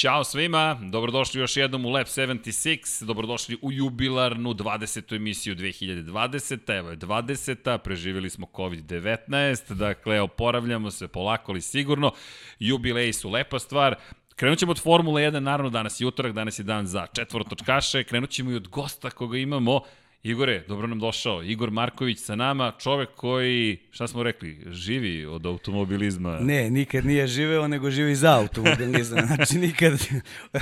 Ćao svima, dobrodošli još jednom u Lab 76, dobrodošli u jubilarnu 20. emisiju 2020. Evo je 20. preživjeli smo COVID-19, dakle oporavljamo se polako ali sigurno. Jubileji su lepa stvar, Krenut ćemo od Formule 1, naravno danas je utorak, danas je dan za četvorotočkaše, krenut ćemo i od gosta koga imamo, Igore, dobro nam došao. Igor Marković sa nama, čovek koji, šta smo rekli, živi od automobilizma. Ne, nikad nije živeo, nego živi za automobilizam. Znači, nikad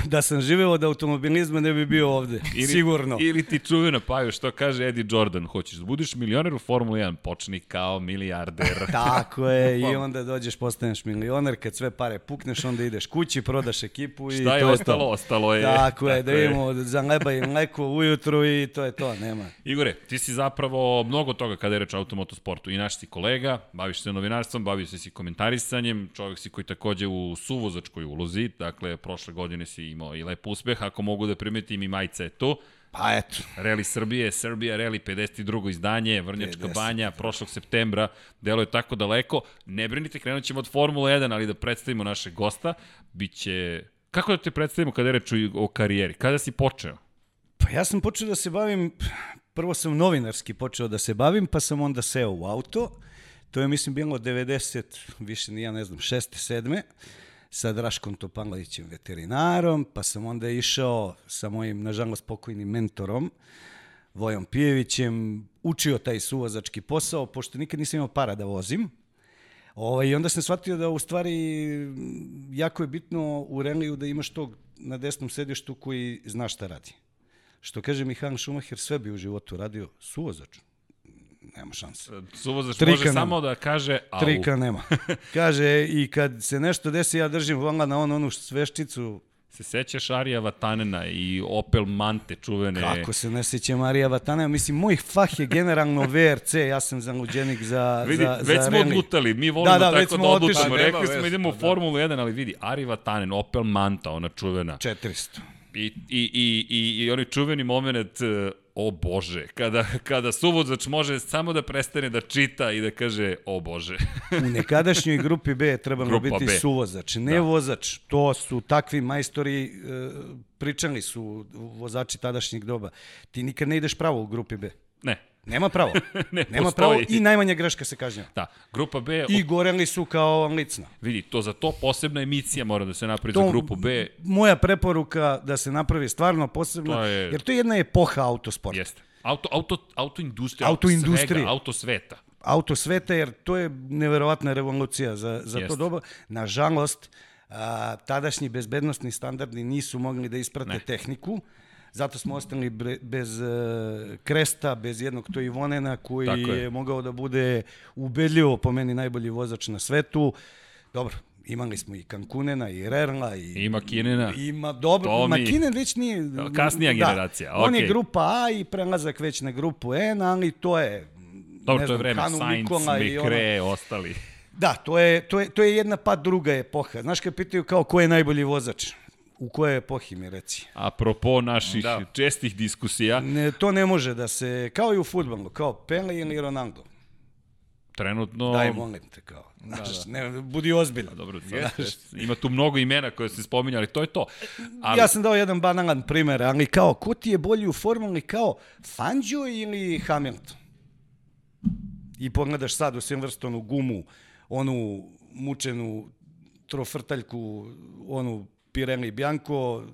da sam živeo od automobilizma ne bi bio ovde, ili, sigurno. Ili ti čuvena paju, što kaže Eddie Jordan, hoćeš da budiš milioner u Formuli 1, počni kao milijarder. Tako je, i onda dođeš, postaneš milioner, kad sve pare pukneš, onda ideš kući, prodaš ekipu i šta je to ostalo? je to. Ostalo je. Tako je, da imamo za leba i mleko ujutru i to je to, nema. Igore, ti si zapravo mnogo toga kada je reč o automotosportu. I naš si kolega, baviš se novinarstvom, baviš se si komentarisanjem, čovjek si koji takođe u suvozačkoj ulozi, dakle, prošle godine si imao i lep uspeh, ako mogu da primetim i majice je tu. Pa eto. Reli Srbije, Srbija Reli 52. izdanje, Vrnjačka 50. banja, prošlog septembra, delo je tako daleko. Ne brinite, krenut ćemo od Formule 1, ali da predstavimo našeg gosta, biće... Kako da te predstavimo kada je reč o karijeri? Kada si počeo? Pa ja sam počeo da se bavim prvo sam novinarski počeo da se bavim, pa sam onda seo u auto. To je, mislim, bilo 90, više ni ja ne znam, 6. 7 sa Draškom Topanovićem veterinarom, pa sam onda išao sa mojim, nažalost, pokojnim mentorom, Vojom Pijevićem, učio taj suvozački posao, pošto nikad nisam imao para da vozim. Ovaj, I onda sam shvatio da u stvari jako je bitno u reliju da imaš tog na desnom sedištu koji zna šta radi. Što kaže Mihael Schumacher, sve bi u životu radio suvozač. Nema šanse. Suvozač Trika može nema. samo da kaže au. Trika nema. Kaže, i kad se nešto desi, ja držim vola na on, onu sveščicu Se sećaš Arija Vatanena i Opel Mante čuvene? Kako se ne sećam Arija Vatanena? Mislim, moj fah je generalno VRC, ja sam zaluđenik za, vidi, za, već za smo rally. odlutali, mi volimo da, da, tako da odlutamo. Rekli smo idemo u Formulu 1, ali vidi, Ari Vatanen, Opel Manta, ona čuvena. 400. I, i, i, i, i onaj čuveni moment, e, o bože, kada, kada suvozač može samo da prestane da čita i da kaže, o bože. U nekadašnjoj grupi B trebalo Grupa biti B. suvozač, ne da. vozač. To su takvi majstori, e, pričali su vozači tadašnjeg doba. Ti nikad ne ideš pravo u grupi B. Ne. Nema pravo. ne Nema pravo i najmanja greška se kažnjava. Da, grupa B... I goreli su kao licna. Vidi, to za to posebna emisija mora da se napravi to, za grupu B. Moja preporuka da se napravi stvarno posebna, To je- jer to je jedna epoha autosporta. Jeste. Auto, auto, auto industrija, Auto industrija. svega, auto sveta. auto sveta, jer to je neverovatna revolucija za, za to Jeste. doba. Nažalost, a, tadašnji bezbednostni standardi nisu mogli da isprate Ne. tehniku, zato smo ostali bre, bez e, kresta, bez jednog to Ivonena koji Tako je. je. mogao da bude ubedljivo po meni najbolji vozač na svetu. Dobro, imali smo i Kankunena, i Rerla, i... Ima Kinena. Ima dobro, Tomi. Makinen već nije... Kasnija generacija, On je grupa A i prelazak već na grupu N, ali to je... Dobro, to je vreme, Sainz, i ono- Mikre, ostali. Da, to je, to, je, to je jedna pa druga epoha. Znaš kad pitaju kao ko je najbolji vozač? U kojoj epohi mi reci? Apropo naših Da. čestih diskusija, Ne, to ne može da se, kao i u futbolu, kao Pele ili Ronaldo. trenutno... Daj, molim te, kao. Znaš, ne, budi ozbiljan. Dobro, sad, ima tu mnogo imena koje ste spominjali, to je to. Ali, Ja sam dao jedan banalan primer, ali kao, ko ti je bolji u formuli, kao Fangio ili Hamilton? I pogledaš sad u Silverstonu gumu, onu mučenu trofrtaljku, onu Pirelli Bianco,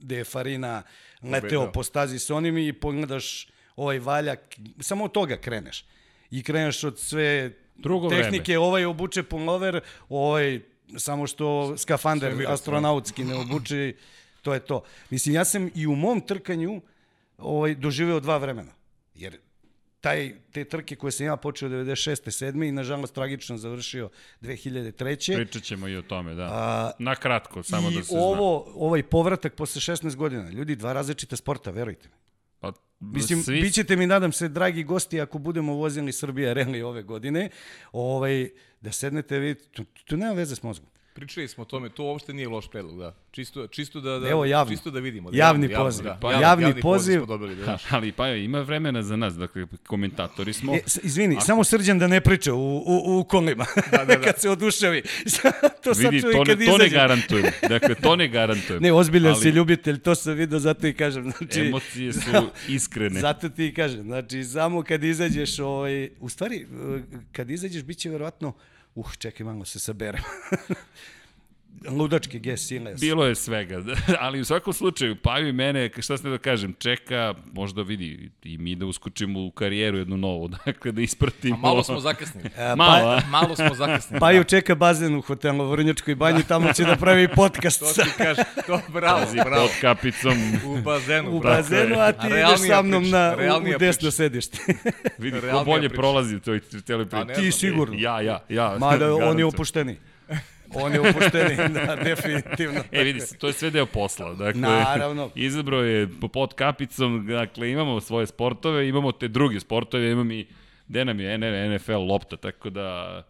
gde je Farina leteo po stazi s onim i pogledaš ovaj valjak, samo od toga kreneš. I kreneš od sve Drugo tehnike, ovaj obuče pullover, ovaj samo što skafander Servira astronautski ne obuče, to je to. Mislim, ja sam i u mom trkanju ovaj, doživeo dva vremena. Jer taj, te trke koje sam ja počeo 96. 7. i nažalost tragično završio 2003. Pričat ćemo i o tome, da. A, Na kratko, samo I da se ovo, ovaj povratak posle 16 godina. Ljudi, dva različita sporta, verujte mi. zna. Pa, Mislim, svi, bit ćete mi, nadam se, dragi gosti, ako budemo vozili Srbija Rally ove godine, ovaj, da sednete, vidite, tu, tu nema veze s mozgom. Pričali smo o tome, to uopšte nije loš predlog, da. Čisto, čisto da, da, Evo, javno. čisto da vidimo. Da, Javni poziv. Da, Pa, javni, javni javni poziv. smo dobili, da, znaš. Ali pa ima vremena za nas, dakle, komentatori smo. E, izvini, samo srđan da ne priča u, u, u kolima, da, da, da. kad se oduševi. to sad Vidi, čuje to ne, kad to ne garantujem. Dakle, to ne garantujem. Ne, ozbiljan Ali si ljubitelj, to sam vidio, zato i kažem. Znači, Emocije su iskrene. Zato ti i kažem, znači samo kad izađeš, ovaj, u stvari, eh, kad izađeš, bit će verovatno, uh, čekaj malo se saberem. Ludački ges, sile. Bilo je svega, ali u svakom slučaju, Paju i mene, šta ste da kažem, čeka, možda vidi i mi da uskočimo u karijeru jednu novu, dakle da ispratimo. A malo smo zakasnili. E, Malo, pa? Malo smo zakasnili. Paju čeka bazen u hotelu u Vrnjačkoj banji, tamo će da pravi podcast To ti kaže, to bravo, Pazi, bravo. pod kapicom, U bazenu, u bazenu, a ti A ideš sa mnom na, u, u desno priča. sedište. vidi ko bolje priča. prolazi u toj celoj Pa. Ti sigurno. Ja, ja, ja. Mada on je opušteni. On je opušteni, da, definitivno. E, vidi se, to je sve deo posla. Dakle, Naravno. Izabrao je po pod kapicom, dakle, imamo svoje sportove, imamo te druge sportove, imam i gde nam je NFL lopta, tako da...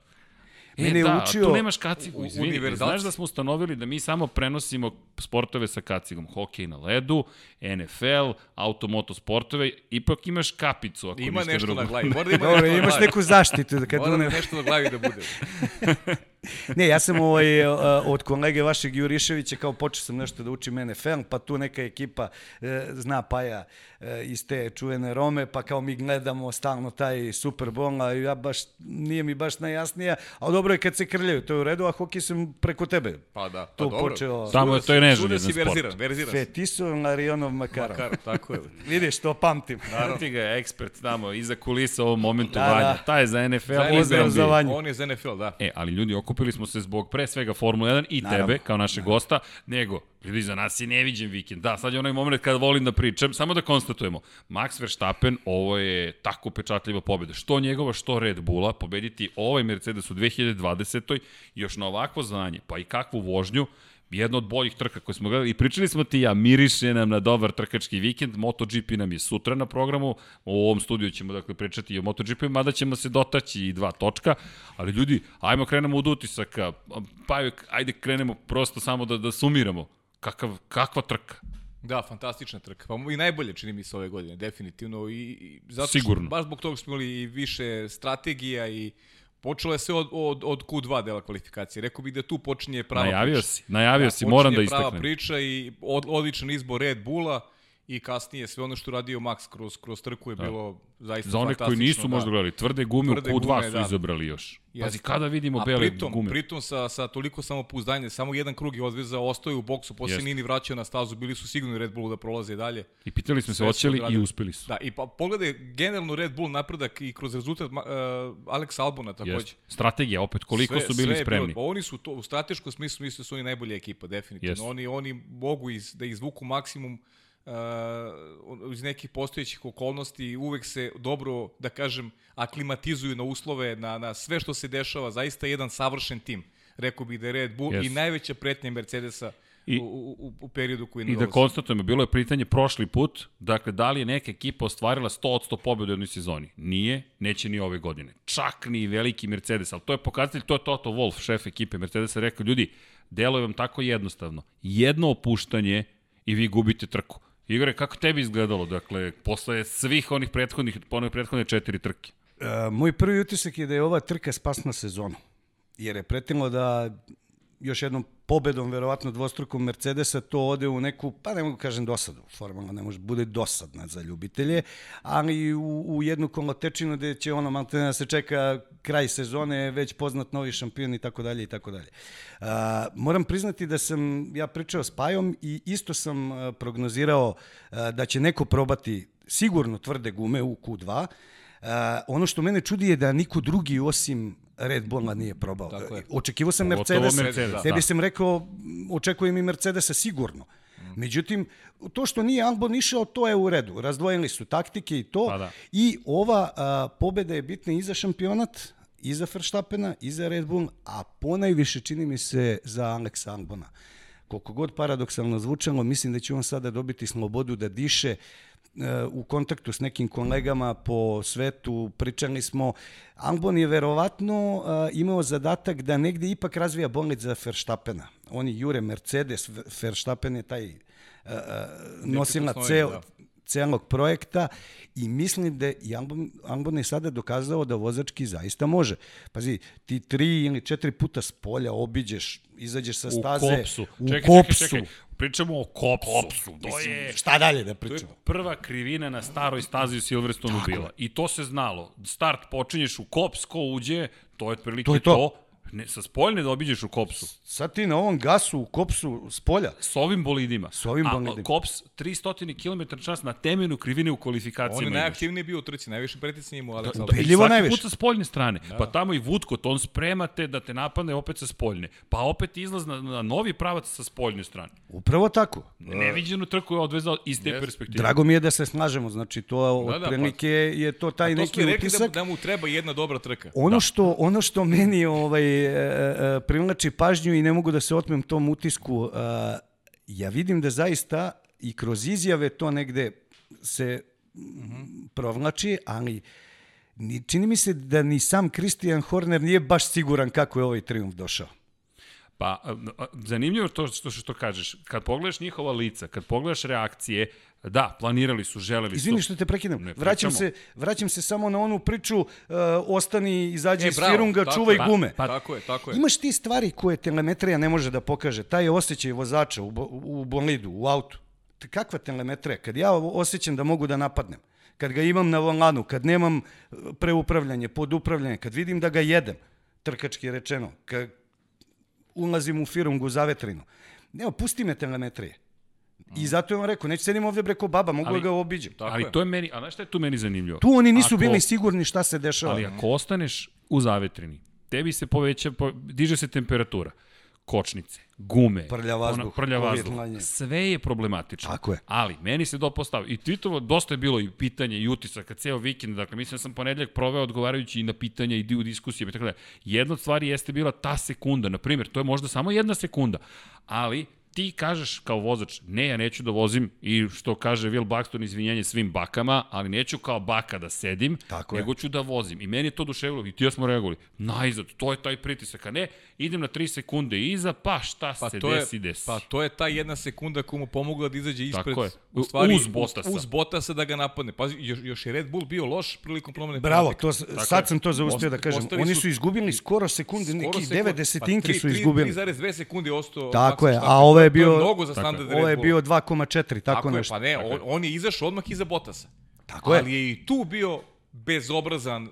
E, Mene da, učio- tu nemaš kacigu, u- izvini. univerzalci. Znaš da smo ustanovili da mi samo prenosimo sportove sa kacigom. Hokej na ledu, NFL, automoto sportove, ipak imaš kapicu ako Ima nešto drugo. na glavi. Mora da ima na imaš glavi. neku zaštitu. Da kad Mora da une... nešto na glavi da bude. Ne, ja sam ovaj, uh, od kolege vašeg Juriševića kao počeo sam nešto da učim NFL, pa tu neka ekipa e, zna Paja e, iz te čuvene Rome, pa kao mi gledamo stalno taj Super Bowl, a ja baš, nije mi baš najjasnija, ali dobro je kad se krljaju, to je u redu, a hokej sam preko tebe. Pa da, pa Tu dobro. počeo- Tamo je to je neželjen sport. verziran, verziran. si. Fetisov Larionov Makarov. Makar, tako je. Vidiš, to pamtim. Naravno. Ti ga je ekspert tamo, iza kulisa u ovom momentu Da, Vanja. da. Ta je za NFL, Za on za obrazovanje. On je za NFL, da. E, ali ljudi, okupili smo se zbog pre svega Formula 1 i Naravno. tebe, kao našeg gosta, nego, ljudi, za nas je neviđen vikend. Da, sad je onaj moment kada volim da pričam, samo da konstatujemo. Max Verstappen, ovo je tako pečatljiva pobjeda. Što njegova, što Red Bulla, pobediti ovaj Mercedes u 2020. još na ovakvo znanje, pa i kakvu vožnju, jedna od boljih trka koje smo gledali i pričali smo ti ja, miriše nam na dobar trkački vikend, MotoGP nam je sutra na programu, u ovom studiju ćemo dakle pričati i o MotoGP, mada ćemo se dotaći i dva točka, ali ljudi, ajmo krenemo od utisaka, pa ajde krenemo prosto samo da, da sumiramo, Kakav, kakva trka. Da, fantastična trka. Pa i najbolje čini mi se ove godine, definitivno. I, i zato Sigurno. Što, baš zbog toga smo imali i više strategija i počelo je sve od, od, od Q2 dela kvalifikacije. Rekao bih da tu počinje prava Najavio priča. si, najavio Da, si, moram da počinje prava istaknem. priča i od, odličan izbor Red Bulla i kasnije sve ono što radio Max kroz, kroz trku je bilo zaista Za one koji fantastično, nisu da. možda gledali, tvrde gume Tvrde u Q2 gume, su da. izabrali još. Pazi, Jeste. kada vidimo A bele pritom, gume? pritom sa, sa toliko samopouzdanja, samo jedan krug je odvezao, ostao je u boksu, posle Jeste. nije ni vraćao na stazu, bili su sigurni Red Bullu da prolaze dalje. I pitali smo se, Sve su hoće li i uspeli su. Da, i pa pogledaj generalno Red Bull napredak i kroz rezultat uh, Alex Albona takođe. Jeste. Strategija, opet, koliko su bili je spremni. Bilo, pa oni su to, u strateškom smislu mislim da su oni najbolja ekipa, definitivno. Jeste. Oni, oni mogu iz, da izvuku maksimum uh, iz nekih postojećih okolnosti uvek se dobro, da kažem, aklimatizuju na uslove, na, na sve što se dešava, zaista jedan savršen tim. Rekao bih da je Red Bull Jeste. i najveća pretnja Mercedesa I- u, u, u periodu koji I da konstatujemo, bilo je pitanje prošli put, dakle, da li je neka ekipa ostvarila 100 od 100 pobjede u jednoj sezoni? Nije, neće ni ove godine. Čak ni veliki Mercedes, ali to je pokazatelj, to je Toto Wolff, šef ekipe Mercedesa, rekao, ljudi, deluje vam tako jednostavno. Jedno opuštanje i vi gubite trku. Igore, kako tebi izgledalo, dakle, posle svih onih prethodnih, one prethodne četiri trke? E, moj prvi utisak je da je ova trka spasna sezonu. Jer je pretilo da još jednom pobedom, verovatno dvostrukom Mercedesa, to ode u neku, pa ne mogu kažem dosadu, formalno ne može, bude dosadna za ljubitelje, ali u, u jednu kolotečinu gde će ono malo da se čeka kraj sezone, već poznat novi šampion i tako dalje i tako dalje. Moram priznati da sam ja pričao s Pajom i isto sam prognozirao a, da će neko probati sigurno tvrde gume u Q2, Uh, ono što mene čudi je da niko drugi osim Red Bulla nije probao. Tako je. Očekivao sam Mercedes, Mercedes, tebi da. sam rekao, očekujem i Mercedesa sigurno. Međutim, to što nije Albon išao, to je u redu. Razdvojili su taktike i to. Pa da. I ova a, pobeda je bitna i za šampionat, i za Verstappena, i za Red Bull, a ponajviše čini mi se za Alexa Albona. Koliko god paradoksalno zvučalo, mislim da će on sada dobiti slobodu da diše. U kontaktu s nekim kolegama po svetu, pričali smo, Albon je verovatno e, imao zadatak da negde ipak razvija bolid za Verstappena. Oni jure Mercedes, Verstappen je taj uh, nosilac ceo, da celog projekta i mislim da i Albon, Albon je sada dokazao da vozački zaista može. Pazi, ti tri ili četiri puta s polja obiđeš, izađeš sa staze u kopsu. U čekaj, kopsu. Čekaj, čekaj. Pričamo o kopsu. kopsu. To Mislim, je, šta dalje da pričamo? To je prva krivina na staroj stazi u Silverstonu bila. I to se znalo. Start počinješ u kops, ko uđe, to je otprilike to, je to. to Ne, sa spoljne da obiđeš u Kopsu. Sad ti na ovom gasu u Kopsu s polja. S ovim bolidima. S ovim bolidima. A Kops 300 km čas na temenu krivine u kvalifikacijama. On je najaktivniji bio u trci, najviše pritisni imao Alex da, Albon. Da, svaki najviše. put sa spoljne strane. Da. Pa tamo i Vudkot, on spremate da te napadne opet sa spoljne. Pa opet izlaz na, na novi pravac sa spoljne strane. Upravo tako. Neviđenu trku je odvezao iz te yes. perspektive. Drago mi je da se snažemo, znači to da, otprilike da, pa, je to taj neki utisak. To smo rekli da, da mu treba jedna dobra trka. Ono, da. što, ono što meni ovaj, e, e, privlači pažnju i ne mogu da se otmem tom utisku. Ja vidim da zaista i kroz izjave to negde se provlači, ali čini mi se da ni sam Christian Horner nije baš siguran kako je ovaj triumf došao. Pa, zanimljivo to što, što kažeš. Kad pogledaš njihova lica, kad pogledaš reakcije, Da, planirali su, želeli su. Izvini što te prekinem. Ne, vraćam, se, vraćam se samo na onu priču, uh, ostani, izađi e, iz firunga, čuvaj je, gume. Pa, pa, tako je, tako je. Imaš ti stvari koje telemetrija ne može da pokaže. Taj je osjećaj vozača u, u bolidu, u autu. Kakva telemetrija? Kad ja osjećam da mogu da napadnem, kad ga imam na volanu, kad nemam uh, preupravljanje, podupravljanje, kad vidim da ga jedem, trkački rečeno, kad ulazim u firungu za vetrinu. Evo, pusti me telemetrije. I zato je on rekao, neću sedim ovde preko baba, mogu ali, da ga obiđem. ali je. to je meni, a znaš šta je tu meni zanimljivo? Tu oni nisu ako, bili sigurni šta se dešava. Ali ako ostaneš u zavetrini, tebi se poveća, po, diže se temperatura kočnice, gume, prlja vazduh, ona, prlja vazduh. Sve je problematično. Tako je. Ali, meni se dopostao. I Tvitovo, dosta je bilo i pitanje i utisaka ceo vikend. Dakle, mislim da sam ponedljak proveo odgovarajući i na pitanja i u diskusije. Tako da, jedna od stvari jeste bila ta sekunda. Na primjer, to je možda samo jedna sekunda. Ali, ti kažeš kao vozač, ne, ja neću da vozim i što kaže Will Buxton, izvinjenje svim bakama, ali neću kao baka da sedim, Tako nego je. ću da vozim. I meni je to duševilo i ti ja smo reagovali, najzad, to je taj pritisak, a ne, idem na 3 sekunde iza, pa šta pa se desi, je, desi. Pa to je ta jedna sekunda koja mu pomogla da izađe ispred, Tako je. u stvari, uz Bottasa. Uz Botasa da ga napadne. Pa još, još je Red Bull bio loš prilikom promene. Bravo, to, Tako sad je. sam to zauspio da kažem. Oni su izgubili skoro sekunde, neki 9 desetinke pa, su izgubili. 3,2 sekunde ostao. Tako je, a ovo je bio... Mnogo za standard Ovo je bio 2,4, tako, tako nešto. Je, pa ne, on, on je izašao odmah iza Botasa. Tako je. Ali je i tu bio bezobrazan,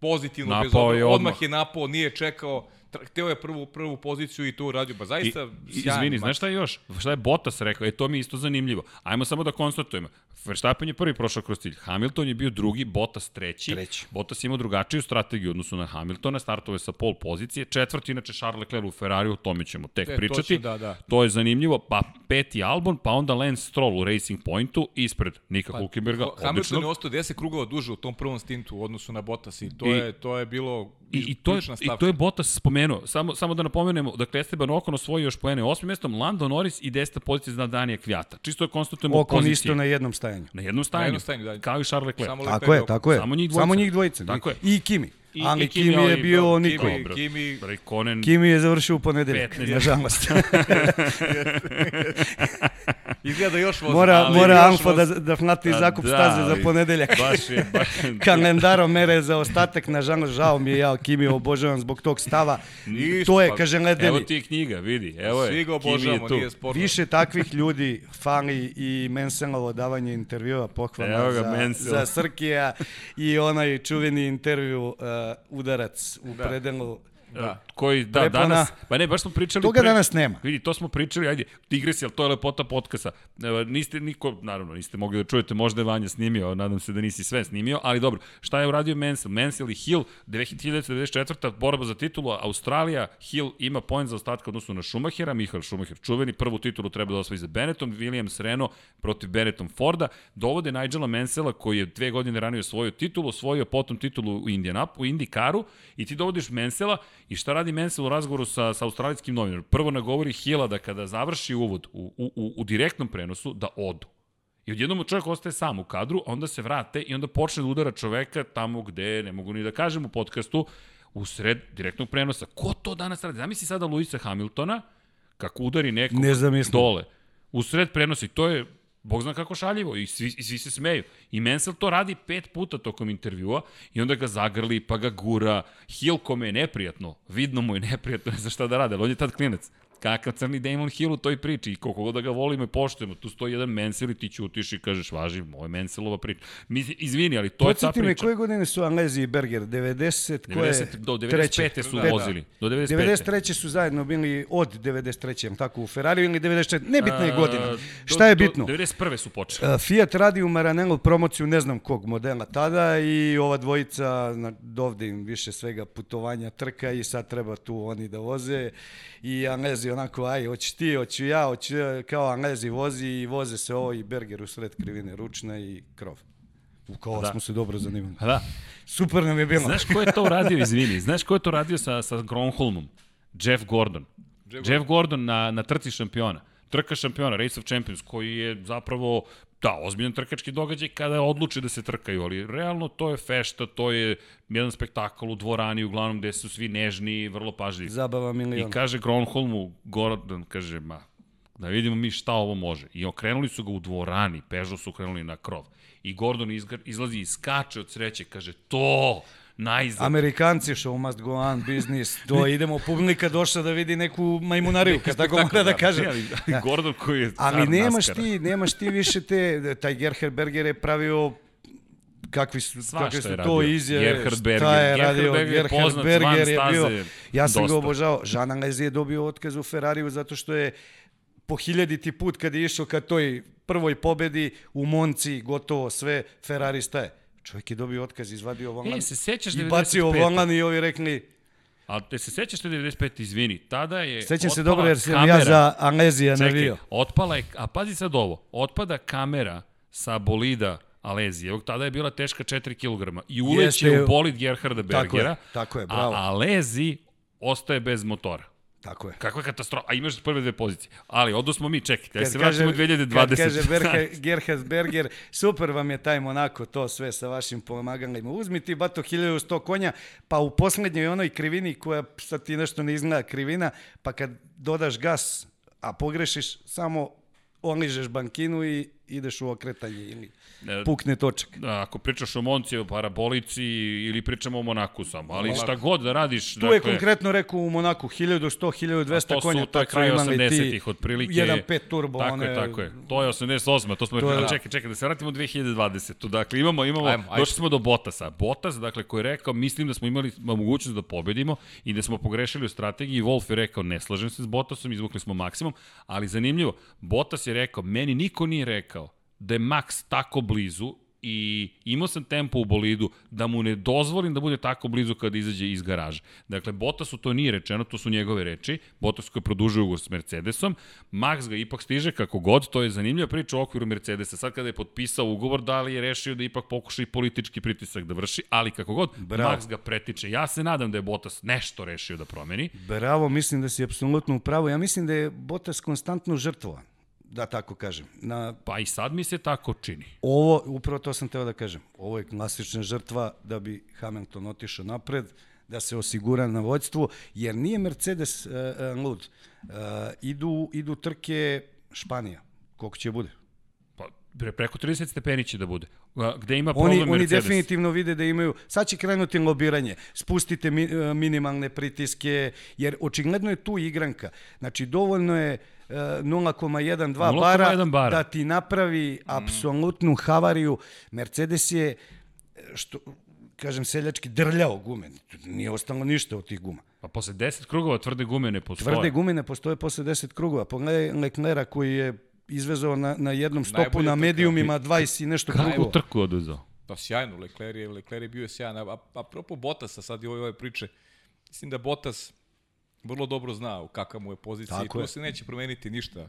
pozitivno napao bezobrazan. Je odmah. odmah je napao, nije čekao hteo je prvu, prvu poziciju i to uradio. Ba zaista I, Izvini, znaš šta je još? Šta je Bottas rekao? E, to mi je isto zanimljivo. Ajmo samo da konstatujemo. Verstappen je prvi prošao kroz cilj. Hamilton je bio drugi, Bottas treći. treći. Bottas je imao drugačiju strategiju odnosu na Hamiltona, startove sa pol pozicije. Četvrti, inače, Charles Leclerc u Ferrari, o tome ćemo tek e, pričati. Točno, da, da. To je zanimljivo. Pa peti Albon, pa onda Lance Stroll u Racing Pointu, ispred Nika pa, Hulkenberga. Hamilton odličnog. je ostao 10 krugova duže u tom prvom stintu u odnosu na Bottas i to, I, je, to je bilo i, i, to je, I to je Bottas spomenuo. Samo, samo da napomenemo, dakle, Esteban Ocon osvojio još poene osmim mestom, Lando Norris i 10. pozicija za Danija Kvjata. Čisto je konstatujemo Ocon pozicije. isto na jednom stajanju. Na jednom stajanju. Na jednom stajanju, da. Kao i Charles Leclerc. Samo tako je, tako je. Samo njih dvojica. Samo njih dvojica. Tako je. I Kimi. I, Ali i Kimi, Kimi je bio niko. Kimi, Kimi, Raikkonen, Kimi je završio u ponedeljak, nažalost. Izgleda još vozi. Mora, ali mora Alfa da, da flati zakup da, staze za ponedeljak. Baš je. Baš, Kalendarom mere za ostatak, nažalost, žao mi je, ja Kimi obožavam zbog tog stava. Ništa, to je, pa, kaže Ledeni. Evo ti knjiga, vidi, evo je. Svi ga obožavamo, nije sporno. Više takvih ljudi fali i Menselovo davanje intervjua pohvalno za, za Srkija i onaj čuveni intervju uh, udarac u da. predelu Da. Koji, da, Prepona. danas, pa ne, baš smo pričali... Toga pre, danas nema. Vidi, to smo pričali, ajde, digres, ali to je lepota podcasta. Niste niko, naravno, niste mogli da čujete, možda je Vanja snimio, nadam se da nisi sve snimio, ali dobro, šta je uradio Mansell? Mansell i Hill, 2094. borba za titulu, Australija, Hill ima poen za ostatka odnosu na Schumachera, Michael Schumacher čuveni, prvu titulu treba da osvoji za Benetton, Williams Renault protiv Benetton Forda, dovode Nigela Mansella koji je dve godine ranije svoju titulu, osvojio potom titulu u Indianap, u Indikaru i ti dovodiš Mansella I šta radi Mansell u razgovoru sa, sa australijskim novinarom? Prvo nagovori Hila da kada završi uvod u, u, u, u direktnom prenosu, da odu. I odjednom čovjek ostaje sam u kadru, onda se vrate i onda počne da udara čoveka tamo gde, ne mogu ni da kažem u podcastu, u sred direktnog prenosa. Ko to danas radi? Zamisli sada Luisa Hamiltona, kako udari nekog Nezamislivo. dole. U sred prenosa i to je Bog zna kako šaljivo i svi, i svi se smeju. I Mansell to radi pet puta tokom intervjua i onda ga zagrli, pa ga gura. Hill kome je neprijatno, vidno mu je neprijatno, ne zna šta da rade, ali on je tad klinac. Kakav crni Damon Hill u toj priči i koliko god da ga volimo i poštujemo, tu stoji jedan Mansell i ti ćutiš i kažeš, važi, ovo je Mansellova priča. Mi, izvini, ali to je ta Podsjeti me, priča. koje godine su Anglezi i Berger? 90, koje? 90, do 95. Treće. su Da, vozili. Do 95. 93. su zajedno bili od 93. jel tako u Ferrari ili 94. Nebitna je godina. do- Šta je do- bitno? 91. su počeli. Fiat radi u Maranello promociju ne znam kog modela tada i ova dvojica, na, dovde im više svega putovanja trka i sad treba tu oni da voze i Anglezi onako, aj, hoćeš ti, hoću ja, hoću ja, kao Anglezi vozi i voze se ovo i Berger u sred krivine ručna i krov. U kao Da. smo se dobro zanimali. Da. Super nam je bilo. Znaš ko je to uradio, izvini, znaš ko je to radio sa, sa Gronholmom? Jeff Gordon. Jeff, Jeff Gordon na, na trci šampiona. Trka šampiona, Race of Champions, koji je zapravo Da, ozbiljan trkački događaj kada odluče da se trkaju, ali realno to je fešta, to je jedan spektakl u dvorani, uglavnom gde su svi nežni, vrlo pažljivi. Zabava I milion. kaže Gronholmu, Gordon kaže, ma, da vidimo mi šta ovo može. I okrenuli su ga u dvorani, Peugeot su okrenuli na krov. I Gordon izlazi i skače od sreće, kaže, to, najzad. Amerikanci show must go on, business, to idemo, publika došla da vidi neku majmunariju, kad tako mora da kaže. Ali, ali Gordon koji je Ali nemaš Naskara. ti, nemaš ti više te, taj Gerhard Berger je pravio kakvi su, Svašta kakve su je to izjave, Gerhard šta Berger. je Gerhard radio, Berger je Gerhard poznat Berger je bio, ja sam ga dosta. obožao, Jean Anglezi je dobio otkaz u Ferrariju zato što je po hiljaditi put kad je išao ka toj prvoj pobedi u Monci, gotovo sve, Ferrari staje. Čovjek je dobio otkaz, izvadio volan E, se sećaš i bacio 95. volan i ovi rekli, Ali te se sećaš te 95. izvini, tada je sećam se dobro jer sam kamera. ja za Anglezija Čekaj, navio. otpala je, a pazi sad ovo, otpada kamera sa bolida Alezijevog, tada je bila teška 4 kg i uleće Jeste. u bolid Gerharda Tako je, Bergera, tako je, bravo. a Alezi ostaje bez motora. Tako je. Kakva katastrofa, a imaš prve dve pozicije. Ali odo smo mi, čekaj, kada se vratimo u 2020. Kad kaže Berhe, Gerhard Berger, super vam je taj Monako, to sve sa vašim pomagalima. Uzmi ti, bato, 1100 konja, pa u poslednjoj onoj krivini, koja sad ti nešto ne izgleda krivina, pa kad dodaš gas, a pogrešiš, samo onližeš bankinu i ideš u okretanje ili pukne točak. Da, ako pričaš o Monci, o parabolici ili pričamo o Monaku samo, ali šta god da radiš, Tu je konkretno rekao u Monaku 1100, 1200 to konja, su to je tad su kraj imali ti 80-ih otprilike. 1.5 turbo, tako one... je, tako je. To je 88, to smo To je- rekli, da. čekaj, čekaj, da se vratimo u 2020. Dakle, imamo, imamo, Ajmo, ajde. došli smo do Botasa. Botas, dakle, koji je rekao, mislim da smo imali mogućnost da pobedimo i da smo pogrešili u strategiji. Wolf je rekao, ne slažem se s Botasom, izvukli smo maksimum, ali zanimljivo, Botas je rekao, meni niko nije rekao da je Max tako blizu i imao sam tempo u bolidu da mu ne dozvolim da bude tako blizu kada izađe iz garaže. Dakle, Bottasu to nije rečeno, to su njegove reči. Bottas koji je produžio ugovor s Mercedesom. Max ga ipak stiže kako god, to je zanimljiva priča u okviru Mercedesa. Sad kada je potpisao ugovor, da li je rešio da ipak pokuša i politički pritisak da vrši, ali kako god, Bravo. Max ga pretiče. Ja se nadam da je Bottas nešto rešio da promeni. Bravo, mislim da si apsolutno u pravu. Ja mislim da je Bottas konstantno žrtvovan, da tako kažem. Na Pa i sad mi se tako čini. Ovo, upravo to sam teo da kažem, ovo je klasična žrtva da bi Hamilton otišao napred, da se osigura na vođstvu, jer nije Mercedes uh, lud. Uh, idu, idu trke Španija, koliko će bude. Pre, preko 30 stepeni će da bude. Gde ima problem Oni, oni Mercedes? definitivno vide da imaju, sad će krenuti lobiranje, spustite mi, e, minimalne pritiske, jer očigledno je tu igranka. Znači, dovoljno je e, 0,1-2 bara, 0,1 bara. da ti napravi apsolutnu havariju. Mercedes je, e, što, kažem, seljački drljao gume. Nije ostalo ništa od tih guma. Pa posle 10 krugova tvrde gume ne postoje. Tvrde gume ne postoje posle 10 krugova. Pogledaj Leclera koji je izvezao na, na jednom stopu Najbolja na medijumima 20 i nešto Kakvu krugova. trku oduzao? Pa sjajno, Lecler je, Lecler je bio sjajan. A, a, apropo Bottasa, sad i ove, ove priče, mislim da Bottas vrlo dobro zna u kakva mu je pozicija Tako i tu je. se neće promeniti ništa. E,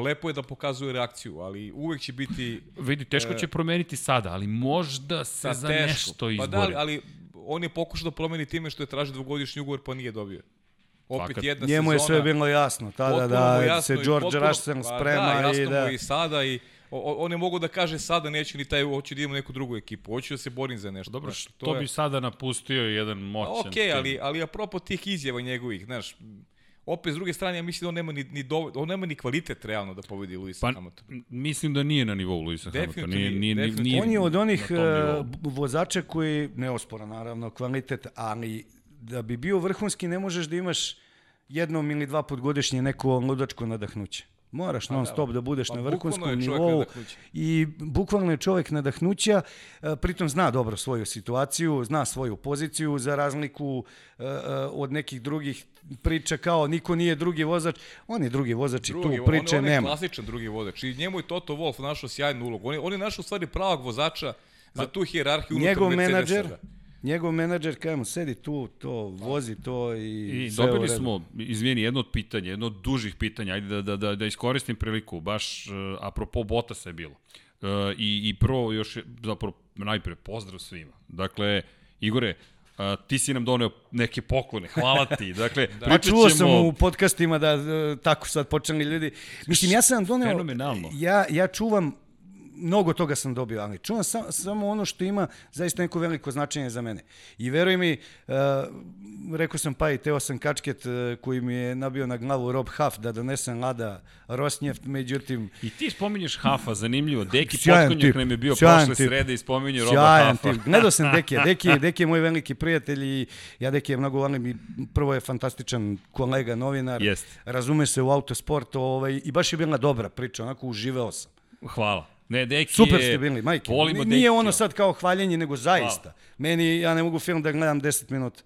lepo je da pokazuje reakciju, ali uvek će biti Vidi, teško će promeniti sada, ali možda se sa za teško. nešto izbori. Pa da, ali, ali on je pokušao da promeni time što je tražio dvogodišnji ugovor pa nije dobio. Opet Fakat. jedna Njemu je sezona. sve bilo jasno tada da jasno se George potpuno- Russell pa sprema da, jasno i da... mu i sada i on ne mogu da kaže sada neću ni taj, hoću da idem u neku drugu ekipu, hoću da se borim za nešto. Dobro, znaš, što je- bi sada napustio jedan moćan Ok, tim? ali, ali apropo tih izjava njegovih, znaš, opet s druge strane, ja mislim da on nema ni, ni, dovolj, on nema ni kvalitet realno da pobedi Luisa Pa, Hamiltona. mislim da nije na nivou Luisa Hamiltona. Definitivno Nije, nije, nije, nije, On je od onih e, vozača koji, neospora naravno, kvalitet, ali da bi bio vrhunski ne možeš da imaš jednom ili dva put godišnje neko ludačko nadahnuće. Moraš non stop da budeš Pa na vrhunskom je nivou i bukvalno je čovjek nadahnuća, e, pritom zna dobro svoju situaciju, zna svoju poziciju za razliku e, e, od nekih drugih priča kao niko nije drugi vozač, on je drugi vozač i Drugi, tu priče on, on je nema. klasičan drugi vozač i njemu je Toto Wolff našao sjajnu ulogu. On je, on je našao u stvari pravog vozača za tu hijerarhiju unutar njegov menadžer, da. Njegov menadžer, kažemo, sedi tu, to, vozi to i, I sve dobili smo, izvini, jedno od pitanja, jedno od dužih pitanja, ajde da, da, da, da iskoristim priliku, baš uh, apropo Botasa je bilo. Uh, i, I prvo, još, zapravo, najpre, pozdrav svima. Dakle, Igore, uh, ti si nam doneo neke poklone, hvala ti. Dakle, da. Pa čuo sam u podcastima da e, tako sad počeli ljudi. Mislim, ja sam vam doneo... Fenomenalno. Ja, ja čuvam, mnogo toga sam dobio, ali čuvam sam, samo ono što ima zaista neko veliko značenje za mene. I veruj mi, uh, rekao sam pa i teo sam kačket uh, koji mi je nabio na glavu Rob Huff da donesem Lada Rosnjeft, međutim, I ti spominješ Hafa, zanimljivo. Deki Sjajan Potkonjak nam je bio sjajan prošle tip. srede i spominju Roba Hafa. tip. Gledao sam Deki. Deki, Deki je moj veliki prijatelj i ja Deki je mnogo volim i prvo je fantastičan kolega, novinar. Jest. Razume se u autosport ovaj, i baš je bila dobra priča, onako uživao sam. Hvala. Ne, Deki Super je... ste bili, majke. Volimo Nije ono sad kao hvaljenje, nego zaista. Meni, ja ne mogu film da gledam 10 minuta.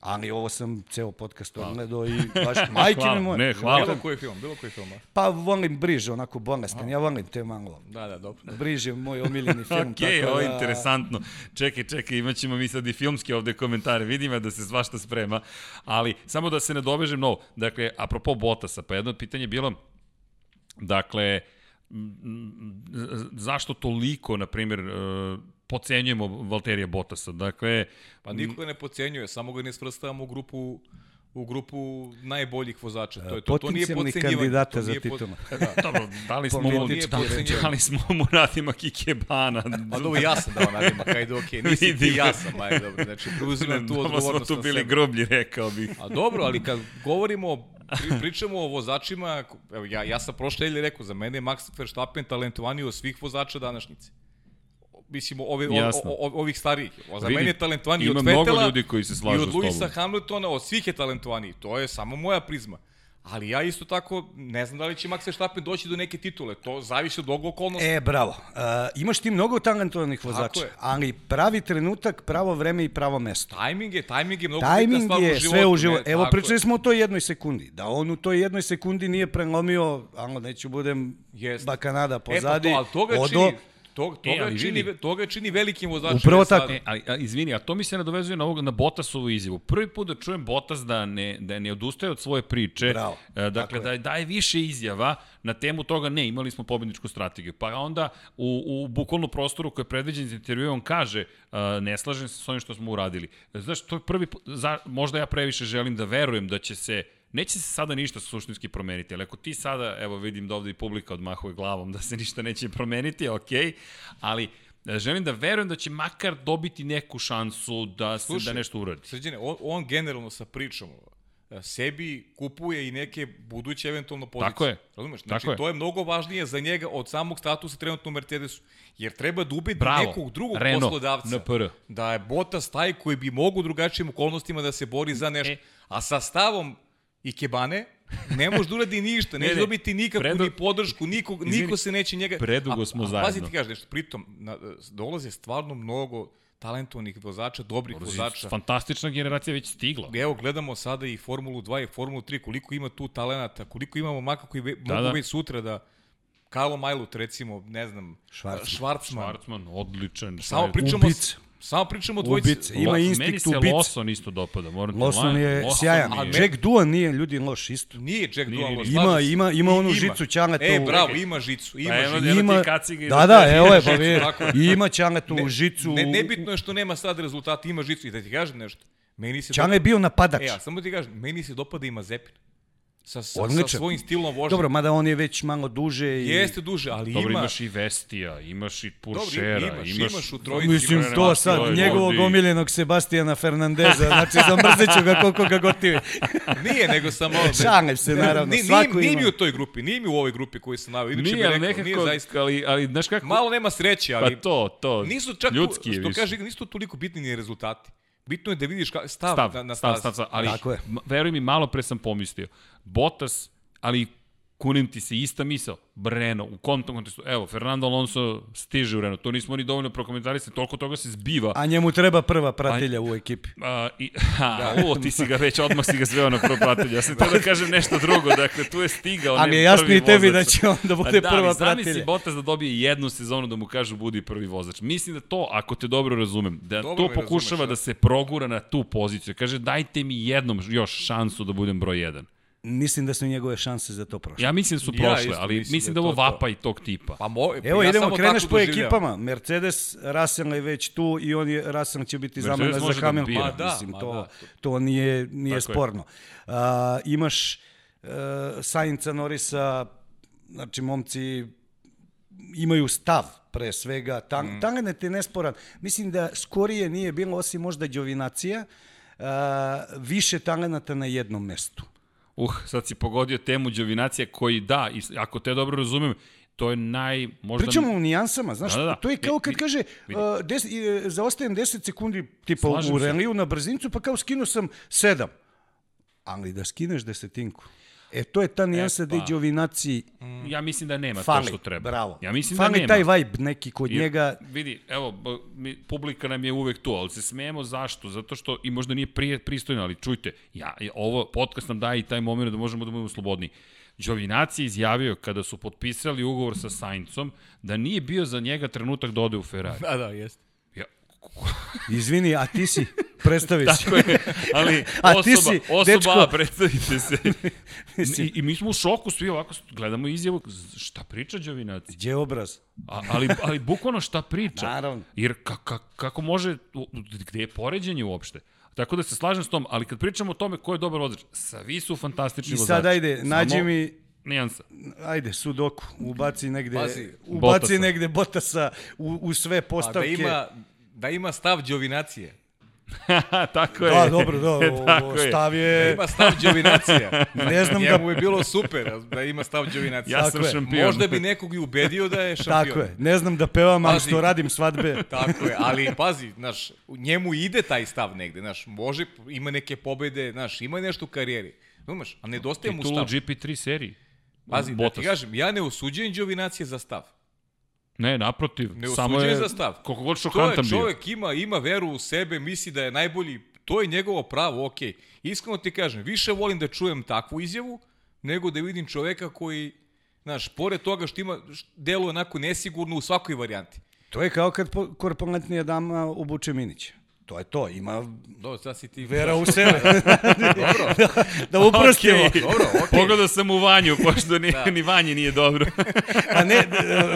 Ali ovo sam ceo podcast gledao i baš majke Hvala. mi moje. Ne, hvala. Bilo koji film, bilo koji film. a? Pa volim Briže, onako bolestan. Ja volim te malo. Da, da, dobro. Briže je moj omiljeni film. Ok, tako ovo je da- interesantno. Čekaj, čekaj, imat ćemo mi sad i filmske ovde komentare, vidimo da se svašta sprema, ali samo da se ne dovežem novo. Dakle, apropo Botasa, pa jedno od pitanja je bilo, dakle, m, zašto toliko, na primjer, e, pocenjujemo Valterija Botasa? Dakle, Pa niko ga ne pocenjuje, samo ga ne svrstavamo u grupu u grupu najboljih vozača. To je to. to nije podcenjivanje. kandidata za titulu. Da. dobro, dali smo, mu, Politički dali, rečeno. dali smo mu Radima Kikebana. Pa dobro, ja sam dao nadima, hajde, okej, nisi ti ja sam, ajde, dobro, znači preuzimam tu Dobro smo odgovornost tu bili sebe. grublji, rekao bih. A dobro, ali kad govorimo, pri, pričamo o vozačima, evo, ja, ja sam prošle ili rekao, za mene je Max Verstappen talentovaniji od svih vozača današnjice. Mislim, ove, o, o, o, ovih starijih. O, za Vidim, mene je talentovaniji ima od mnogo Vettela ljudi koji se i slažu od s Luisa. Hamiltona, od svih je talentovaniji. To je samo moja prizma. Ali ja isto tako, ne znam da li će Max Verstappen doći do neke titule. To zavisi od ovog okolnosti. E, bravo. Uh, imaš ti mnogo talentovanih vozača, ali pravi trenutak, pravo vreme i pravo mesto. Tajming je, tajming je mnogo bitna Timing stvar u je životu. sve u životu. ne, Evo, pričali je. smo o toj jednoj sekundi. Da on u toj jednoj sekundi nije prelomio, ali neću budem Jeste. bakanada E, pa pozadi. to, ali toga odo- čini, to, toga, E, ali čini, vidi. toga čini velikim vozačima. Upravo tako. E, ali, a, izvini, a to mi se nadovezuje na, ovog, na Botasovu izjavu. Prvi put da čujem Botas da ne, da ne odustaje od svoje priče. Bravo, E, dakle, da daje više izjava na temu toga, ne, imali smo pobedničku strategiju. Pa onda u, u bukvalno prostoru koji je predviđen za intervju, on kaže, a, ne slažem se s ovim što smo uradili. Znaš, to je prvi put, za, možda ja previše želim da verujem da će se Neće se sada ništa suštinski promeniti, ali ako ti sada, evo vidim da ovde i publika odmahuje glavom da se ništa neće promeniti, okej, ali e, želim da verujem da će makar dobiti neku šansu da se Slušaj, da nešto uradi. Srđane, on, on generalno sa pričom e, sebi kupuje i neke buduće eventualno pozicije. Tako je. Razumeš? Znači, Tako je. to je mnogo važnije za njega od samog statusa trenutno u Mercedesu. Jer treba da ubedi Bravo. nekog drugog Renault, poslodavca NPR. da je Bottas taj koji bi mogu drugačijim okolnostima da se bori za nešto. E. A sa stavom i Kebane ne može da uradi ništa, neće ne. dobiti nikakvu Predu- ni podršku, nikog, Izvini, niko se neće njega... predugo A- smo a, zajedno. Pazi ti kažeš nešto, pritom na, dolaze stvarno mnogo talentovanih vozača, dobrih vozača. Fantastična generacija već stigla. Evo, gledamo sada i Formulu 2 i Formulu 3, koliko ima tu talenata, koliko imamo maka koji ve, mogu da. već sutra da Karlo Majlut, recimo, ne znam, Schwarzman. Švarcman. Schwarzman, odličan. Samo pričamo, Ubica. Samo pričamo o dvojici. Ubica. Ima instinkt Meni se ubice. Lawson isto dopada, moram Lawson lajem. je Lawson sjajan. je- a Jack Doohan nije ljudi loš isto. Nije Jack Nije, nije, loš, nije. Ima- ima- ima onu žicu Ćaleta E, bravo, ima žicu. Pa Ima eno, žicu. Ima, da, da, evo je, pa vidi. ima Ćaletu u žicu. Ne, nebitno je što nema sad rezultata, ima žicu. I da ti kažem nešto. Meni se Ćale je bio napadač. E, ja samo ti kažem, meni se dopada i Mazepin. Sa, sa, sa Odličan. svojim stilom vožnje. Dobro, mada on je već malo duže i... Jeste duže, ali Dobro, ima... imaš i Vestija, imaš i Dobro, Puršera, imaš, imaš... imaš u trojici. Mislim, to sad, Ovdje. njegovog omiljenog Sebastijana Fernandeza, znači zamrzit ću ga koliko ga gotivi. Nije, nego samo... Šalim se, naravno, Nije, svako nije, ima. mi u toj grupi, nije mi u ovoj grupi koju sam navio. Inače Nije, bi ali rekao, nekako, nije zaista. ali, ali znaš kako... Malo nema sreće, ali Pa to, to. nisu čak, ljudski je što više. kaže, nisu toliko bitni ni rezultati. Bitno je da vidiš ka, stav, stav, na, na stav, stav, stav, ali Tako je. veruj mi, malo pre sam pomislio. Bottas, ali kunim ti se ista misao, Breno, u kontom kontekstu, evo, Fernando Alonso stiže u Renault, to nismo ni dovoljno prokomentarisali, toliko toga se zbiva. A njemu treba prva pratilja u ekipi. A, i, ha, o, ti si ga već, odmah si ga sveo na prvo pratilje. Ja sam teo da kažem nešto drugo, dakle, tu je stigao. A ne je jasno i tebi vozač. da će on da bude A da, prva ali zamisli pratilja. Bottas da dobije jednu sezonu da mu kažu budi prvi vozač. Mislim da to, ako te dobro razumem, da Dobro to pokušava razumeš, da da. se progura na tu poziciju. Kaže, dajte mi jednom još šansu da budem broj jedan. Mislim da su njegove šanse za to prošle. Ja mislim da su Ja prošle, isto ali mislim mislim da da je ovo to to. vapa i tog tipa. Pa mo, Evo ja idemo, kreneš po ekipama. Mercedes, Russell je već tu i on je, Russell će biti Mercedes zamena za da Hamilton. bira. Ma da, Mislim, ma to, da. to nije, nije Tako je. sporno. A, imaš uh, Sainca, Norisa, znači momci imaju stav pre svega. Tan, mm. Tangenet je nesporan. Mislim da skorije nije bilo, osim možda Đovinacija, uh, više talenata na jednom mestu. Uh, sad si pogodio temu Đovinacija koji da, i ako te dobro razumem, to je naj, možda... Pričamo o nijansama, znaš, Da, da, da. to je kao kad Vi- kaže, uh, des, uh, zaostajem 10 sekundi tipa Slažem u reliju na brzincu, pa kao skinuo sam 7. Ali da skineš desetinku. E, to je ta nijansa E, da i pa. Đovinaci Ja mislim da nema fali. to što treba. Bravo. Ja mislim fali da nema. taj vibe neki kod Jer, njega. Vidi, evo, mi, publika nam je uvek tu, ali se smijemo zašto? Zato što, i možda nije prije pristojno, ali čujte, ja, ja- ovo, podcast nam daje i taj moment da možemo da budemo slobodni. Đovinaci je izjavio kada su potpisali ugovor sa Saincom da nije bio za njega trenutak da ode u Ferrari. Da, da, jeste. Izvini, a ti si, predstavi se. tako je, ali A ti osoba, si, osoba, dečko. A, predstavite se. I, I mi smo u šoku svi ovako, gledamo izjavu, šta priča Đovinaci? Gdje je obraz? A, ali, ali bukvalno šta priča? Naravno. Jer ka, ka, kako može, gde je poređenje uopšte? Tako da se slažem s tom, ali kad pričamo o tome ko je dobar vozač, svi su fantastični I vozači. sad ajde, nađi Samo mi, Nijansa. ajde, sudoku, ubaci negde, Pazi, ubaci Bottasa. negde Botasa u, u sve A da postavke. ima, da ima stav Đovinacije. tako je. Da, dobro, da, Tako ovo, je. stav Da je, ima stav Đovinacija. ne znam da Njemu bi bilo super da ima stav Đovinacija. Ja Tako sam je. šampion. Možda bi nekog i ubedio da je šampion. Tako je, ne znam da pevam, ali što radim svadbe. Tako je, ali pazi, znaš, njemu ide taj stav negde, znaš, može, ima neke pobede, znaš, ima nešto u karijeri. Znaš, a nedostaje mu Titulu stav. GP3 seriji. Pazi, da Bottas. ti kažem, ja ne osuđujem Đovinacije za stav. Ne, naprotiv. Ne samo je, za stav. Koliko god To je šokantan bio. čovjek ima, ima veru u sebe, misli da je najbolji, to je njegovo pravo, okej. Iskreno ti kažem, više volim da čujem takvu izjavu, nego da vidim čoveka koji, znaš, pored toga što ima, deluje onako nesigurno u svakoj varijanti. To je kao kad korpulentnija dama obuče Minića. To je to, ima Dobro, sad si ti... vera u sebe. Dobro, da uprostimo. Okej. dobro, okej. Pogledao sam u vanju, pošto ni, Da. ni vanje nije dobro. A ne, e,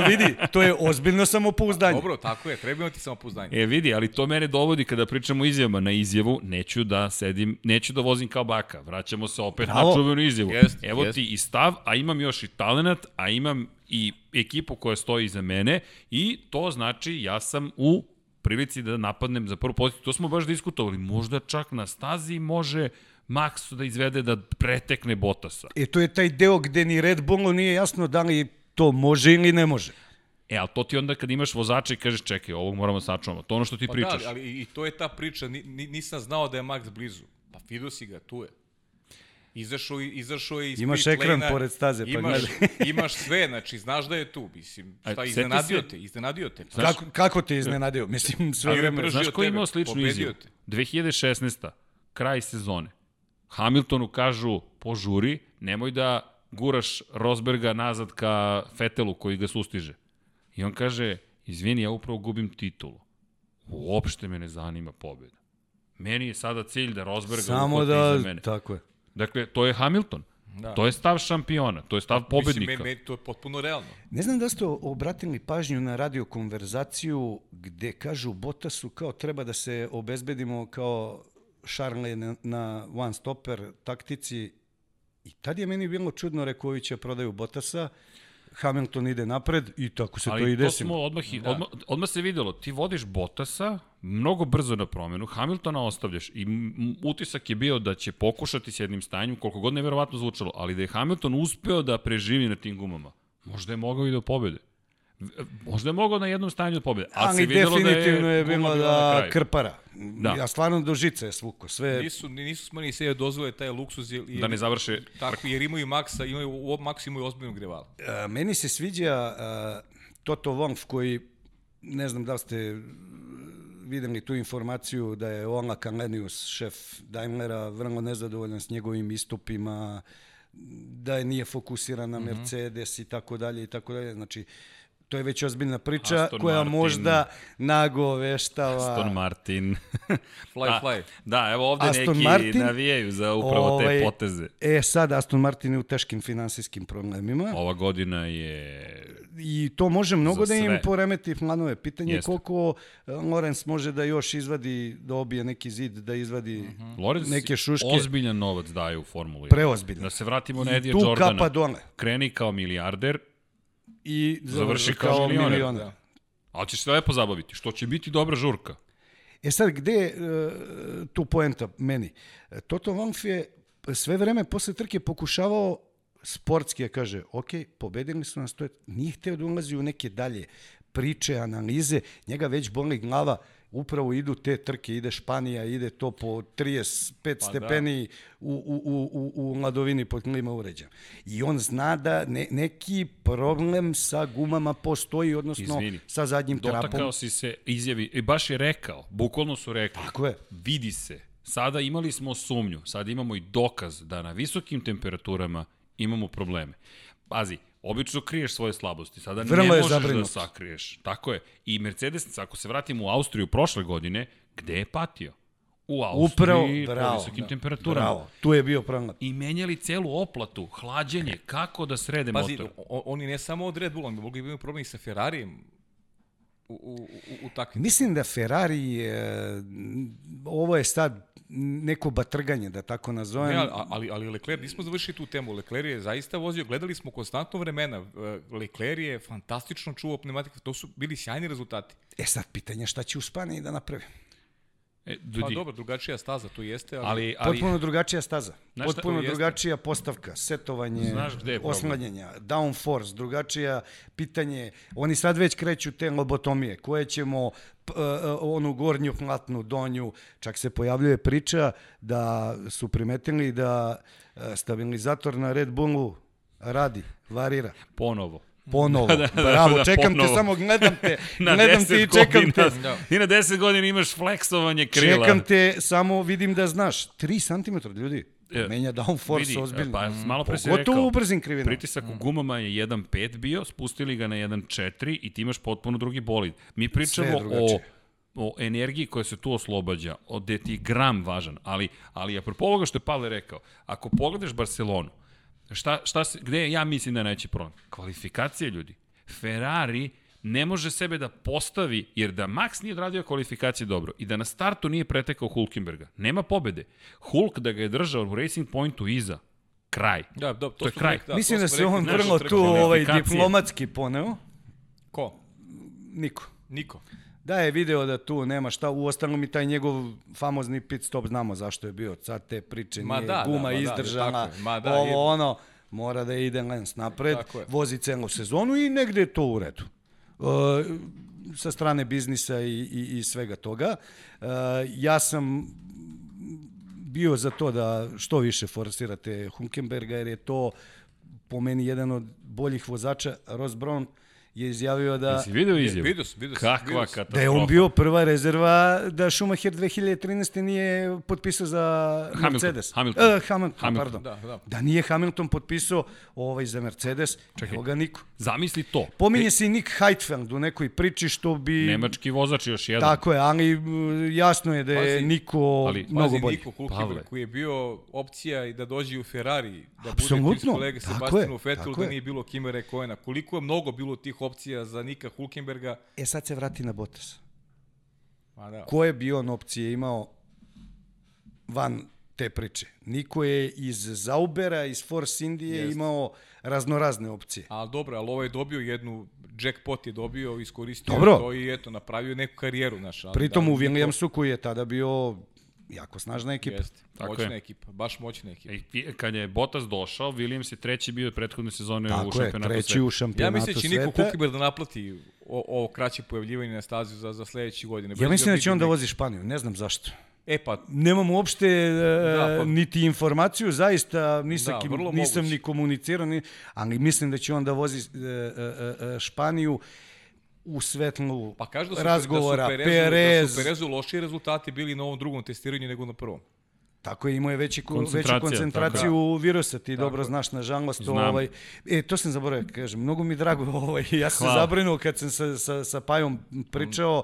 vidi, to je ozbiljno samopouzdanje. Dobro, tako je, treba imati samopouzdanje. E, vidi, ali to mene dovodi kada pričamo izjavama. Na izjavu neću da sedim, neću da vozim kao baka. Vraćamo se opet Bravo. na čuvenu izjavu. Jest, Evo jest. ti i stav, a imam još i talenat, a imam i ekipu koja stoji iza mene i to znači ja sam u prilici da napadnem za prvu poziciju. To smo baš diskutovali. Možda čak na stazi može Max da izvede da pretekne Botasa. E, to je taj deo gde ni Red Bullu nije jasno da li to može ili ne može. E, ali to ti onda kad imaš vozača i kažeš čekaj, ovog moramo da sačuvamo. To je ono što ti Pa pričaš. da, ali i- i to je ta priča, ni, ni, nisam znao da je Max blizu. Pa vidio si ga, tu je. Izašao, je- izašao je iz Imaš pit ekran lane-a, pored staze, pa imaš, imaš sve, znači, znaš da je tu, mislim, A, šta, seti iznenadio te, iznenadio te. Pa, Kako, kako te iznenadio? Mislim, sve vreme. Znaš ko je imao sličnu izjavu? te. 2016. Kraj sezone. Hamiltonu kažu, požuri, nemoj da guraš Rosberga nazad ka Fetelu koji ga sustiže. I on kaže, izvini, ja upravo gubim titulu. Uopšte me ne zanima pobjeda. Meni je sada cilj da Rosberga Samo da, iza mene. tako je. Dakle, to je Hamilton. Da. To je stav šampiona, to je stav pobednika. Mislim, me, me, to je potpuno realno. Ne znam da ste obratili pažnju na radio konverzaciju gde kažu Bottasu kao treba da se obezbedimo kao Charles na, na one stopper taktici I tad je meni bilo čudno, rekao, ovi će prodaju Botasa, Hamilton ide napred i tako se Ali to i to desilo. smo odmah, da. odmah, odmah se videlo, ti vodiš Botasa mnogo brzo na promenu, Hamiltona ostavljaš i utisak je bio da će pokušati s jednim stanjem, koliko god neverovatno zvučalo, ali da je Hamilton uspeo da preživi na tim gumama, možda je mogao i do pobede. Možda je mogao na jednom stanju do pobede, ali, Ali se videlo da definitivno je, je bilo bila da krpara. Da. Ja stvarno do žice je svuko. Sve, Nisu, nisu smeli se dozvole taj luksuz. Jer, Da ne završe Tako, jer imaju Maxa, imaju, u- Max imaju ozbiljnog rivala. A, meni se sviđa a, Toto Wolff koji, ne znam da li ste videli tu informaciju da je Ola Kalenius, šef Daimlera, vrlo nezadovoljan s njegovim istupima, da je nije fokusiran na Mercedes i tako dalje i tako dalje. Znači, to je već ozbiljna priča Aston koja Martin. možda nagoveštava... Aston Martin. Fly, A, fly. Da, evo ovde Aston neki Martin, navijaju za upravo te Ovaj, poteze. E, sad Aston Martin je u teškim finansijskim problemima. Ova godina je I to može mnogo da im poremeti planove. Pitanje je Jeste. koliko e, Lorenz može da još izvadi, da obije neki zid, da izvadi Lorenz neke šuške. ozbiljan novac daje u Formulu 1. Preozbiljan. Da se vratimo na Edija tu Jordana. kapa dole. Kreni kao milijarder, I Završi kao milioner. milioner. Da. ali će se lepo zabaviti, što će biti dobra žurka. E sad, gde je e, tu poenta meni? Toto Wolff je sve vreme posle trke pokušavao sportski, je kaže, ok, pobedili su nas, to je, nije hteo da ulazi u neke dalje priče, analize, njega već boli glava, upravo idu te trke, ide Španija, ide to po 35 Pa da. stepeni u, u, u, u, u ladovini pod klima uređajem. I on zna da ne, neki problem sa gumama postoji, odnosno Izvini. sa zadnjim trapom. Dotakao si se izjavi, i baš je rekao, bukvalno su rekli, Tako je. vidi se, sada imali smo sumnju, sada imamo i dokaz da na visokim temperaturama imamo probleme. Pazi, obično kriješ svoje slabosti, sada Vrlo ne možeš da zabrinut. sakriješ. Tako je. I Mercedes, ako se vratimo u Austriju prošle godine, gde je patio? U Austriji, Upravo, po bravo. visokim da, temperaturama. Bravo, tu je bio problem. I menjali celu oplatu, hlađenje, kako da srede Pazi, motor. o- oni ne samo od Red Bulla, mogli bi imati problem i sa Ferrarijem u, u, u, u takvim. Mislim da Ferrari, e, ovo je sad neko batrganje, da tako nazovem. Ne, ali, ali, Leclerc, nismo završili tu temu. Leclerc je zaista vozio, gledali smo konstantno vremena. E, Leclerc je fantastično čuvao pneumatiku. To su bili sjajni rezultati. E sad, pitanje je šta će u Španiji da napravi. E, Pa ljudi, dobro, drugačija staza, to jeste, ali... ali, ali Potpuno drugačija staza. Znaš Potpuno to jeste. drugačija postavka, setovanje, oslanjanja, downforce, drugačija pitanje. Oni sad već kreću te lobotomije, koje ćemo p- e, e, onu gornju platnu, donju, čak se pojavljuje priča da su primetili da e, stabilizator na Red Bullu radi, varira. ponovo. Ponovo. Da, da, Bravo, da, čekam ponovo. te, samo gledam te. Na gledam te 10 i čekam godina, te. Da. I na 10 godina imaš fleksovanje krila. Čekam te, samo vidim da znaš. 3 cm, ljudi. E, Menja downforce Vidi, ozbiljno. Pa, malo pre si Pogotovo rekao, u brzim krivinama. pritisak u gumama je 1.5 bio, spustili ga na 1.4 i ti imaš potpuno drugi bolid. Mi pričamo o, o energiji koja se tu oslobađa, o gde ti gram važan, ali, ali apropo ovoga što je Pavle rekao, ako pogledaš Barcelonu, šta, šta se, gde ja mislim da je najveći problem? Kvalifikacije ljudi. Ferrari ne može sebe da postavi, jer da Max nije odradio kvalifikacije dobro i da na startu nije pretekao Hulkenberga, nema pobede. Hulk da ga je držao u Racing Pointu iza, kraj. Da, da, to, To je kraj. rekli, Mislim da to smo se on znaš, vrlo tu ovaj, diplomatski poneo. Ko? Niko. Niko. Da je video da tu nema šta, u ostalom i taj njegov famozni pit stop znamo zašto je bio. Sad te priče, Ma nije da, da, guma ma da, izdržana, je. Ma da, ovo je- ono, mora da ide Lens napred, vozi celu sezonu i negde je to u redu. Uh, sa strane biznisa i, i, i svega toga. Uh, ja sam bio za to da što više forsirate Hunkenberga, jer je to po meni jedan od boljih vozača. Ross Brown je izjavio da... Jesi video izjavu? Vidio sam, vidio sam. Kakva vidio katastrofa. Da je on bio prva rezerva da Schumacher 2013. nije potpisao za Hamilton, Mercedes. Hamilton. Uh, Hamilton, Hamilton. pardon. Da, da. Da nije Hamilton potpisao ovaj za Mercedes, Čekaj. evo ga niko. Zamisli to. Pominje se i Nick Heidfeld u nekoj priči što bi... Nemački vozač još jedan. Tako je, ali jasno je da je Pazi, Niko ali- mnogo Pazi, bolji. Niko Pavle. Hulkenberg koji je bio opcija i da dođe u Ferrari, da Apsolutno, bude tako Sebastianu je, Vettel, tako da je. nije bilo Kimera Koena. Koliko je mnogo bilo tih opcija za Nika Hulkenberga? E sad se vrati na Bottas. Ma da. Koje bi on opcije imao van te priče. Niko je iz Zaubera, iz Force Indije Jeste. imao raznorazne opcije. Ali dobro, ali ovo je dobio jednu, jackpot je dobio, iskoristio Dobro. to i eto, napravio neku karijeru, znaš. ali Pritom da, u Williamsu koji je tada bio jako snažna ekipa. Jeste, Tako moćna je. ekipa, baš moćna ekipa. I kad je Bottas došao, Williams je treći bio prethodne sezone u Tako je, šampionatu treći sveta. u Ja šampionatu mislim da će Niko sveta. Hulkenberg da naplati o, ovo kraće pojavljivanje na stazi za, za sledeće godine. Ja mislim da će on da vozi Španiju, ne znam zašto. E pa, Nemam uopšte e, Da, pa- niti informaciju, zaista nisam, Da, kim- nisam moguće. ni komunicirao, ni, ali mislim da će on da vozi e, e, e, Španiju u svetlu pa kažu da su, razgovora, da su Perezu, Perez, da su Perezu lošiji rezultati bili na ovom drugom testiranju nego na prvom. Tako je, imao je veći, veću koncentraciju virusa, ti Tako dobro znaš, nažalost. Znam. Ovaj, e, to sam zaboravio, da kažem, mnogo mi je drago, ovaj, ja sam se Hvala. zabrinuo kad sam sa, sa, sa Pajom pričao,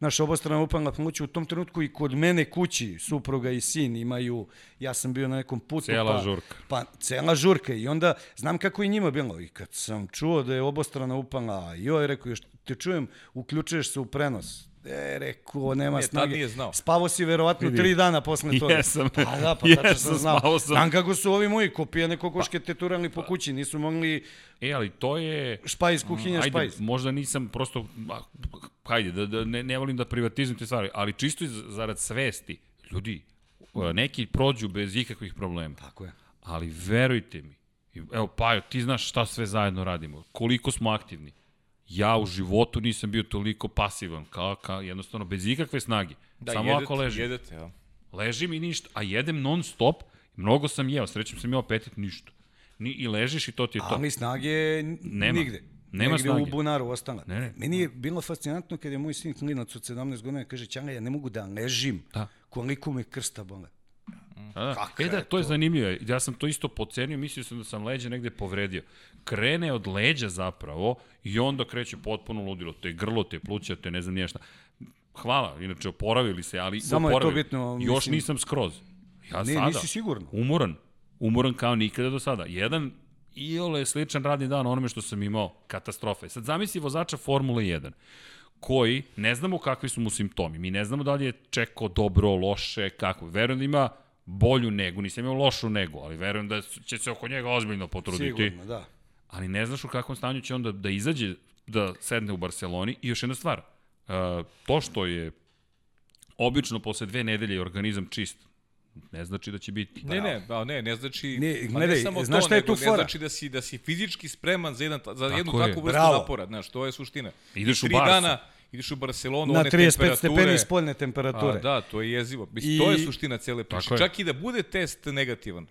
naš obostrana upalna pomoć u tom trenutku i kod mene kući, supruga i sin imaju, ja sam bio na nekom putu. Cijela pa, žurka. Pa, cela žurka i onda znam kako je njima bilo i kad sam čuo da je obostrana upalna, joj, rekao, još te čujem, uključuješ se u prenos. E, rekao, nema E, tad snage. nije znao. Spavo si verovatno tri dana posle toga. Jesam. Pa da, pa tačno sam znao. spavao sam. Znam kako su ovi moji kopijane kokoške teturali po kući, nisu mogli E, ali to je... špajz, kuhinja, Ajde, špajz. možda nisam prosto, hajde, da, da ne, ne volim da privatizujem te stvari, ali čisto zarad svesti, ljudi, neki prođu bez ikakvih problema. Tako je. Ali verujte mi, evo Pajo, ti znaš šta sve zajedno radimo, koliko smo aktivni. Ja u životu nisam bio toliko pasivan, kao, kao jednostavno bez ikakve snage. Da, Samo jedete, ako ležim. Jedete, ja. Ležim i ništa, a jedem non stop, mnogo sam jeo, srećem sam imao apetit, ništa. Ni, I ležiš i to ti je to. Ali snage Nema. nigde. Nema Negde snage. u bunaru ostala. Ne, ne. Meni je bilo fascinantno kad je moj sin klinac od 17 godina kaže, Ćanga, ja ne mogu da ležim. Da. Koliko me krsta bole. Da, da. Kako E da, je to je zanimljivo. Ja sam to isto pocenio, mislio sam da sam leđa negde povredio. Krene od leđa zapravo i onda kreće potpuno ludilo. Te grlo, te pluća, te ne znam nije šta. Hvala, inače oporavili se, ali Samo je to oporavili. bitno, Još mislim- nisam skroz. Ja Ne, sada. nisi sigurno. Umoran. Umoran kao nikada do sada. Jedan iole sličan radni dan onome što sam imao katastrofe. Sad zamisli vozača Formule 1 koji ne znamo kakvi su mu simptomi. Mi ne znamo da li je čekao dobro, loše, kako. Verujem da ima bolju negu, nisam imao lošu negu, ali verujem da će se oko njega ozbiljno potruditi. Sigurno, da. Ali ne znaš u kakvom stanju će onda da izađe, da sedne u Barceloni. I još jedna stvar, uh, to što je obično posle dve nedelje organizam čist, ne znači da će biti. Ne, ne, da, ne, ne znači, Ne, ma gledaj, samo znaš to, šta je nego tu ne fora? znači da si, da si fizički spreman za, jedan, za jednu je. takvu vrstu Bravo. napora, znaš, to je suština. Ideš u Tri Barsu. dana, ideš u Barcelonu, Na one 35 temperature. stepeni spoljne A, temperature. da, to je jezivo. Mislim, I- To je suština cele priče. Tako je. Čak i da bude test negativan.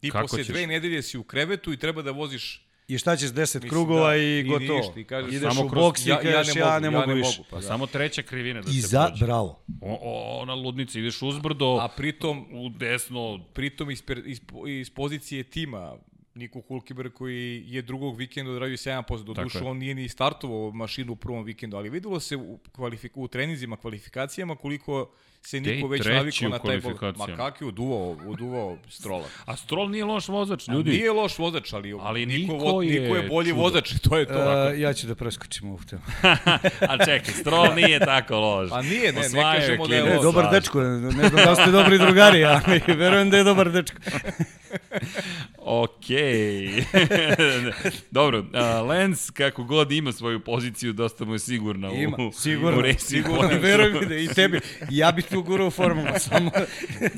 Ti Kako posle ćeš? dve nedelje si u krevetu i treba da voziš I šta ćeš 10 Mislim, krugova da, i i gotovo. ništa, i kažeš Ideš samo u boks i ja, ja, kažeš ne ja mogu, ne ja mogu ne više. mogu. Pa da. samo treća krivina da I se za, prođe. bravo. O, o, ona ludnica, ideš uzbrdo, A pritom, u desno, pritom iz, iz, iz pozicije tima Niko Hulkeberg koji je drugog vikenda odradio 7%, do je. on nije ni startovao mašinu u prvom vikendu, ali videlo se u, kvalifik, u treninzima, kvalifikacijama koliko se Niko već navikao na taj bol. Ma kak je uduvao, uduvao strola. a Stroll nije loš vozač, Ljudi. ljudi. Nije loš vozač, ali, Ali Niko, Niko je Niko je bolji čudo. vozač, to je to. Uh, ja ću da preskočim ovu temu. a čekaj, Stroll nije tako loš. Pa nije, ne, ne Osvajao je kažemo da je klinac. E, loš. dobar dečko, ne znam da ste dobri drugari, ali verujem da je dobar dečko. Okej. Dobro, a, Lens kako god ima svoju poziciju, dosta mu je sigurna Ima, u, sigurno, u Racing sigurno. Pointu. Veruj mi da i tebi. Ja bih tu gurao formulu, samo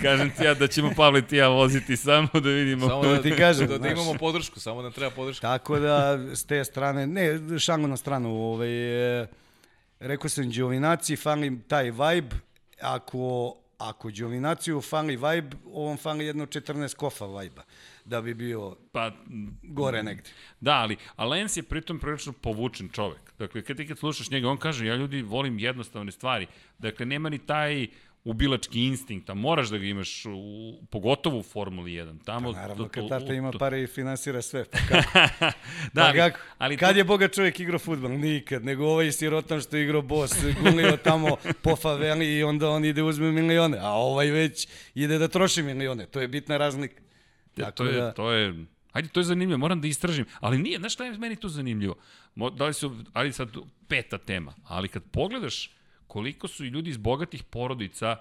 Kažem ti ja da ćemo Pavle ti ja voziti samo da vidimo. Samo da, ti kažem, da, da znaš. imamo podršku, samo nam treba podrška. Tako da, s te strane, ne, šango na stranu, ovaj, e, rekao sam Đovinaci, fali taj vibe, ako, ako Đovinaciju fali vibe, ovom fali jedno 14 kofa vibe da bi bio Pa, gore negde. da, ali a Lens je pritom prilično povučen čovek. Dakle, kad ti kad slušaš njega, on kaže, ja ljudi volim jednostavne stvari. Dakle, nema ni taj ubilački instinkt, a moraš da ga imaš, u, pogotovo u Formuli 1. Tamo, Pa Naravno, to- to- kad tata ima to- pare i finansira sve. Pa kako? Da, pa ali, kako? ali kad to- je boga čovjek igrao futbol? Nikad. Nego ovaj sirotan što je igrao bos, gulio tamo po faveli i onda on ide uzme milione. A ovaj već ide da troši milione. To je bitna razlika. Ja, to je, da- to je, ajde, to je zanimljivo, moram da istražim, ali nije, znaš šta je meni tu zanimljivo? Mo, da li su, ali sad peta tema, ali kad pogledaš koliko su i ljudi iz bogatih porodica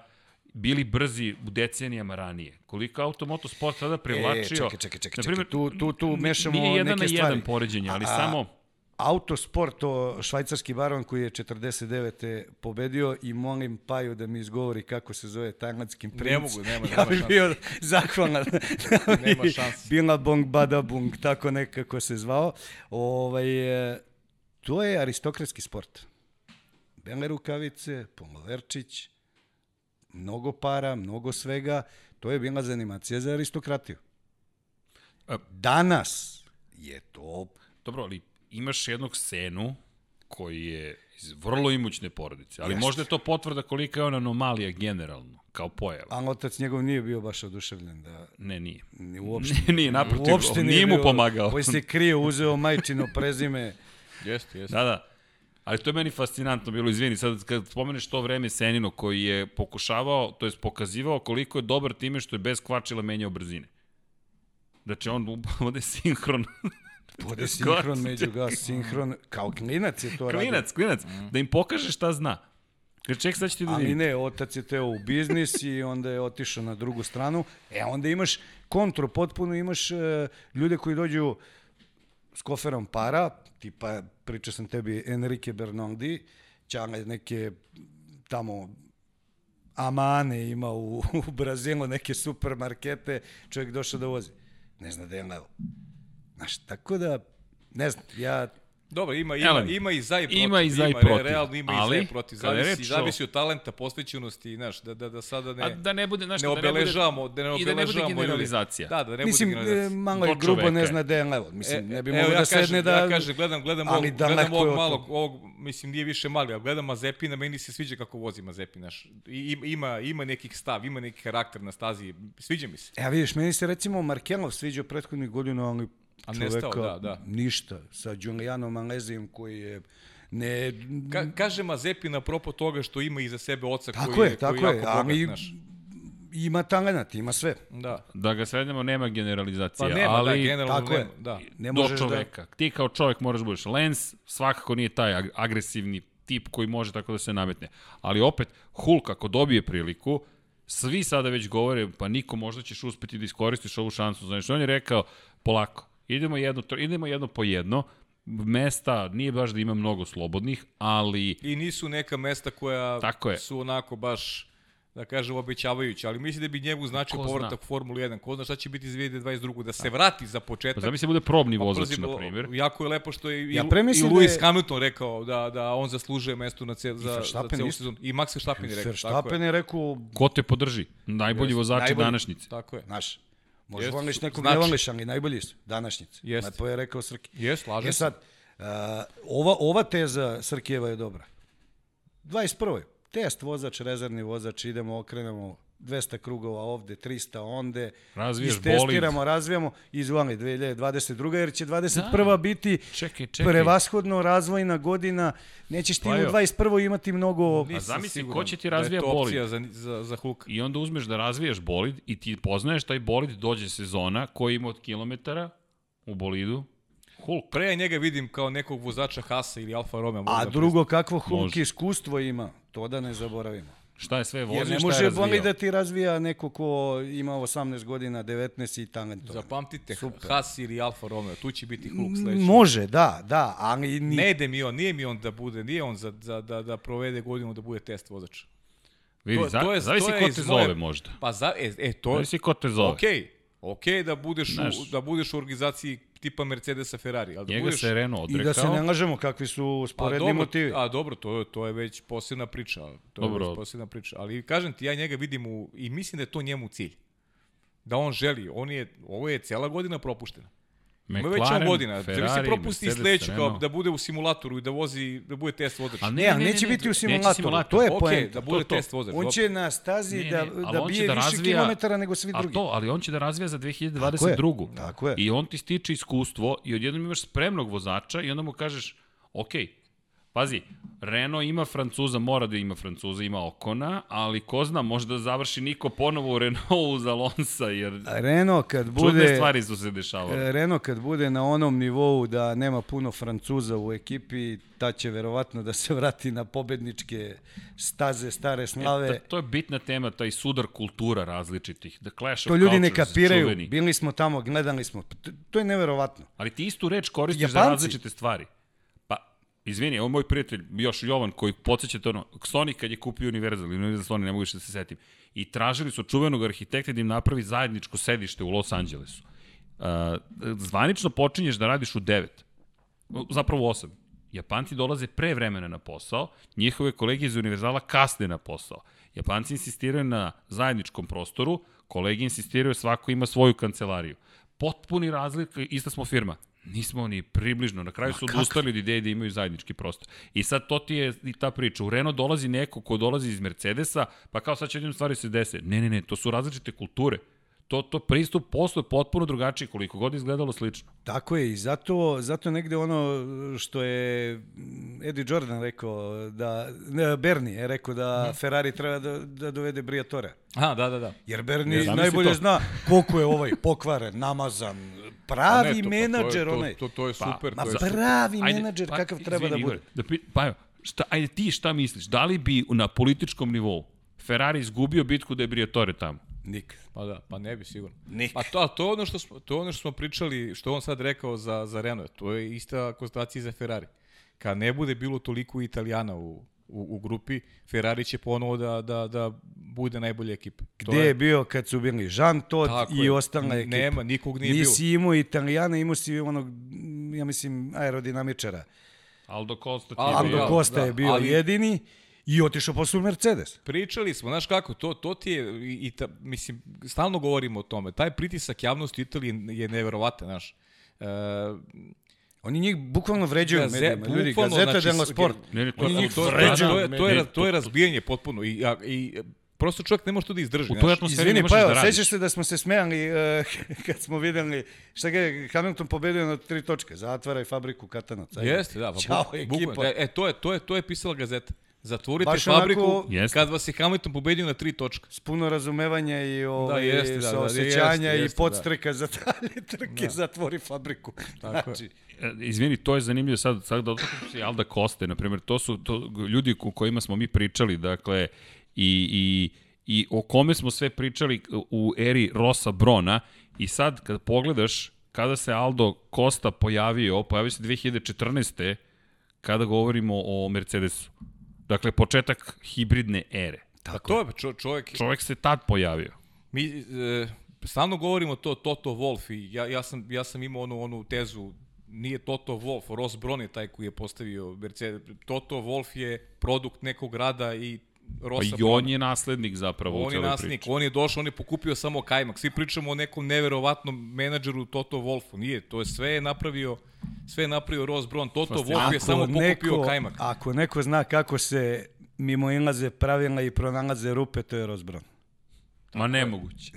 bili brzi u decenijama ranije. Koliko automoto sport sada privlačio... E, čekaj, čekaj, čekaj, čekaj. Tu, tu, tu mešamo nije jedan neke na stvari. jedan poređenje, ali A- samo... Autosport, to švajcarski baron koji je 49. pobedio i molim Paju da mi izgovori kako se zove tajlandskim princ. Ne mogu, nema- Ja nema bih šanse. bio zahvalan. Nema šanse. Bilabong Badabung, tako nekako se zvao. Ovaj, e, to je aristokratski sport. Bele rukavice, pomolerčić, mnogo para, mnogo svega. To je bila zanimacija za aristokratiju. A- Danas je to Dobro, ali imaš jednog senu koji je iz vrlo imućne porodice, ali Jeste. možda je to potvrda kolika je on anomalija generalno, kao pojava. Ali otac njegov nije bio baš oduševljen da Ne, nije. ni uopšte, Nije, nije naprotiv, uopšte nije mu bio- pomagao. Koji se krio, uzeo majčino prezime. Jeste, jeste. Da, da. Ali to je meni fascinantno bilo, izvini, sad kad spomeneš to vreme Senino koji je pokušavao, to jest pokazivao koliko je dobar time što je bez kvačila menjao brzine. Znači on ovde sinhron. Bude sinhron među gas, sinhron, kao klinac je to radio. klinac, klinac, da im pokaže šta zna. Kaže, ček, sad ću ti da Ali ne, otac je teo u biznis i onda je otišao na drugu stranu. E, onda imaš kontru, potpuno imaš e, ljude koji dođu s koferom para, tipa, pričao sam tebi, Enrique Bernondi, čale neke tamo amane ima u, u Brazilu, neke supermarkete, čovjek došao da vozi. Ne zna da je levo. Znaš, tako da, ne znam, ja Dobro, ima, ima, Elem, ima i za i protiv. ima i za i protiv, Realno ima i za ali, i protiv. Zavisi, zavisi od talenta, posvećenosti, znaš, da, da, da sada ne... A da ne bude, znaš, ne da ne obeležavamo, da ne I da ne bude obeležavamo generalizacija. Da, da ne Mislim, bude e, generalizacija. malo je grubo, ne zna da je levo. Mislim, ne bi evo, mogao ja da sedne kažem, da... Ja kažem, gledam, gledam, ali ovog, gledam ovog malog, ovog, mislim, nije više mali, ali gledam Mazepina, meni se sviđa kako vozi Mazepin, znaš. I, ima, ima nekih stav, ima neki karakter na stazi, sviđa mi se. Ja vidiš, meni se recimo Markelov sviđa prethodnih godina, ali A čoveka nestao, da, da. ništa. Sa Giulianom Alezijem koji je ne... Ka, kaže Mazepin apropo toga što ima iza sebe oca tako koji je, je, tako koji je je, jako bogat, ali znaš. ima talenat, ima sve. Da. Da ga svedemo, nema generalizacije, Pa nema, ali da, generalno tako je. nema, da. Ne do možeš da... čoveka. Ti kao čovek moraš da budeš. Lens svakako nije taj ag- agresivni tip koji može tako da se nametne. Ali opet, Hulk ako dobije priliku, svi sada već govore, pa niko možda ćeš uspeti da iskoristiš ovu šansu. Znači, on je rekao, polako, idemo jedno, idemo jedno po jedno, mesta nije baš da ima mnogo slobodnih, ali I nisu neka mesta koja Tako je. su onako baš da kažem obećavajući, ali mislim da bi njemu značio Ko povratak zna. u Formulu 1. Ko zna šta će biti iz 2022. Da se vrati za pa početak. zamisli bude probni vozač, Brzi- na primjer. Jako je lepo što je i, Ja i da Lewis je- Hamilton rekao da, da on zaslužuje mesto na cel, za, za celu isto. sezonu. I Max Verstappen je rekao. Verstappen tako je. je rekao, Ko te podrži? Najbolji Jeste, vozači najbolji. današnjice. Tako je. znaš, možeš Jeste, voliš nekog, znači. ne ali najbolji su, današnjice. Jeste. Lepo je rekao Srki. Je, slažem E sad, uh, ova, ova teza Srkijeva je dobra. 21. Test vozač, rezervni vozač, idemo, okrenemo 200 krugova ovde, 300 onde, Razviješ istestiramo, razvijamo, izvali 2022. jer će 21. biti Čekaj, čekaj. prevashodno razvojna godina, nećeš ti Pa u jo. 21. imati mnogo... Nisam zamisli, ko će ti da razvija to bolid? opcija za, za, za Hulka. I onda uzmeš da razvijaš bolid i ti poznaješ taj bolid, dođe sezona koji ima od kilometara u bolidu. Hulk. Pre ja njega vidim kao nekog vozača Hasa ili Alfa Romeo. A da drugo, kakvo Hulk Može. iskustvo ima, to da ne zaboravimo. Šta je sve vozio, Jer ne može bolid da ti razvija neko ko ima 18 godina, 19 i talentovan. Zapamtite, Super. Haas ili Alfa Romeo, tu će biti Hulk sledeći. Može, da, da, ali ni... Ne ide mi on, nije mi on da bude, nije on za, za, da, da provede godinu da bude test vozač. Vidi, To- za, to je- zavisi to je ko te moje- zove možda. Pa za, e, e to je, Zavisi ko te zove. okej, okej da budeš, u, Znaš. da budeš u organizaciji tipa Mercedesa Ferrari, ali da Njega budeš... se Renault I odrekao. da se ne lažemo kakvi su a sporedni dobro, motivi. a dobro, to, je- to je već posebna priča. To je Dobro. već posebna priča. Ali kažem ti, ja njega vidim u, i mislim da je to njemu cilj. Da on želi, on je, ovo je cela godina propuštena. Ima već on McLaren, godina. da Ferrari, bi se propusti i Mercedes, sledeću, kao Renault. da bude u simulatoru i da vozi, da bude test vozač. A Ne, ali neće biti u simulatoru. To je Okej, poenta. da bude To, to. test vozač. On će na stazi Ne, da, ne, da će bije da više razvija- kilometara nego svi A drugi. to, ali on će da razvija za 2022. Tako je. I on ti stiče iskustvo i odjednom imaš spremnog vozača i onda mu kažeš, ok, Pazi, Renault ima Francuza, mora da ima Francuza, ima Okona, ali ko zna, možda završi Niko ponovo u Renaultu za Alonsa, jer Renault kad čudne bude... stvari su se dešavale. E, Renault kad bude na onom nivou da nema puno Francuza u ekipi, ta će verovatno da se vrati na pobedničke staze stare slave. E, to, to je bitna tema, taj sudar kultura različitih. The Clash to of ljudi ne kapiraju. čuveni. Bili smo tamo, gledali smo. To, to je neverovatno. Ali ti istu reč koristiš za Japanci. različite stvari. Izvini, je moj prijatelj, još Jovan, koji podsjeća to ono, Sony kad je kupio Universal, Universal Sony, ne mogu više da se setim, i tražili su čuvenog arhitekta da im napravi zajedničko sedište u Los Angelesu. Uh, zvanično počinješ da radiš u 9, zapravo u 8. Japanci dolaze pre vremena na posao, njihove kolege iz Univerzala kasne na posao. Japanci insistiraju na zajedničkom prostoru, kolege insistiraju svako ima svoju kancelariju. Potpuni razlika, ista smo firma. Nismo ni približno. Na kraju su odustali od ideje da imaju zajednički prostor. I sad to ti je i ta priča. U Renault dolazi neko ko dolazi iz Mercedesa, pa kao sad će jednom stvari se dese. Ne, ne, ne, to su različite kulture. To, to pristup poslu je potpuno drugačiji koliko god izgledalo slično. Tako je i zato, zato negde ono što je Eddie Jordan rekao, da, ne, Bernie je rekao da Ferrari treba da, da dovede Briatore. Aha, da, da, da. Jer Bernie Ne, najbolje to. zna koliko je ovaj pokvaren, namazan, pravi to- pa to menadžer to- onaj. To, to je super. Ma to je pravi Ajde, menadžer pa, kakav treba da izvini, bude. Igore, Da pa evo, šta, ajde ti šta misliš? Da li bi na političkom nivou Ferrari izgubio bitku da je Briatore tamo? Nikad. Pa da, pa ne bi sigurno. Nikad. Pa to, a to ono što smo, to ono što smo pričali, što on sad rekao za, za Renault, to je ista konstatacija za Ferrari. Kad ne bude bilo toliko Italijana u, u, u grupi, Ferrari će ponovo da, da, da bude najbolja ekipa. To Gde je bio kad su bili Jean Todt Tako i je. ostala ekipa? Nema, nikog nije Nisi imao Italijana, imao si onog, ja mislim, aerodinamičara. Aldo Costa Aldo je Aldo bio... Costa da, je bio ali- jedini i otišao posle u Mercedes. Pričali smo, znaš kako, to, to ti je, i, i ta, mislim, stalno govorimo o tome, taj pritisak javnosti u Italiji je neverovatan, znaš. E, Oni njih bukvalno vređaju Gaze- medijima. Ljudi, bukvalno, Gazeta znači, dello s- Sport. Ne, ne, to, Oni njih to, vređaju to, je, to, je, to je razbijanje potpuno i, a, i prosto čovjek ne može to da izdrži. U toj atmosferi ne možeš pa da radiš. sećaš se da smo se smejali uh, kad smo videli šta ga je Hamilton pobedio na tri točke. Zatvaraj fabriku katanaca. Jeste, da. Pa, Ćao, buk- ekipa. bukvalno. E, e, to je, to je, to je pisala gazeta. Zatvorite Baš fabriku onako- Jeste. kad vas je Hamilton pobedio na tri točka. S puno razumevanja i ovaj, jeste, da, da, saosećanja jeste, i jeste, podstreka za dalje trke, zatvori fabriku. Tako je. znači, E, Izvini, to je zanimljivo sad, sad da se i Alda Koste, na primjer, to su to, ljudi o kojima smo mi pričali, dakle, i, i, i o kome smo sve pričali u eri Rosa Brona i sad kad pogledaš kada se Aldo Costa pojavio, pojavio se 2014. kada govorimo o Mercedesu. Dakle, početak hibridne ere. Pa to je čo, čovjek, Čovek se tad pojavio. mi e, stalno govorimo to Toto Wolff i ja, ja, sam, ja sam imao onu, onu tezu nije Toto Wolff, Ross Brown je taj koji je postavio Mercedes. Toto Wolff je produkt nekog rada i Pa Rosa i on je naslednik zapravo On je celoj priči. on je došao, on je pokupio samo kajmak. Svi pričamo o nekom neverovatnom menadžeru Toto Wolfu. Nije, to je sve je napravio sve je napravio Ross Brown. Toto Wolf je samo pokupio kajmak. Ako neko zna kako se mimo ilaze pravila i pronalaze rupe, to je Rozbron. Ma nemoguće.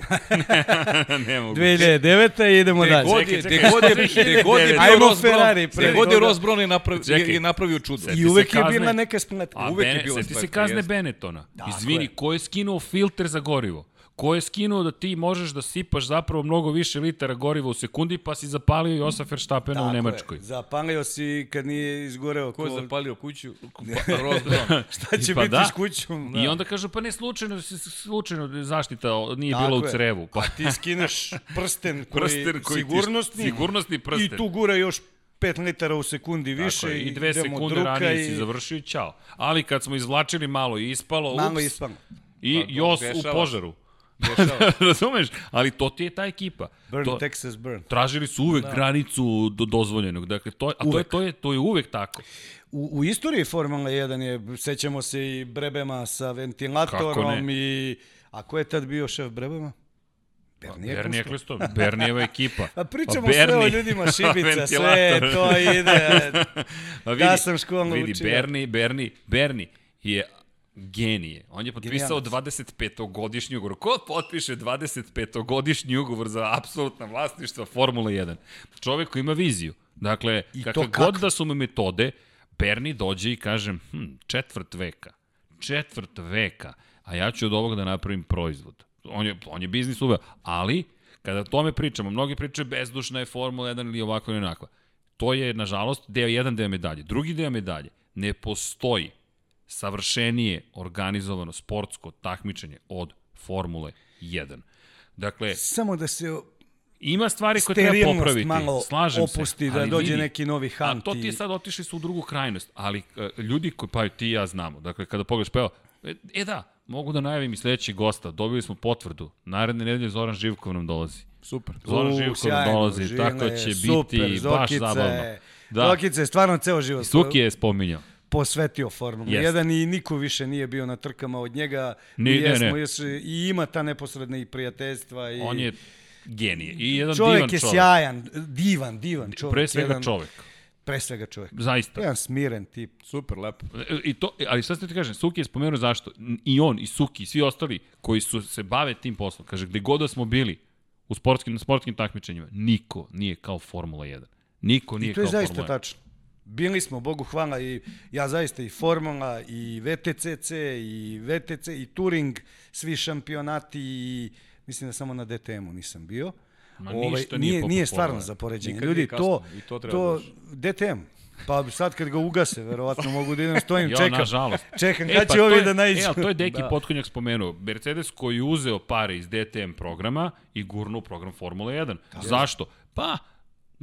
nemoguće. 2009. i idemo Gde dalje. god je, čekaj, gde god je, gde god je bio Ajmo Ross Ferrari, Brown, pre gde god je toga. Ross Brown je napravio, je, Čekaj. je napravio čudo. I uvek je bila neka spletka. A Uvek je Bene, bilo seti se spletka, kazne. Benetona. Izvini, ko je skinuo filter za gorivo? Ko je skinuo da ti možeš da sipaš zapravo mnogo više litara goriva u sekundi, pa si zapalio Josa Verstappena u Tako je. Nemačkoj? Zapalio si kad nije izgoreo. Ko je ko- zapalio kuću? Brown. Šta će Pa biti da. s kućom? I onda kažu, pa ne slučajno, slučajno zaštita nije Tako bila u je. crevu. Pa Pa ti skineš prsten koji, prsten koji ti- sigurnosni, sigurnosni prsten. i tu gura još 5 litara u sekundi više Tako je, i dve sekunde ranije i si završio i čao. Ali kad smo izvlačili malo i ispalo, malo ups, ispamo. i Pa, Jos u požaru. Razumeš? Ali to ti je ta ekipa. Burn, to, Texas burn. tražili su uvek da. granicu do dozvoljenog. Dakle, to, a to je, Uvek. to, je, to je uvek tako. U, u istoriji Formula 1 je, sećamo se i Brebema sa ventilatorom i... A ko je tad bio šef Brebema? Bernie Bernie Ecclestone. Ecclestone, Bernijeva ekipa. A pričamo Pa sve o ljudima, šibica, sve, Ventilator. to ide. Pa Da sam školno vidi, učio. Bernie, Bernie, Bernie je genije. On je potpisao Genijalac. 25-godišnji ugovor. Ko potpiše 25-godišnji ugovor za apsolutna vlasništva Formula 1? Čovek koji ima viziju. Dakle, I kakve kako? god da su mu metode, Bernie dođe i kaže, hm, četvrt veka, četvrt veka, a ja ću od ovoga da napravim proizvod. On je, on je biznis uveo, ali kada o tome pričamo, mnogi pričaju bezdušna je Formula 1 ili ovako ili onako. To je, nažalost, deo jedan deo medalje. Drugi deo medalje, ne postoji savršenije organizovano sportsko takmičenje od Formule 1. Dakle, Samo da se ima stvari koje treba popraviti. malo Slažem opusti, se. da dođe vidi, neki novi A hunt. to ti je sad otišli su u drugu krajnost, ali uh, ljudi koji, pa ti i ja znamo, dakle kada pogledaš, pa evo, e, e da, mogu da najavim i sledećeg gosta, dobili smo potvrdu, naredne nedelje Zoran Živkov nam dolazi. Super. Zoran U, Živkov sjajno, dolazi, Žile, tako će super, biti baš Zokice, zabavno. Da, Zokice je stvarno ceo život Suki je spominjao. Posvetio Formulu Jeste. 1 i niko više nije bio na trkama od njega. Ni- Mi ne, jesmo ne. Još, I ima ta neposredna i prijateljstva. I... On je genije i jedan čovjek divan je čovjek. sjajan, divan, divan čovjek. Pre svega jedan, čovjek. Pre svega čovjek. Zaista. Jedan smiren tip. Super, lepo. I to, ali sad ste ti kažem, Suki je spomenuo zašto. I on, i Suki, i svi ostali koji su se bave tim poslom. Kaže, gde god da smo bili u sportskim, na sportskim takmičenjima, niko nije kao Formula 1. Niko nije I to je kao zaista Formula 1. tačno. Bili smo, Bogu hvala, i ja zaista i Formula, i VTCC, i VTC, i Turing, svi šampionati, i mislim da samo na DTM-u nisam bio. Ovaj, Ma ništa nije nije, nije stvarno za poređenje. Ljudi, kasno, to, to to da DTM, pa sad kad ga ugase, verovatno mogu da idem, stojim, Ja, čekam. nažalost. Čekam, E, kad pa će ovi da naiđu. E, ali to je Deki Da. da. Potkonjak spomenuo. Mercedes koji je uzeo pare iz DTM programa i gurnuo program Formule 1. Zašto? Pa,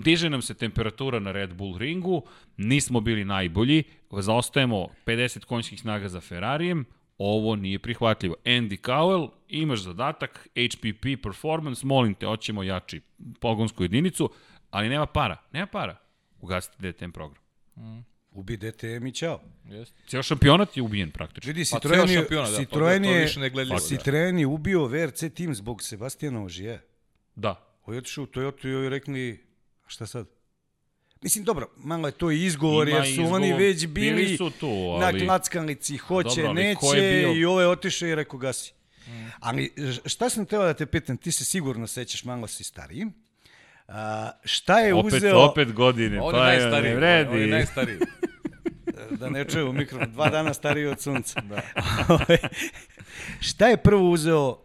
diže nam se temperatura na Red Bull ringu, nismo bili najbolji, zaostajemo 50 konjskih snaga za Ferrarijem, ovo nije prihvatljivo. Andy Cowell, imaš zadatak, HPP Performance, molim te, hoćemo jači pogonsku jedinicu, ali nema para, nema para. Ugasite DTM program. Ubi DTM i čao. Jeste. Cijel šampionat je ubijen praktično. Vidi, Pa Citroen ceo je, da, pa Citroen to je, da. Citroen je ubio VRC tim zbog Sebastijana Ožije. Da. On je otišao u Toyota i rekli, šta sad? Mislim, dobro, malo je to i izgovor, Ima jer su izgovor, oni već bili, bili su tu, na ali- klackalici, hoće, Dobro, ali neće, je bio- i ovo je otišao i rekao gasi. Ali ž- šta sam teo da te pitam, ti se sigurno sećaš, malo si stariji. A, šta je Opet, uzeo, opet godine. On pa je najstariji. Ne On vredi. je najstariji. da ne čuje u mikrofon, dva dana stariji od sunca. Da. šta je prvo uzeo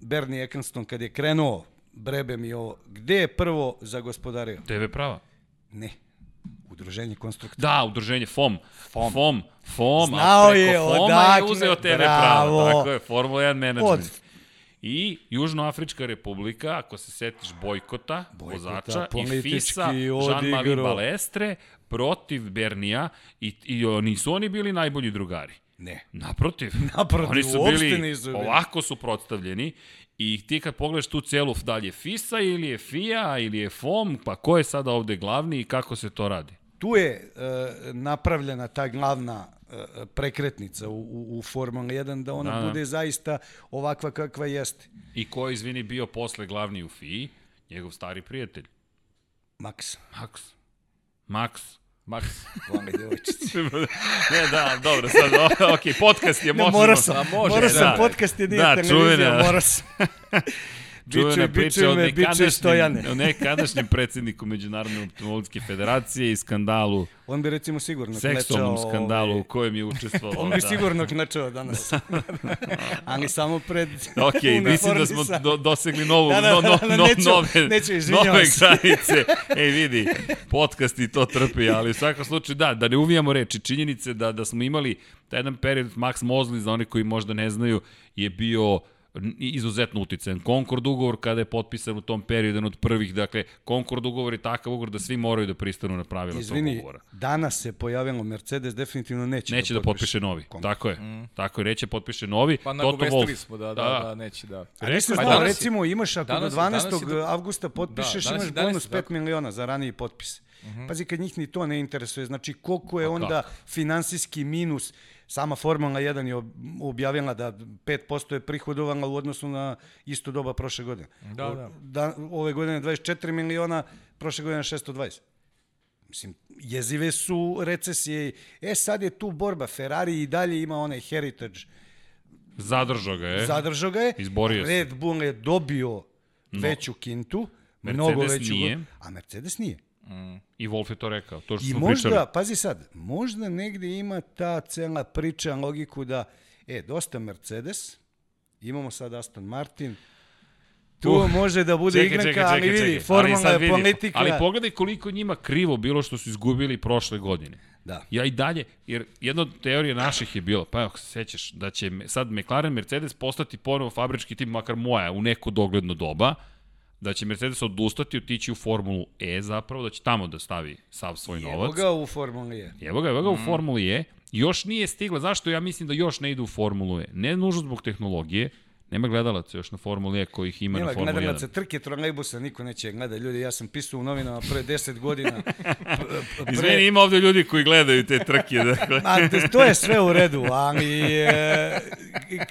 Bernie Eccleston kad je krenuo brebe mi ovo, gde je prvo zagospodario? TV prava. Ne. Udruženje konstruktora. Da, udruženje FOM. FOM. FOM. FOM. Znao a preko je FOM-a odakle, je uzeo TV bravo. prava. Tako je, Formula 1 management. Od I Južnoafrička republika, ako se setiš bojkota, Bojkota, vozača, i FISA, Jean-Marie. Balestre, protiv Bernija, i, i nisu oni bili najbolji drugari. Ne. Naprotiv. Naprotiv, Oni su bili, nisu bili. ovako su protstavljeni i ti kad pogledaš tu celu, da li je FISA ili je FIA ili je FOM, pa ko je sada ovde glavni i kako se to radi? Tu je e, napravljena ta glavna e, prekretnica u, u, u Formula 1 da ona Da, da. bude zaista ovakva kakva jeste. I ko je, izvini, bio posle glavni u FII? Njegov stari prijatelj. Max. Max. Max. Max. Voli devojčici. ne, da, dobro, sad, ok, podcast je, Ne, možemo. morao sam, A može, morao sam da. podcast je nije Da, televizija, čuvena- morao sam. Čuvena priča bičuj o nekadašnjem, nekadašnjem predsjedniku Međunarodne automobilske federacije i skandalu, On bi recimo sigurno seksualnom klečao, skandalu ovaj, u kojem je učestvovao. On bi da. sigurno klečao danas. Ali samo pred Ok, mislim da smo do, dosegli novu, Da, da, no, no, da, da, no, neću, nove, neću, nove granice. Ej, vidi, podcast i to trpi, ali u svakom slučaju, da, da ne uvijamo reči. Činjenice da, da smo imali taj jedan period, Max Mosley, za one koji možda ne znaju, je bio izuzetno uticajan. Concord ugovor kada je potpisan u tom periodu, jedan od prvih, dakle, Concord ugovor je takav ugovor da svi moraju da pristanu na pravila tog Izvini, ugovora. danas se pojavilo Mercedes, definitivno neće, Neće da potpiše novi. Concord. Tako je. Tako je, neće potpiše novi. Pa nagovestili smo da, da, da, neće, da. A nisam Pa znao, danas recimo imaš ako danas- do 12. danas do- avgusta potpišeš, Da, danas imaš danas bonus 5 tako. miliona za raniji potpis. Pazi, kad njih ni to ne interesuje, znači koliko je Pa onda finansijski minus, sama Formula 1 je ob- objavila da 5% je prihodovala u odnosu na isto doba prošle godine. Da, da. da ove godine 24 miliona, prošle godine 620. Mislim, jezive su recesije. E, sad je tu borba. Ferrari i dalje ima onaj heritage Zadržao ga je. Zadržao ga je. Izborio se. Red Bull je dobio veću kintu, Mercedes mnogo veću. nije. A Mercedes nije. Mm. I Wolf je to rekao, to što I smo možda, pričali. pazi sad, možda negdje ima ta cela priča, logiku da, e, dosta Mercedes, imamo sad Aston Martin, tu Uh, može da bude Čekaj, igranka, čekaj, ali čekaj, vidi, čekaj. Ali je politika. Ali pogledaj koliko njima krivo bilo što su izgubili prošle godine. Da. Ja i dalje, jer jedna od teorija naših je bila, pa evo, se sećaš, da će sad McLaren Mercedes postati ponovo fabrički tim, makar moja, u neko dogledno doba, da će Mercedes odustati, otići u Formulu E zapravo, da će tamo da stavi sav svoj Evo novac. ga u Formuli E. Evo ga, evo ga u Formuli E. Još nije stigla. Zašto ja mislim da još ne ide u Formulu E? Ne nužno zbog tehnologije, nema gledalaca još na Formuli E kojih ima Nema na Formuli 1. gledalaca trke trolejbusa, niko neće gleda. Ljudi, ja sam pisao u novinama pre 10 godina. p- p- Izvini, ima ovde ljudi koji gledaju te trke. Dakle. Ma, to je sve u redu, ali e,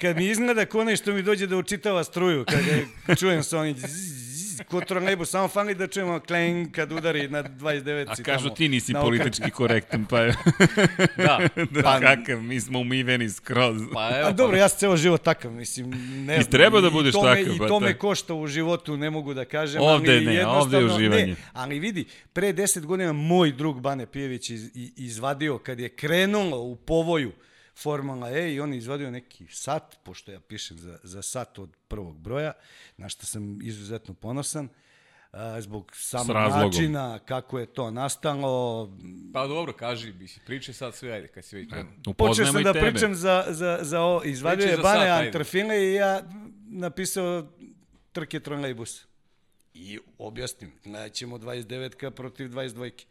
kad mi izgleda ko onaj što mi dođe da učitava struju, kad ga čujem sa onim zzz, zzz, ko trolejbus, samo fali da čujemo kleng kad udari na 29. A kažu tamo, ti nisi politički korektan, pa je... Da, da, pa, kakav, mi smo umiveni skroz. pa A evo, dobro, ja sam ceo život takav, mislim, ne I znam. treba da budeš to me, takav, I pa to me košta u životu, ne mogu da kažem. Ovde ali ne, jednostavno- ovde je uživanje. Ne, ali vidi, pre 10 godina moj drug Bane Pijević iz, i- izvadio, kad je krenulo u povoju Formula E i on je izvadio neki sat, pošto ja pišem za, za sat od prvog broja, na što sam izuzetno ponosan, a, zbog samog načina kako je to nastalo. Pa dobro, kaži, pričaj sad sve, ajde, kad si već krenuo. Počeo sam da tebe. pričam za, za, za ovo. Izvadio je Bane. Antrfile i ja napisao trke trolejbus. I objasnim, gledat ćemo 29 protiv 22.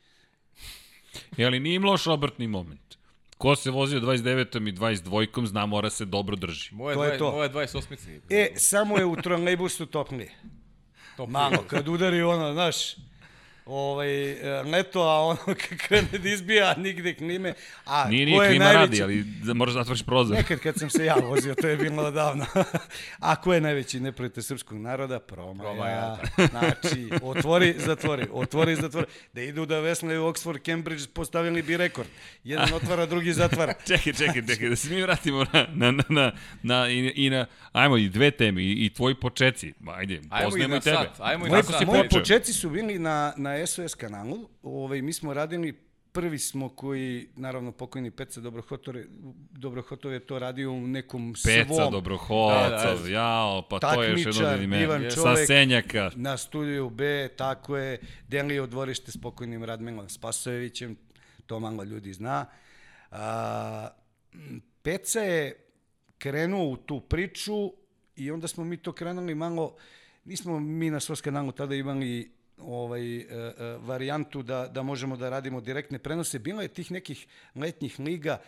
Je ali nije im loš obrtni moment. Ko se vozio 29. i 22. zna mora se dobro drži. Moje, To je to. moje 28. E, samo je u trolejbusu topnije. to Malo, kad udari ono, znaš, ovaj, e, neto, a ono kad krene da izbija, nigde klime. A Nije, ko nije je klima najveći- radi, ali da moraš da zatvoriš prozor. Nekad kad sam se ja vozio, to je bilo odavno. A ko je najveći neprijatelj srpskog naroda? Promaja. Promaja, Znači, otvori, zatvori, otvori, zatvori. Da idu da veslaju Oxford, Cambridge, postavili bi rekord. Jedan otvara, drugi zatvara. čekaj, čekaj, čekaj, da se mi vratimo na, na, na, na, na i, i na, ajmo, i dve teme, i, i tvoji počeci. Ajde, Ajmo i poznajemo na i tebe. sat, ajmo i na si moji počeo? početci su bili na, na SOS kanalu. Ovaj, mi smo radili prvi smo koji, naravno pokojni Peca Dobrohotov, Dobrohotov je to radio u nekom Peca, svom Dobroholca, Da, da. jao, pa to je još jedno Takmičar, ime. divan Sa čovek. Senjaka. na studiju B, tako je, delio dvorište s pokojnim Radmilom Spasojevićem, to malo ljudi zna. A, Peca je krenuo u tu priču i onda smo mi to krenuli malo, nismo mi na Sos kanalu tada imali ovaj, e, e, varijantu da, da možemo da radimo direktne prenose. Bilo je tih nekih letnjih liga,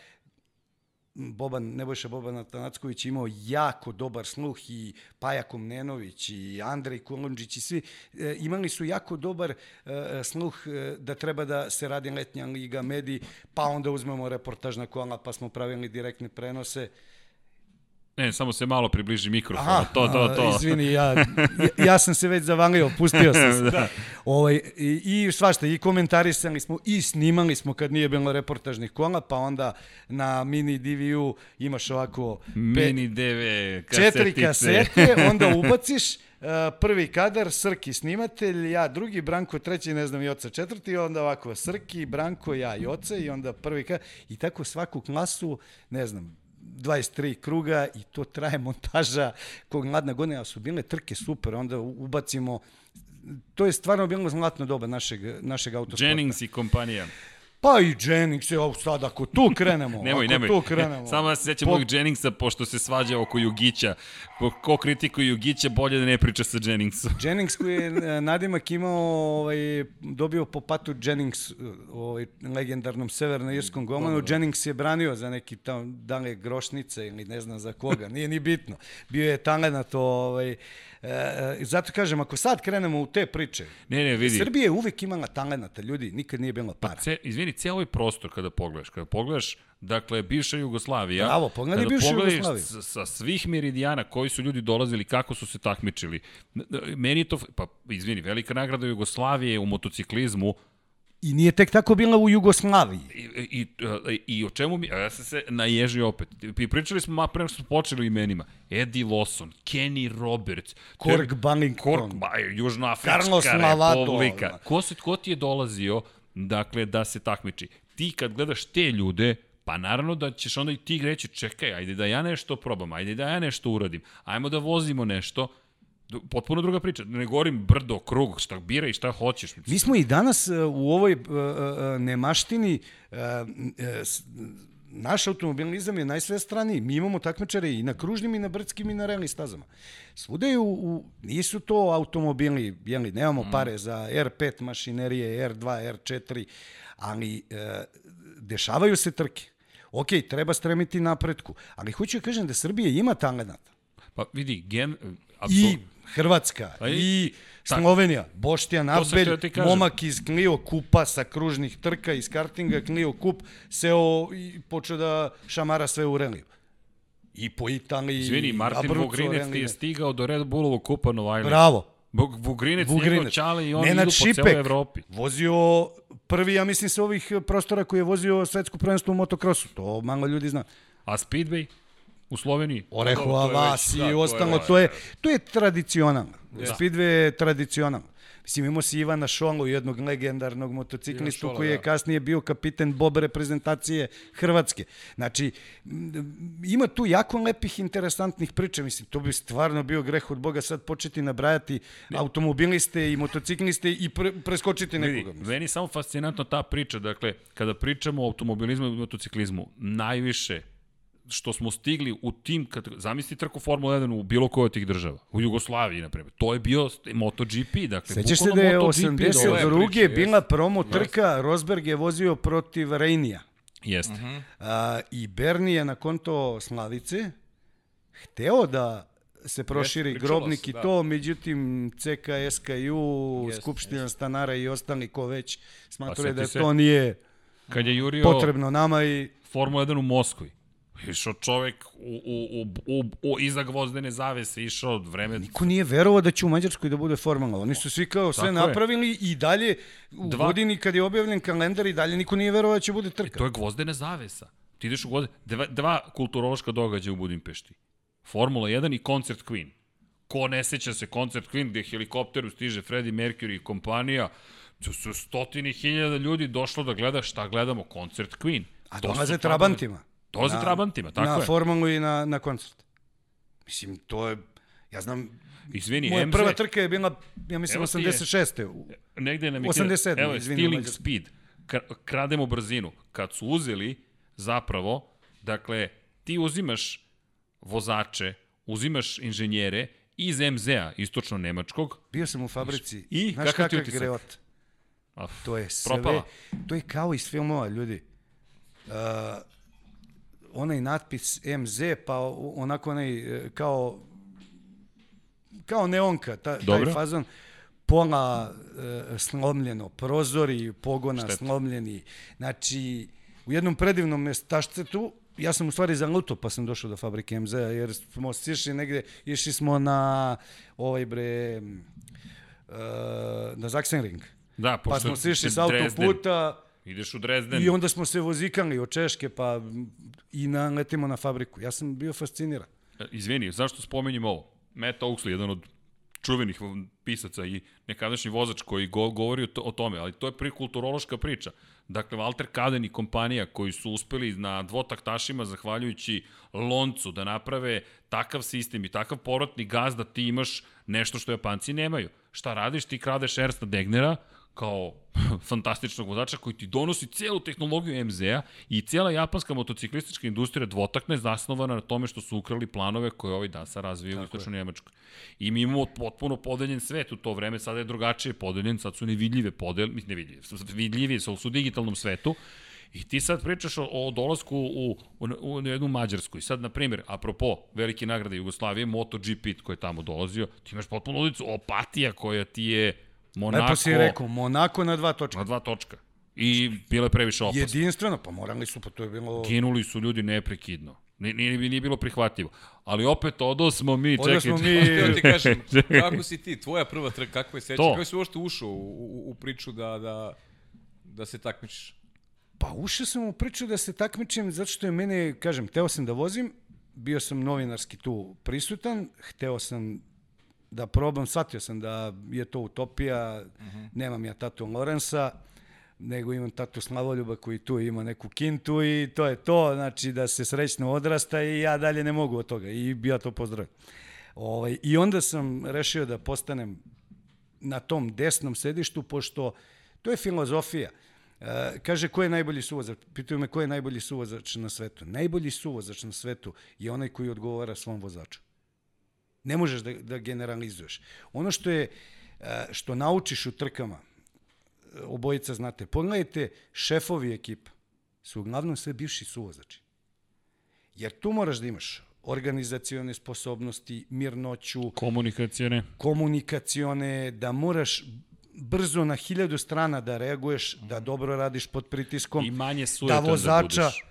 Boban, Nebojša Boban Atanacković imao jako dobar sluh i Paja Komnenović i Andrej Kolundžić i svi e, imali su jako dobar e, sluh e, da treba da se radi letnja liga mediji, pa onda uzmemo reportažna kola pa smo pravili direktne prenose. Ne, samo se malo približi mikrofonu. to, to, to. a, Izvini, ja, ja, ja sam se već zavalio, pustio sam se. Da. Ovaj, i, I svašta, i komentarisali smo, i snimali smo kad nije bilo reportažnih kola, pa onda na mini DVU imaš ovako pe- Mini DV kasetice. četiri kasete, onda ubaciš uh, prvi kadar, Srki snimatelj, ja drugi, Branko treći, ne znam, Joca četvrti, onda ovako Srki, Branko, ja i Oca i onda prvi kadar, i tako svaku klasu, ne znam, 23 kruga i to traje montaža kog mladna godina, su bile trke super, onda ubacimo to je stvarno bilo zlatno doba našeg, našeg autosporta. Jennings i kompanija. Pa i Jennings, evo sad, ako tu krenemo, Nemoj, ako nemoj. tu krenemo. Samo ja se sjećam Po- ovog Jenningsa, pošto se svađa oko Jugića. Ko, ko kritikuje Jugića, bolje da ne priča sa Jenningsom. Jennings koji je e, nadimak imao, ovaj, dobio po patu Jennings, ovaj, legendarnom severno-irskom golmanu. Jennings je branio za neki tam, da li je grošnice ili ne znam za koga, nije ni bitno. Bio je talenat, ovaj, e, e, zato kažem, ako sad krenemo u te priče, Ne, ne, vidi. Srbija je uvek imala talenata, ljudi, nikad nije bilo para. Ce, izvini, cijel ovaj prostor kada pogledaš, kada pogledaš, dakle, bivša Jugoslavija, Bravo, pogledaj kada bivšu pogledaš Jugoslaviju. Sa, sa svih meridijana koji su ljudi dolazili, kako su se takmičili, meni je to, pa izvini, velika nagrada Jugoslavije u motociklizmu, I nije tek tako bila u Jugoslaviji. I, i, i, i o čemu mi, ja sam se naježio opet. I pričali smo ma pre nego što smo počeli o imenima. Eddie Lawson, Kenny Roberts, Kork Ballington. Kork, ba, Južnoafrička Carlos Lavado. republika. Ko, se, ko ti je dolazio dakle, da se takmiči? Ti kad gledaš te ljude, Pa naravno da ćeš onda i ti reći, čekaj, ajde da ja nešto probam, ajde da ja nešto uradim, ajmo da vozimo nešto, potpuno druga priča. Ne govorim brdo, krug, šta bira i šta hoćeš. Mi smo i danas uh, u ovoj uh, uh, nemaštini naš automobilizam je najsvestraniji. Mi imamo takmičare i na kružnim i na brdskim i na rally stazama. Svuda je u, u nisu to automobili, jeli, nemamo mm. pare za R5 mašinerije, R2, R4, ali e, dešavaju se trke. Ok, treba stremiti napretku, ali hoću da kažem da Srbija ima talent. Pa vidi, gen, I Hrvatska, pa i, i Slovenija, Boštjan Abelj, momak iz Clio Kupa sa kružnih trka, iz kartinga Clio Kup, seo i počeo da šamara sve u reliju. I po Italiji, Izvini, Martin Vogrinec je stigao do Red Bullovog kupa Novajlija. Bravo. Vugrinec, Vugrinec. njegov čale i oni Nenad idu po Šipek, celoj Evropi. vozio prvi, ja mislim, sa ovih prostora koji je vozio svetsko prvenstvo u motokrosu. To malo ljudi zna. A Speedway? U Sloveniji? Orehova vas i da, ostalo, to je, to je tradicionalno. Da. Speedway je tradicionalno. Mislim, imamo si Ivana Šolu, jednog legendarnog motociklistu Šola, koji je da. kasnije bio kapiten Bob reprezentacije Hrvatske. Znači, ima tu jako lepih, interesantnih priča. Mislim, to bi stvarno bio greh od Boga sad početi nabrajati ne. automobiliste i motocikliste i pre, preskočiti nekoga. Mislim. Meni je samo fascinantno ta priča. Dakle, kada pričamo o automobilizmu i motociklizmu, najviše što smo stigli u tim, kad, zamisli trku Formula 1 u bilo kojoj od tih država, u Jugoslaviji, na primjer, to je bio MotoGP, dakle, Sećaš se da je 82. bila promo trka, Rosberg je vozio protiv Rejnija. Jeste. Uh -huh. A, I Berni je na konto Slavice hteo da se proširi Jeste, grobnik i da. to, međutim CK, SKU, Jeste, Skupština Jeste. stanara i ostali ko već smatruje pa, da se, to nije kad je jurio potrebno nama i Formula 1 u Moskvi Išao čovek u, u, u, u, u, iza gvozdene zavese, išao vreme... Niko nije verovao da će u Mađarskoj da bude formalno. Oni su svi kao sve Tako napravili je. i dalje u Dva... godini kad je objavljen kalendar i dalje niko nije verovao da će bude trka. E, to je gvozdene zavesa. Ti ideš u gvozdene... Dva, dva kulturološka događaja u Budimpešti. Formula 1 i koncert Queen. Ko ne seća se koncert Queen gde helikopteru stiže Freddie Mercury i kompanija, to su stotini hiljada ljudi došlo da gleda šta gledamo, koncert Queen. A dolaze trabantima. Dolaze trabantima, tako na je. Na formalu i na, na koncert. Mislim, to je, ja znam, Izvini, Moja MZ... prva trka je bila, ja mislim, 86. U... Negde nam je... 87. Evo je, stealing speed. Krademo brzinu. Kad su uzeli, zapravo, dakle, ti uzimaš vozače, uzimaš inženjere iz MZ-a, istočno-nemačkog. Bio sam u fabrici. I Znaš kakav ti utisak? Greot? To je sve, propala. to je kao iz filmova, ljudi. Uh, onaj natpis MZ, pa onako onaj e, kao kao neonka, ta, taj fazon, pola e, slomljeno, prozori pogona Šteta. slomljeni. Znači, u jednom predivnom mestašcetu, ja sam u stvari zaluto pa sam došao do fabrike MZ, jer smo sišli negde, išli smo na ovaj bre, uh, na Zaksenring. Da, pa smo sišli s autoputa, Ideš u Dresden. I onda smo se vozikali od Češke, pa i naletimo na fabriku. Ja sam bio fasciniran. E, izvini, zašto spomenjem ovo? Matt Oaksley, jedan od čuvenih pisaca i nekadašnji vozač koji go, govori o, to, o tome, ali to je prikulturološka priča. Dakle, Walter Kaden i kompanija koji su uspeli na dvotaktašima, zahvaljujući loncu, da naprave takav sistem i takav porotni gaz da ti imaš nešto što Japanci nemaju. Šta radiš? Ti kradeš Ernsta Degnera, kao fantastičnog vozača koji ti donosi celu tehnologiju MZ-a i cijela japanska motociklistička industrija dvotakne zasnovana na tome što su ukrali planove koje ovaj dan sa razvijaju u istočnoj Njemačkoj. I mi imamo potpuno podeljen svet u to vreme, sada je drugačije podeljen, sad su nevidljive podel, nevidljive, vidljivi su, su u digitalnom svetu, I ti sad pričaš o, o dolasku u, u, u jednu Mađarsku. I sad, na primjer, apropo velike nagrade Jugoslavije, MotoGP koji je tamo dolazio, ti imaš potpuno ulicu Opatija koja ti je Monako... Lepo si rekao, Monako na dva točka. Na dva točka. I bilo je previše opasno. Jedinstveno, pa morali su, pa to je bilo... Ginuli su ljudi neprekidno. Nije, nije, nije bilo prihvatljivo. Ali opet odo smo mi, odo smo mi... Htio ti kažem, kako si ti, tvoja prva trka, kako je seća, kako si uopšte ušao u, u, u priču da, da, da se takmičiš? Pa ušao sam u priču da se takmičim zato što je mene, kažem, teo sam da vozim, bio sam novinarski tu prisutan, hteo sam da probam, shvatio sam da je to utopija, uh -huh. nemam ja tatu Lorensa, nego imam tatu Slavoljuba koji tu ima neku kintu i to je to, znači da se srećno odrasta i ja dalje ne mogu od toga i ja to pozdravim. Ovaj, I onda sam rešio da postanem na tom desnom sedištu, pošto to je filozofija. E, kaže, ko je najbolji suvozač? Pitaju me ko je najbolji suvozač na svetu. Najbolji suvozač na svetu je onaj koji odgovara svom vozaču. Ne možeš da, da generalizuješ. Ono što je, što naučiš u trkama, obojica znate, pogledajte, šefovi ekipa su uglavnom sve bivši suvozači. Jer tu moraš da imaš organizacione sposobnosti, mirnoću, komunikacione, komunikacione, da moraš brzo na hiljadu strana da reaguješ, da dobro radiš pod pritiskom, i manje da da vozača, budeš.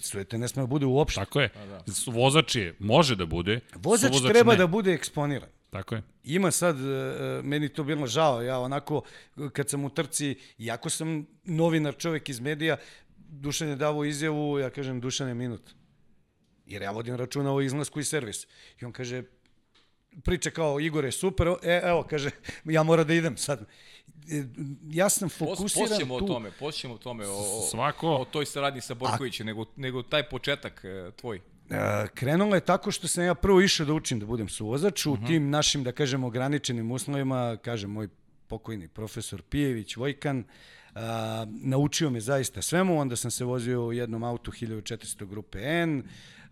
Sujete ne sme da bude uopšte. Tako je. Da. Vozač je, može da bude. Vozač suvozač treba ne. da bude eksponiran. Tako je. Ima sad, e, meni to bilo žao, ja onako, kad sam u trci, iako sam novinar čovek iz medija, Dušan je davo izjavu, ja kažem, Dušan je minut. Jer ja vodim računa o izlasku i servis. I on kaže, priča kao Igor je super, e, evo, kaže, ja moram da idem sad. E, ja sam fokusiran Posjećemo tu. o tome, posjećemo o tome, o, o, Svako. o toj saradnji sa Borkovićem, nego, nego taj početak e, tvoj. E, krenulo je tako što sam ja prvo išao da učim da budem suvozač u uh -huh. tim našim, da kažem, ograničenim uslovima, kaže moj pokojni profesor Pijević, Vojkan, a, naučio me zaista svemu, onda sam se vozio u jednom autu 1400 grupe N, a,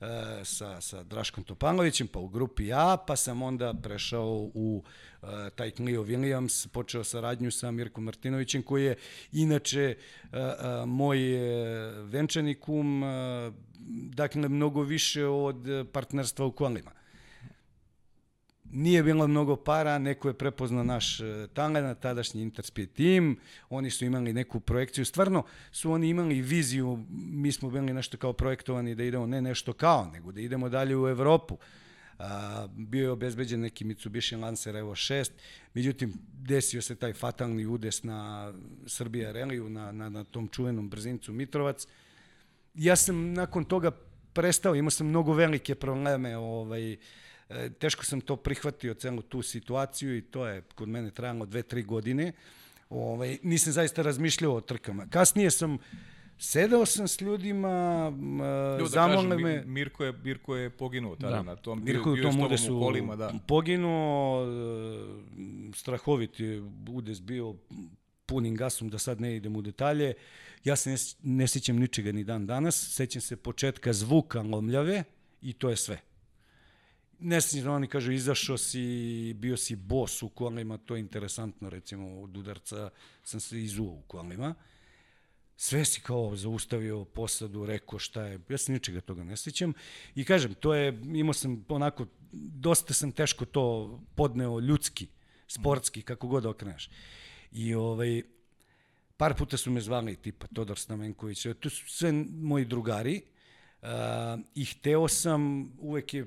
sa, sa Draškom Topanovićem, pa u grupi A, pa sam onda prešao u a, taj Clio Williams, počeo saradnju sa Mirkom Martinovićem, koji je inače a, a, moj venčani kum, dakle, mnogo više od partnerstva u kolima. Nije bilo mnogo para, neko je prepoznao naš e, talent, tadašnji Interspeed tim, oni su imali neku projekciju, stvarno su oni imali viziju, mi smo bili nešto kao projektovani da idemo, ne nešto kao, nego da idemo dalje u Evropu. A, bio je obezbeđen neki Mitsubishi Lancer Evo 6, međutim desio se taj fatalni udes na Srbija Reliju, na, na, na tom čuvenom brzincu Mitrovac. Ja sam nakon toga prestao, imao sam mnogo velike probleme, ovaj, teško sam to prihvatio, celu tu situaciju i to je kod mene trajalo dve, tri godine. Ovaj, nisam zaista razmišljao o trkama. Kasnije sam sedeo sam s ljudima, Ljuda, zamolne kažem, me... Mirko je, Mirko je poginuo tada Da. na tom, Mirko bio, je u tom udesu u kolima, da. poginuo, e, strahovit je udes bio punim gasom, da sad ne idem u detalje. Ja se ne, ne sjećam ničega ni dan danas, sećam se početka zvuka lomljave i to je sve. Ne sjećam, oni kažu, izašao si, bio si bos u kolima, to je interesantno, recimo, od udarca sam se izuo u kolima. Sve si kao zaustavio posadu, rekao šta je, ja se ničega toga ne sjećam. I kažem, to je, imao sam onako, dosta sam teško to podneo ljudski, sportski, kako god okreneš. I ovaj, par puta su me zvali tipa Todor Stamenković, to su sve moji drugari uh, i hteo sam, uvek je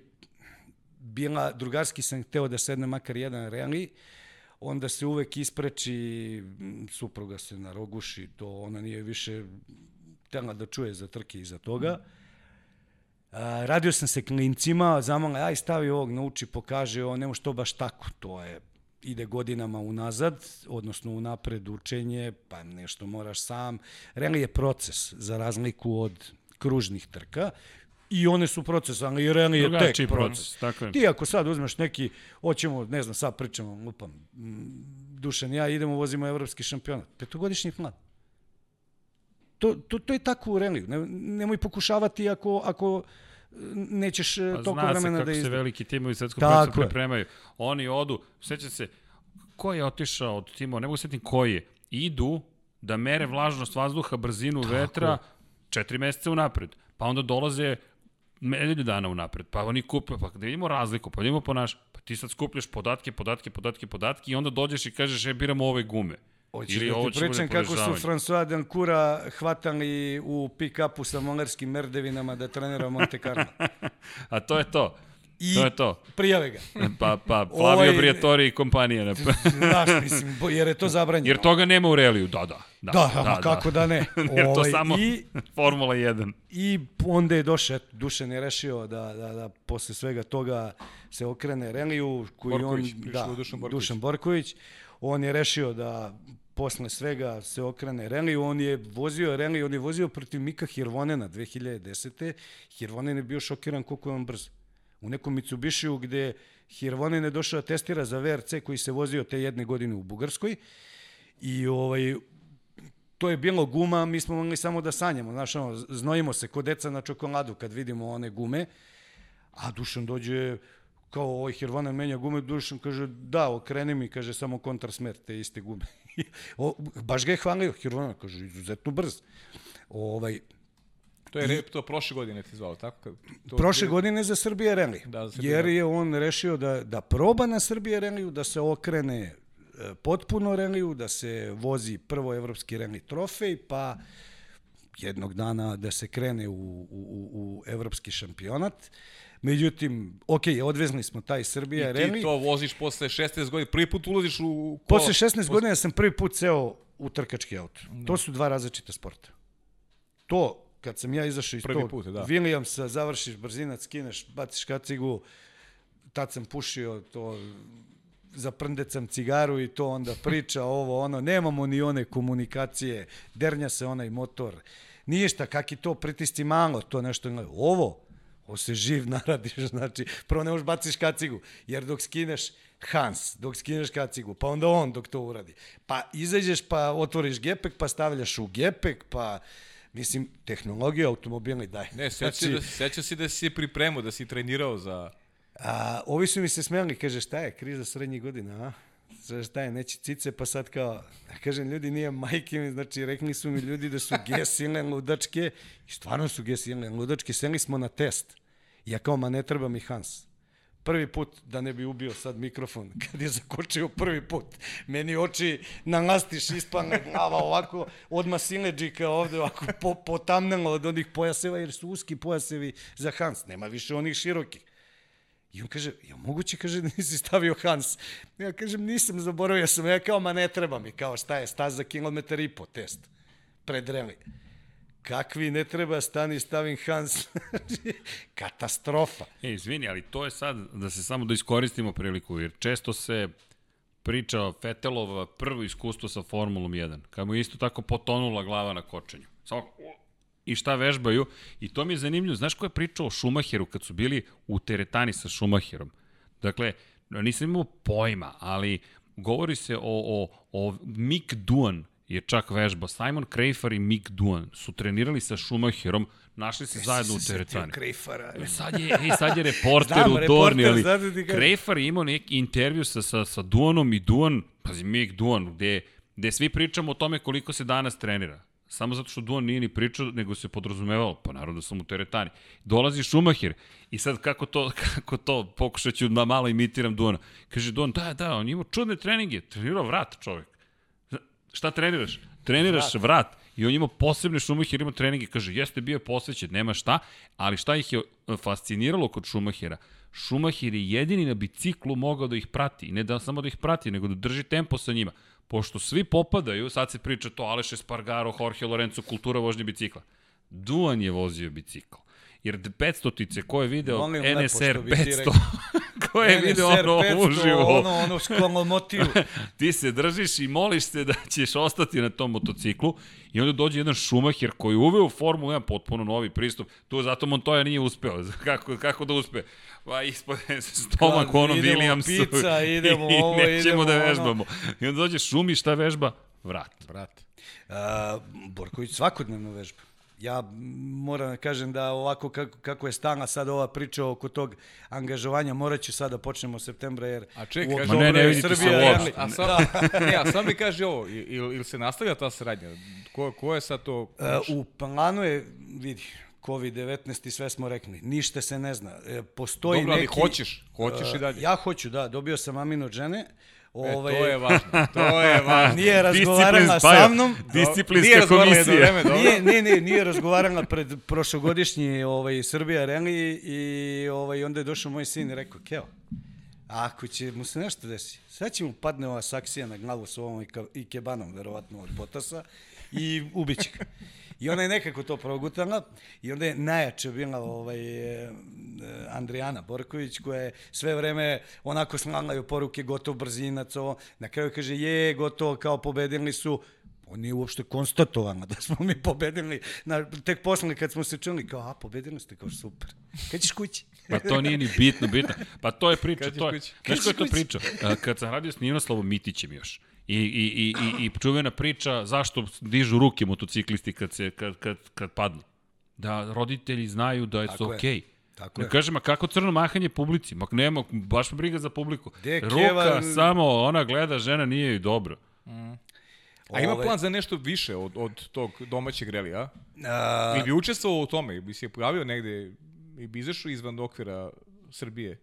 bila, drugarski sam hteo da sedne makar jedan reli, onda se uvek ispreči, supruga se naroguši, to ona nije više htela da čuje za trke iza toga. A, radio sam se klincima, zamala, aj stavi ovog, nauči, pokaže, on nemo što baš tako, to je ide godinama unazad, odnosno unapred učenje, pa nešto moraš sam. Reli je proces, za razliku od kružnih trka, i one su proces, ali i reli je tek proces. proces, tako je. Ti ako sad uzmeš neki, hoćemo, ne znam, sad pričamo, lupam, Dušan ja idemo, vozimo evropski šampionat, petogodišnji plan. To, to, to je tako u reliju. Ne, nemoj pokušavati ako, ako nećeš pa toliko vremena da Zna se kako se izda. veliki timovi svetskog prvenstva pripremaju. Oni odu, seća se, ko je otišao od timova, ne mogu setim koji je, idu da mere vlažnost vazduha, brzinu Tako vetra četiri meseca unapred. Pa onda dolaze nedelju dana unapred. Pa oni kupe, pa da vidimo razliku, pa da vidimo ponaš, pa ti sad skupljaš podatke, podatke, podatke, podatke i onda dođeš i kažeš, e, biramo ove gume. Hoćeš da ti bude pričam kako su. François Dancura hvatali u pick-upu sa molerskim merdevinama da trenira Monte Carlo. A to je to. I To je to. prijave ga. Pa, pa, Flavio Ovaj- Briatore i kompanija. Ne? Znaš, mislim, jer je to zabranjeno. Jer toga nema u realiju, da, da. Da, Da, da, kako da ne. Jer to Ovaj, samo I, Formula 1. I onda je došao, Dušan je rešio da, da, da posle svega toga se okrene Reliju, koji Borković, on, da, Dušan Borković. Dušan Borković. On je rešio da posle svega se okrene Reliju. On je vozio Reliju, on je vozio protiv Mika Hirvonena 2010. Hirvonen je bio šokiran koliko je on brz. U nekom Mitsubishiju gde Hirvonen je došao da testira za VRC koji se vozio te jedne godine u Bugarskoj. I ovaj, to je bilo guma, mi smo mogli samo da sanjamo, znaš, ono, znojimo se ko deca na čokoladu kad vidimo one gume, a Dušan dođe kao ovaj Hirvana menja gume, Dušan kaže, da, okreni mi, kaže, samo kontrasmer te iste gume. o, baš ga je hvalio, Hirvana, kaže, izuzetno brz. Ovaj, To je to prošle godine ti zvao, tako? To, Prošle godine za Srbije Rally. Da, Srbije jer je on rešio da, da proba na Srbije Rallyu, da se okrene e, potpuno Rallyu, da se vozi prvo evropski rally trofej, pa jednog dana da se krene u, u, u, evropski šampionat. Međutim, ok, odvezli smo taj Srbija I ti to voziš posle 16 godina, prvi put ulaziš u kola. Posle 16 godina sam prvi put seo u trkački auto. To su dva različita sporta. To, kad sam ja izašao iz Prvi tog put, da. Williamsa, završiš brzinac, skineš, baciš kacigu, tad sam pušio to, zaprndecam cigaru i to onda priča ovo, ono, nemamo ni one komunikacije, dernja se onaj motor, ništa, kak i to pritisci malo, to nešto, ovo, ovo se živ naradiš, znači, prvo ne možeš baciš kacigu, jer dok skineš Hans, dok skineš kacigu, pa onda on dok to uradi, pa izađeš pa otvoriš gepek, pa stavljaš u gepek, pa, mislim, tehnologija automobilni daje. Ne, seća, znači, da, seća si da si se pripremao, da si trenirao za... A, ovi su mi se smijali, kaže, šta je, kriza srednjih godina, a? Šta je, neće cice, pa sad kao, kažem, ljudi nije majke mi, znači rekli su mi ljudi da su G silne ludačke, i stvarno su G silne ludačke, seli smo na test. Ja kao, ma ne treba mi Hans. Prvi put, da ne bi ubio sad mikrofon, kad je zakočio prvi put, meni oči na lastiš ispane glava ovako, odmah sileđika ovde ovako po, potamnelo od onih pojaseva, jer su uski pojasevi za Hans, nema više onih širokih. I on kaže, ja moguće, kaže, da nisi stavio Hans. Ja kažem, nisam, zaboravio sam. Ja kao, ma ne treba mi, kao šta je, staza kilometar i po test. Pred reli. Kakvi ne treba, stani, stavim Hans. Katastrofa. E, izvini, ali to je sad, da se samo da iskoristimo priliku, jer često se priča Fetelova prvo iskustvo sa Formulom 1, kad mu je isto tako potonula glava na kočenju. Samo i šta vežbaju. I to mi je zanimljivo. Znaš ko je pričao o Šumacheru kad su bili u teretani sa Šumacherom? Dakle, nisam imao pojma, ali govori se o, o, o Mick Duan je čak vežba. Simon Krejfar i Mick Duan su trenirali sa Šumacherom, našli se zajedno u teretani. Krejfara. E, Sad je, ej, sad je reporter Znam, u Dorni, ali kažem. Krejfar je imao neki intervju sa, sa, sa Duanom i Duan, pazi, Mick Duan, gde, gde svi pričamo o tome koliko se danas trenira. Samo zato što Duan nije ni pričao, nego se podrazumevalo, pa naravno da sam u teretani. Dolazi Šumahir i sad kako to, kako to, pokušat ću da malo imitiram Duana. Kaže Duan, da, da, on je imao čudne treninge, trenirao vrat čovek. Šta treniraš? Treniraš vrat. vrat. I on je imao posebne Šumahira, imao treninge. Kaže, jeste bio posvećen, nema šta, ali šta ih je e, fasciniralo kod Šumahira? Šumahir je jedini na biciklu mogao da ih prati. I ne da samo da ih prati, nego da drži tempo sa njima. Pošto svi popadaju, sad se priča to Aleš Espargaro, Jorge Lorenzo, kultura vožnje bicikla. Duan je vozio bicikl. Jer 500-tice, ko je video Molim NSR što bi ti 500, rekao. ko je video ono 500, uživo, Ono, ono, skolomotiju. ti se držiš i moliš se da ćeš ostati na tom motociklu i onda dođe jedan Schumacher koji je uveo u Formulu 1 potpuno novi pristup. Tu zato Montoya nije uspeo. Kako, kako da uspe? Pa ispod stomak Kad onom idemo Williamsu pizza, idemo i ovo, nećemo idemo da ono. vežbamo. I onda dođe Šumi, šta vežba? Vrat. Brate. Uh, Borković svakodnevno vežba. Ja moram da kažem da ovako kako, kako je stana sad ova priča oko tog angažovanja, morat ću sad da počnemo u septembra jer A čekaj, u ne, ne je vidite se Srbija, uopšte. jeli- A sam, ne, a sam mi kaže ovo, ili, ili se nastavlja ta saradnja? Ko, ko je sad to? E, u planu je, vidi, COVID-19 i sve smo rekli, ništa se ne zna. E, postoji Dobro, ali neki... hoćeš, hoćeš i E, dalje. Ja hoću, da, dobio sam amin od žene, Ovaj, E, to je važno, to je važno. Nije razgovarala sa mnom. Disciplinska komisija. vreme, dobro. Nije, nije, nije, nije razgovarala pred prošlogodišnji ovaj, Srbija Rally i ovaj, onda je došao moj sin i rekao, Keo, ako će mu se nešto desi, sad će mu padne ova saksija na glavu s ovom i, ka, i kebanom, verovatno od Botasa, i ubiće ga. I ona je nekako to progutala i onda je najjače bila ovaj, e, Andrijana Borković koja je sve vreme onako slala joj poruke gotov brzinac, ovo. na kraju kaže je gotovo kao pobedili su On nije uopšte konstatovano da smo mi pobedili. Na, tek posle kad smo se čuli, kao, a, pobedili ste, kao, super. Kad ćeš kući? Pa to nije ni bitno, bitno. Pa to je priča, Kad ćeš to je. kući? Znaš Kad ko je ćeš to kući? priča? Kad sam radio s Ninoslavom Mitićem još. I, i, i, i, i čuvena priča zašto dižu ruke motociklisti kad, se, kad, kad, kad padnu. Da roditelji znaju da je to okej. Tako Ne je. kažem, a kako crno mahanje publici? Mak nema, baš me briga za publiku. Je Ruka, Keva- samo ona gleda, žena nije joj dobro. A ima Ove- plan za nešto više od, od tog domaćeg relija? A, Ili bi učestvovao u tome? Bi se pojavio negde i bi izašao izvan okvira Srbije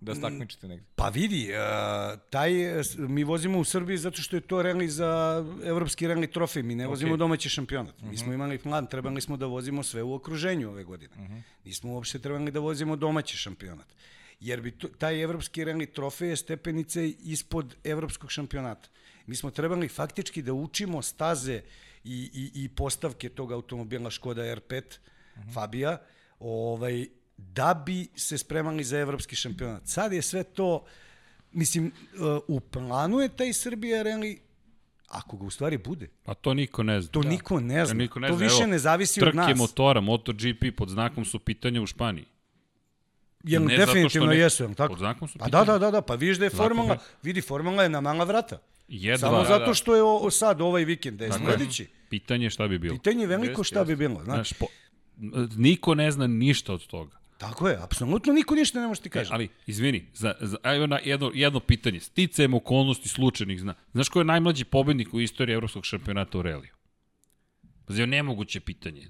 da se takmičite negde? pa vidi, a, taj, mi vozimo u Srbiji zato što je to rally za evropski rally trofej, mi ne vozimo domaći šampionat. Mi smo imali plan, trebali smo da vozimo sve u okruženju ove godine. Nismo uopšte trebali da vozimo domaći šampionat. Jer bi to, taj evropski rally trofej je stepenice ispod evropskog šampionata. Mi smo trebali faktički da učimo staze i, i, i postavke tog automobila Škoda R5 Fabija, ovaj, da bi se spremali za evropski šampionat. Sad je sve to, mislim, uh, u planu je taj Srbija rally, ako ga u stvari bude. Pa to niko ne zna. To da. niko ne zna. To, niko ne to zna. više Evo, ne zavisi od trke nas. motora, MotoGP pod znakom su pitanja u Španiji. Jel, Ne zato definitivno ne- jesu, jel tako? pod znakom su Pa pitanja. da, da, da, da, pa vidiš da je Zakon formula, je- vidi, formula je na mala vrata. Jedva. Samo da, zato da. što je o, o sad ovaj vikend, da je sledeći. Pitanje je šta bi bilo. Pitanje je veliko šta bi bilo, znaš. Znaš, po, niko ne zna ništa od toga. Tako je, apsolutno niko ništa ne može ti E, kaže. ali, izvini, za, za, evo na jedno, jedno pitanje. Sticajem okolnosti slučajnih zna. Znaš ko je najmlađi pobednik u istoriji evropskog šampionata u reliju? Pazi, ovo nemoguće pitanje.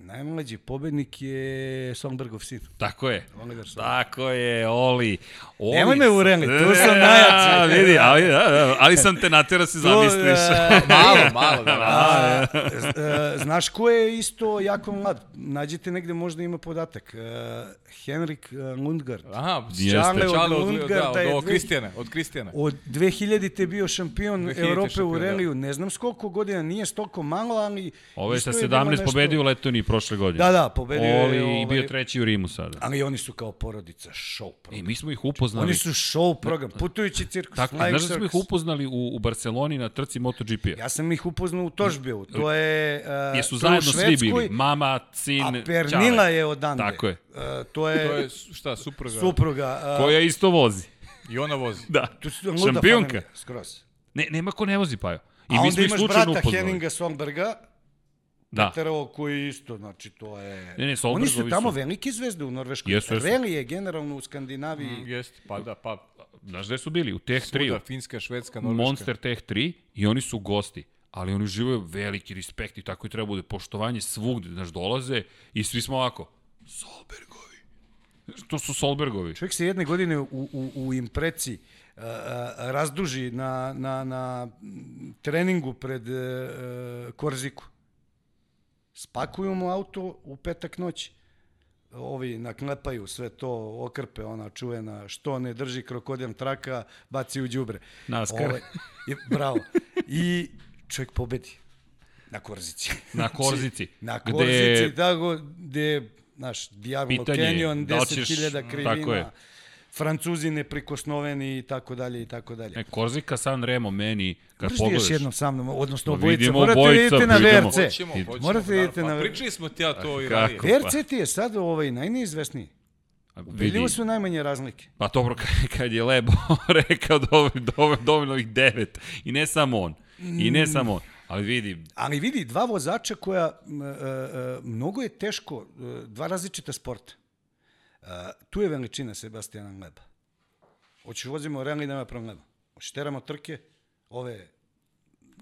Najmlađi pobednik je Songbergov sin. Tako je. Oliver. Tako je, Oli. Oli. Nemoj me ureli, tu sam najjači. Vidi, ali, da, da, ali sam te natera se zamisliš. Malo, malo, da. A, z- e, znaš ko je isto jako mlad? Nađite negde možda ima podatak. E, Henrik e, Lundgaard. Aha. Čale od, od, da, od, od Kristijana, od Kristijana. Od 2000. je bio šampion 2000. Evrope u šampion, da. reliju. Ne znam s koliko godina, nije s toliko malo, ali... Ovo je sa bilo 17 nešto- pobedio u Letoniji prošle godine. Da, da, pobedio je, Oli i ovaj- bio treći u Rimu sada. Ali oni su kao porodica show E, program. mi smo ih upoznali. Oni su show program, putujući cirkus. Tako, znaš da smo ih upoznali u, u Barceloni na trci MotoGP-a? Ja sam ih upoznao u Tožbiju. To je... Uh, Jesu zajedno svi bili. Mama, sin, A Pernila Ćale. je odande. Tako je. Uh, to je, To je, šta, supruga. supruga. Uh, Koja isto vozi. I ona vozi. Da. to su Šampionka. Skroz. Ne, nema ko ne vozi, Pajo. I I A mi onda imaš brata upoznali. Henninga Sonberga, Da. Peterovo koji isto, znači to je... Ne, ne, Oni su tamo su- velike zvezde u Norveškoj. Jesu, jesu. Reli je generalno u Skandinaviji. Mm, Jeste, pa da, pa. Znaš gde su bili? U Teh 3. Svuda, Finska, Švedska, Norveška. Monster Tech 3 i oni su gosti. Ali oni uživaju veliki respekt i tako i treba bude poštovanje svugde, znaš, dolaze i svi smo ovako, Solbergovi. To su Solbergovi. Čovjek se jedne godine u, u, u impreci a, razduži na, na, na treningu pred a, Korziku. Spakuju mu auto u petak noći. Ovi naklepaju sve to, okrpe ona čuvena, što ne drži krokodil traka, baci u đubre. Naskar. Ovaj, je, bravo. I čovjek pobedi. Na Korzici. Na Korzici. Na Gde- Korzici, tako, gde, znaš, Diablo Pitanje je, Canyon, da li ćeš- 10.000 krivina, tako je. Francuzi neprikosnoveni i tako dalje i tako dalje. E, Korzika San Remo meni, kad Možeš pogledaš... još jednom sa mnom, odnosno Pa obojica, vidimo morate obojica, vidite na vidimo. VRC. Hoćemo, I- hoćemo. Morate da, vidite pa na- Pričali smo ti ja to i ranije. VRC ti je sad ovaj najneizvesniji. A, vidi, Vidljivo su najmanje razlike. Pa dobro, kad, kad je Lebo rekao dovoljno, dovoljno, dovoljno ovih devet. I ne samo on. I ne samo on. Ali vidi, Ali vidi, dva vozača koja, e, e, mnogo je teško, e, dva različita sporta. Tu je veličina Sebastijana Gleba. Hoćeš vozimo rally, nema problema. Hoćeš teramo trke, ove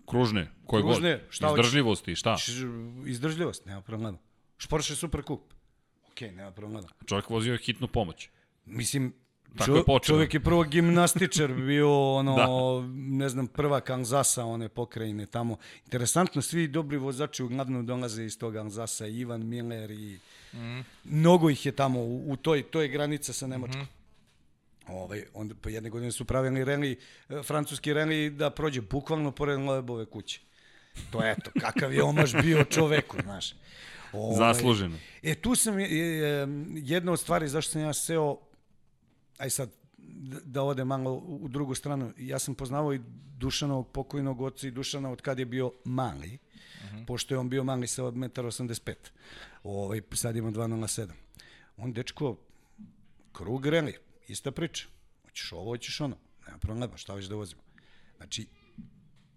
kružne, koje Kružne, god. šta? Izdržljivosti, šta? Izdržljivost, nema problema. Šporše super kup. Ok, nema problema. Čovjek vozio je hitnu pomoć. Mislim, Tako je počeo. Čovjek je prvo gimnastičar, bio ono, da. ne znam, prva Kanzasa, one pokrajine tamo. Interesantno, svi dobri vozači uglavnom dolaze iz tog Kanzasa, Ivan Miller i mm. mnogo ih je tamo u, u toj, to je granica sa Nemačkom. Mm -hmm. Ovaj, onda, pa jedne godine su pravili reli, e, francuski reli da prođe bukvalno pored Loebove kuće. To je eto, kakav je omaž bio čoveku, znaš. Ovaj, Zasluženo. E, tu sam, je, jedna od stvari zašto sam ja seo, aj sad, da ode malo u drugu stranu, ja sam poznavao i Dušanovog pokojnog oca i Dušana od kad je bio mali. -huh. pošto je on bio mali sa od 1,85 m. Ovaj, sad ima 2,07. On, dečko, krug reli, ista priča. Hoćeš ovo, hoćeš ono. Nema problema, šta već da vozimo. Znači,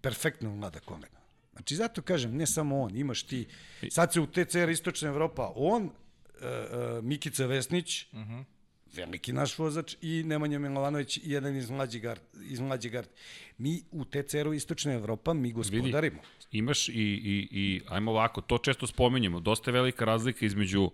perfektno mlada kolega. Znači, zato kažem, ne samo on, imaš ti, sad se u TCR Istočna Evropa, on, uh, uh, Mikica Vesnić, uh -huh. Veliki naš vozač, i Nemanja Milovanović, jedan iz mlađe gard, iz mlađe gard. Mi u TCR-u Istočna Evropa, mi gospodarimo. Vidi, imaš i, i, i, ajmo ovako, to često spomenjemo, dosta je velika razlika između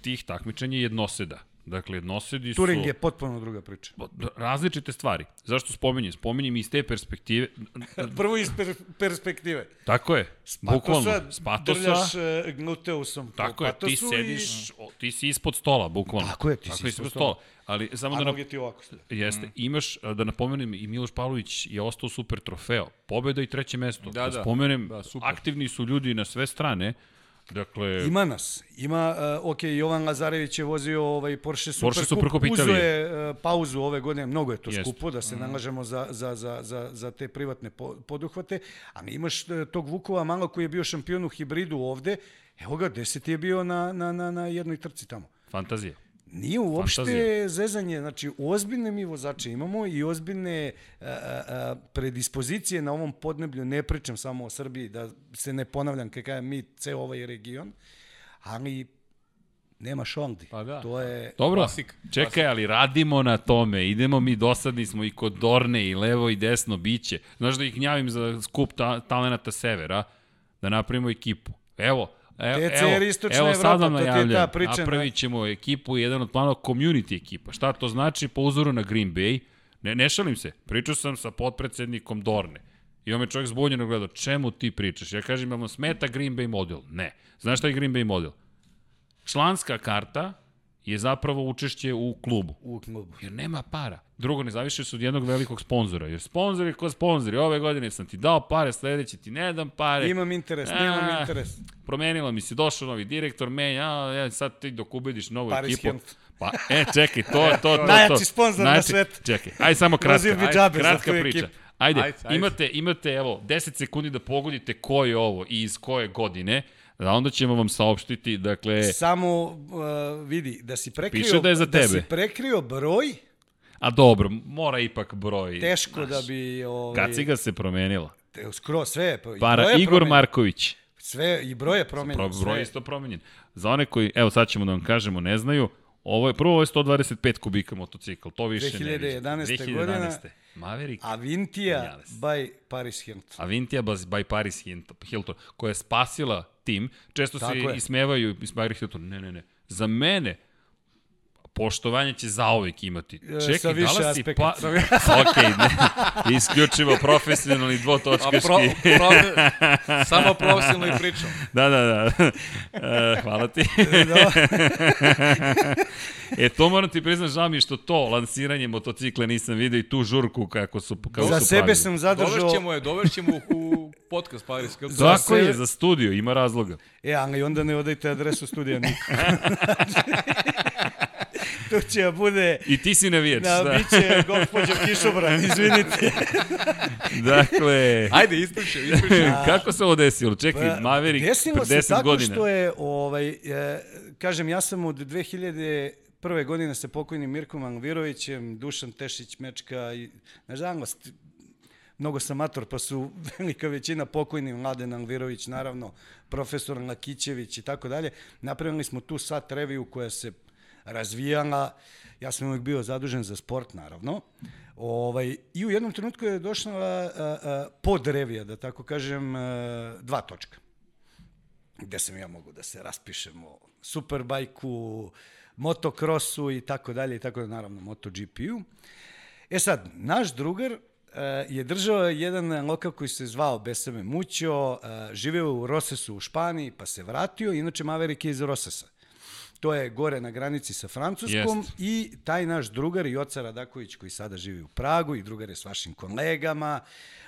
tih takmičenja i jednoseda. Dakle, jednosedi su... Turing je potpuno druga priča. Različite stvari. Zašto spominjem? Spominjem iz te perspektive. Prvo iz per perspektive. Tako je. Bukvalno. Spatosa. Drljaš uh, gluteusom. Tako je. Ti sediš, i... ti si ispod stola, bukvalno. Tako je, ti Tako si ispod stola. stola. Ali samo A da... A ti ovako. Jeste. Mm. Imaš, da napomenem, i Miloš Pavlović je ostao super trofeo. Pobeda i treće mesto. Da, da. da spomenem, da, super. aktivni su ljudi na sve strane. Dakle... Ima nas. Ima, uh, ok, Jovan Lazarević je vozio ovaj Porsche Super, Porsche Super Cup, Uzo je uh, pauzu ove godine, mnogo je to Jest. skupo, da se mm. nalažemo za, za, za, za, za te privatne poduhvate, a mi imaš uh, tog Vukova malo koji je bio šampion u hibridu ovde, evo ga, deseti je bio na, na, na, na jednoj trci tamo. Fantazija. Nije uopšte Fantazija. zezanje, znači ozbiljne mi vozače imamo i ozbiljne a, a, predispozicije na ovom podneblju, ne pričam samo o Srbiji, da se ne ponavljam kada je mi ceo ovaj region, ali nema šondi. Pa da. To je Dobro, klasik. čekaj, ali radimo na tome. Idemo mi, dosadni smo i kod Dorne i levo i desno biće. Znaš da ih gnjavim za skup ta, talenata severa, da napravimo ekipu. Evo, Evo, TCR Istočna evo, Evropa, to ti ta priča. Napravit ćemo ekipu, jedan od planova community ekipa. Šta to znači po uzoru na Green Bay? Ne, ne šalim se, pričao sam sa potpredsednikom Dorne. I on me čovjek zbunjeno gledao, čemu ti pričaš? Ja kažem, imamo smeta Green Bay model. Ne. Znaš šta je Green Bay model? Članska karta je zapravo učešće u klubu. U klubu. Jer nema para. Drugo, ne zaviše su od jednog velikog sponzora. Jer sponzor je ko sponzori. Ove godine sam ti dao pare, sledeće ti ne dam pare. Imam interes, a, nemam interes. Promenila mi se, došao novi direktor, menja, a, ja, sad ti dok ubediš novu Paris ekipu. Hemp. Pa, e, čekaj, to, to, to, to. Najjači sponzor na svetu. Čekaj, aj samo kratka, aj, kratka priča. Ekipu. Ajde, ajde, ajde, imate, imate, evo, 10 sekundi da pogodite ko je ovo i iz koje godine. Da onda ćemo vam saopštiti, dakle... Samo uh, vidi, da si prekrio... Piše da je za tebe. Da si prekrio broj... A dobro, mora ipak broj. Teško znaš, da bi... Ovaj, Kaciga se promenila. Skoro sve. Para Igor promenjen. Marković. Sve, i broj je promenjen. Pro, broj je isto promenjen. Za one koji, evo sad ćemo da vam kažemo, ne znaju, ovo je, prvo ovo je 125 kubika motocikl, to više 2011. ne vidim. 2011. godina. Maverick. Avintija by Paris Hilton. Avintija by Paris Hilton, koja je spasila tim. Često Tako se je. ismevaju iz Paris Hilton. Ne, ne, ne. Za mene, poštovanje će zaovek imati. Čekaj, Sa više da li si pa... ok, ne. isključivo profesionalni dvotočkaški. Pro, pro, samo profesionalno i pričam. Da, da, da. Uh, hvala ti. Da. e, to moram ti priznat, žao mi što to lansiranje motocikla nisam vidio i tu žurku kako su, kako Za su sebe pravili. sam zadržao... Dovešćemo je, dovešćemo u podcast Paris. Tako je, za studio, ima razloga. E, ali onda ne odajte adresu studija nikako. To će da bude... I ti si navijač, da. Da, biće gospođo Kišobran, izvinite. dakle... Ajde, ispričaj, ispričaj. Kako se ovo desilo? Čekaj, pa, Maverick, 10 godina. Desilo se tako godina. što je, ovaj, e, kažem, ja sam od 2000 prve godine sa pokojnim Mirkom Angvirovićem, Dušan Tešić, Mečka i, nažalost, mnogo sam mator, pa su velika većina pokojni, Mladen Angvirović, naravno, profesor Lakićević i tako dalje. Napravili smo tu sat reviju koja se razvijala. Ja sam uvijek bio zadužen za sport, naravno. Ovaj, I u jednom trenutku je došla a, a, pod revija, da tako kažem, a, dva točka. Gde sam ja mogu da se raspišem o Superbajku, motokrosu i tako dalje i tako dalje, naravno MotoGP-u. E sad, naš drugar je držao jedan lokal koji se zvao Besame Mućo, živeo u Rosesu u Španiji, pa se vratio, inače Maverick je iz Rosesa. To je gore na granici sa Francuskom Jest. i taj naš drugar Joca Radaković koji sada živi u Pragu i drugar je s vašim kolegama,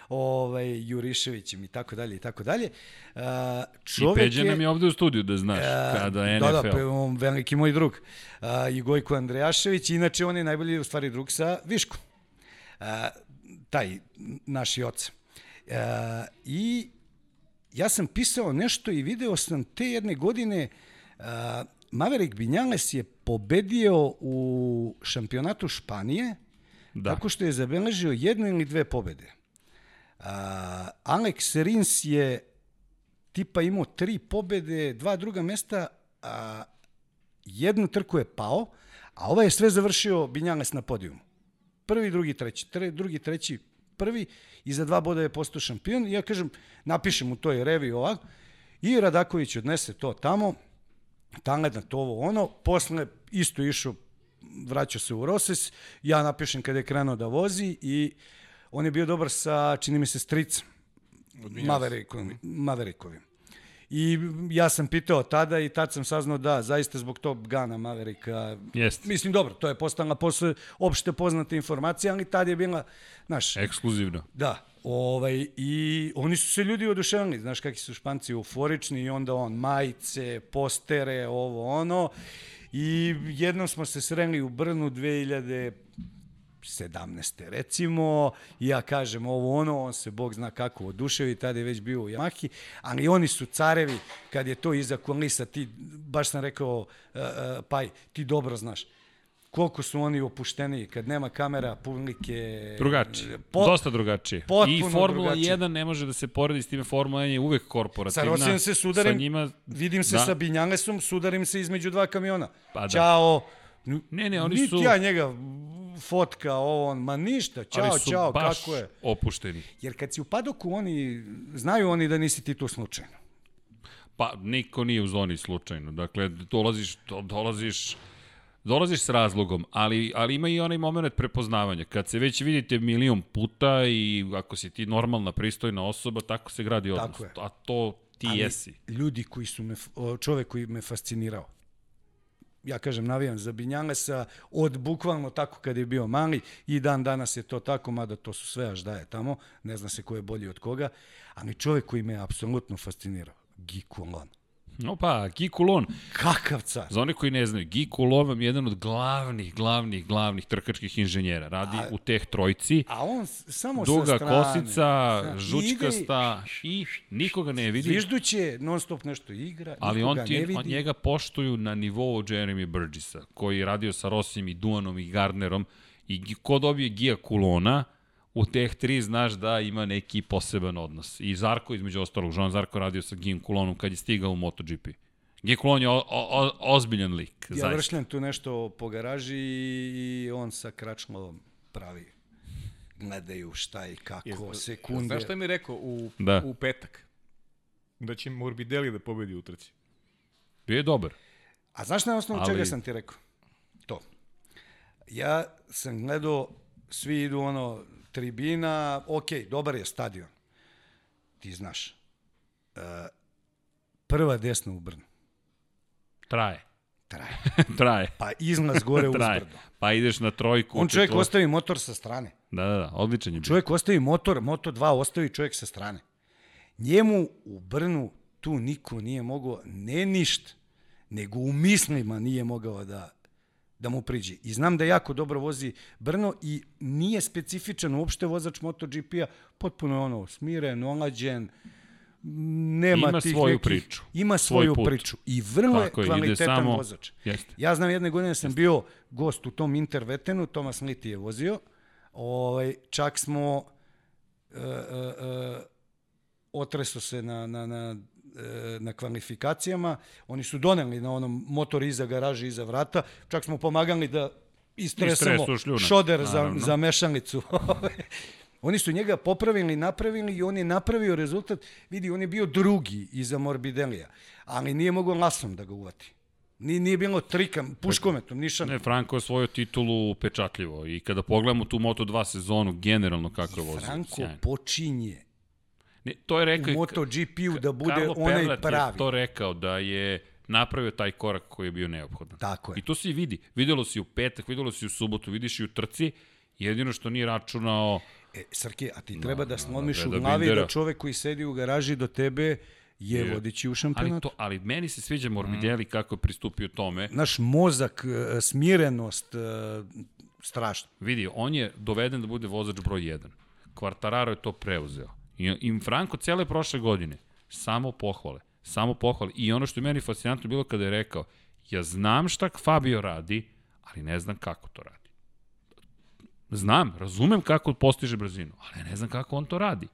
ovaj, Juriševićem i tako dalje i tako dalje. Uh, I čovek Peđa nam je ovde u studiju, da znaš, E, kada Da, da, NFL. pa je on veliki moj drug. Uh, I Gojko Andrejašević, inače on je najbolji u stvari drug sa Viškom. Uh, taj naš oca. Uh, I ja sam pisao nešto i video sam te jedne godine uh, Maverick Vinales je pobedio u šampionatu Španije Da. tako što je zabeležio jednu ili dve pobede. Uh, Alex Rins je tipa imao tri pobede, dva druga mesta, a jednu trku je pao, a ovaj je sve završio Binjales na podijumu. Prvi, drugi, treći. Tre, drugi, treći, prvi i za dva boda je postao šampion. I ja kažem, napišem u toj revi ovako i Radaković odnese to tamo, talent na to ovo ono, posle isto išao, vraćao se u Roses, ja napišem kada je krenuo da vozi i on je bio dobar sa, čini mi se, stricem, Maverickovim. Maverickovim. I ja sam pitao tada i tad sam saznao da, zaista zbog tog Gana Maverika, Jeste. mislim dobro, to je postala posle opšte poznata informacija, ali tad je bila, znaš, Ekskluzivno. Da, ovaj, i oni su se ljudi oduševili, znaš kakvi su španci euforični i onda on majice, postere, ovo ono. I jednom smo se sreli u Brnu 2017. recimo, i ja kažem ovo ono, on se Bog zna kako oduševi, tada je već bio u Yamahi, ali oni su carevi, kad je to iza kulisa, ti, baš sam rekao, uh, uh, Paj, ti dobro znaš, koliko su oni opušteni, kad nema kamera, publike... Drugačije. Po- Dosta drugačije. I Formula drugačije. 1 ne može da se poredi s time. Formula 1 je uvek Sa korporativna. Rosijem se sudarim, Sa njima, vidim se da. sa Binjalesom, sudarim se između dva kamiona. Pa da. Ćao. Ne, ne, oni Niti su... ja njega fotka, ovo, on, ma ništa, ćao, ali su ćao, baš kako je. opušteni. Jer kad si u padoku, oni, znaju oni da nisi ti tu slučajno. Pa, niko nije u zoni slučajno. Dakle, dolaziš, do, dolaziš, dolaziš s razlogom, ali, ali ima i onaj moment prepoznavanja. Kad se već vidite milion puta i ako si ti normalna, pristojna osoba, tako se gradi odnos. Tako je. A to ti Ali jesi. Ljudi koji su me, čovek koji me fascinirao. Ja kažem, navijam za Binjalesa od bukvalno tako kad je bio mali i dan danas je to tako, mada to su sve aždaje tamo, ne zna se ko je bolji od koga, ali čovek koji me apsolutno fascinirao, Gikulon. Opa, Gikulon. Kakav car! Za one koji ne znaju, Guy Coulomb vam je jedan od glavnih, glavnih, glavnih trkačkih inženjera. Radi u teh trojci. A on samo Duga sa strane. kosica, Zna, žučkasta i nikoga ne vidi. zvižduće, non stop nešto igra, Ali on, ti, ne vidi. on njega poštuju na nivou Jeremy Burgessa, koji je radio sa Rossijem i Duanom i Gardnerom. I ko dobije Gija Kulona, u teh tri znaš da ima neki poseban odnos. I Zarko, između ostalog, Jean Zarko radio sa Gijom Kulonom kad je stigao u MotoGP. Gija Kulon je o, o, o, ozbiljan lik, Ja zaista. vršljam tu nešto po garaži i on sa kračlovom pravi. Gledaju šta i kako, Jel- sekunde. Znaš šta mi je rekao u, Da. u petak? Da će Morbidelli da pobedi u trci. Bio je dobar. A znaš na osnovu Ali- čega sam ti rekao? To. Ja sam gledao, svi idu ono, tribina, ok, dobar je stadion. Ti znaš. Uh, prva desna u Brnu. Traje. Traje. Traje. Pa izlaz gore Traje. uzbrdo. Pa ideš na trojku. On čovjek četvor- ostavi motor sa strane. Da, da, da, odličan je bio. Čovjek ostavi motor, Moto 2 ostavi čovjek sa strane. Njemu u Brnu tu niko nije mogao, ne ništa, nego u mislima nije mogao da, da mu priđe. I znam da jako dobro vozi Brno i nije specifičan uopšte vozač MotoGP-a, potpuno je ono smiren, olađen, nema Ima tih svoju nekih, priču. Ima Svoj svoju put. priču i vrlo Tako je kvalitetan samo- vozač. Jeste. Ja znam jedne godine sam bio gost u tom Intervetenu, Tomas Liti je vozio, ovaj, čak smo uh, uh, uh, otreso se na, na, na, e, na kvalifikacijama, oni su doneli na onom motor iza garaže, iza vrata, čak smo pomagali da istresamo šoder za, naravno. za mešanicu. oni su njega popravili, napravili i on je napravio rezultat, vidi, on je bio drugi iza Morbidelija, ali nije mogao lasom da ga uvati. Nije, nije bilo trika, puškometom, nišan. Ne, Franko je svoju titulu upečatljivo i kada pogledamo tu Moto2 sezonu, generalno kako je vozio, Franko sjajno. počinje Ne, to je rekao u i MotoGP-u da bude Karlo onaj Perlat pravi. je to rekao da je napravio taj korak koji je bio neophodan. Tako je. I to se i vidi. Videlo se i u petak, videlo se i u subotu, vidiš i u trci. Jedino što nije računao E, Srke, a ti treba da no, slomiš da, u da glavi da čovek koji sedi u garaži do tebe je vodići u Ali, šampionatu. to, ali meni se sviđa Morbidelli kako je pristupio tome. Naš mozak, e, smirenost, e, strašno. Vidi, on je doveden da bude vozač broj 1. Quartararo je to preuzeo. I, i Franko cele prošle godine samo pohvale. Samo pohvale. I ono što je meni fascinantno bilo kada je rekao, ja znam šta Fabio radi, ali ne znam kako to radi. Znam, razumem kako postiže brzinu, ali ne znam kako on to radi.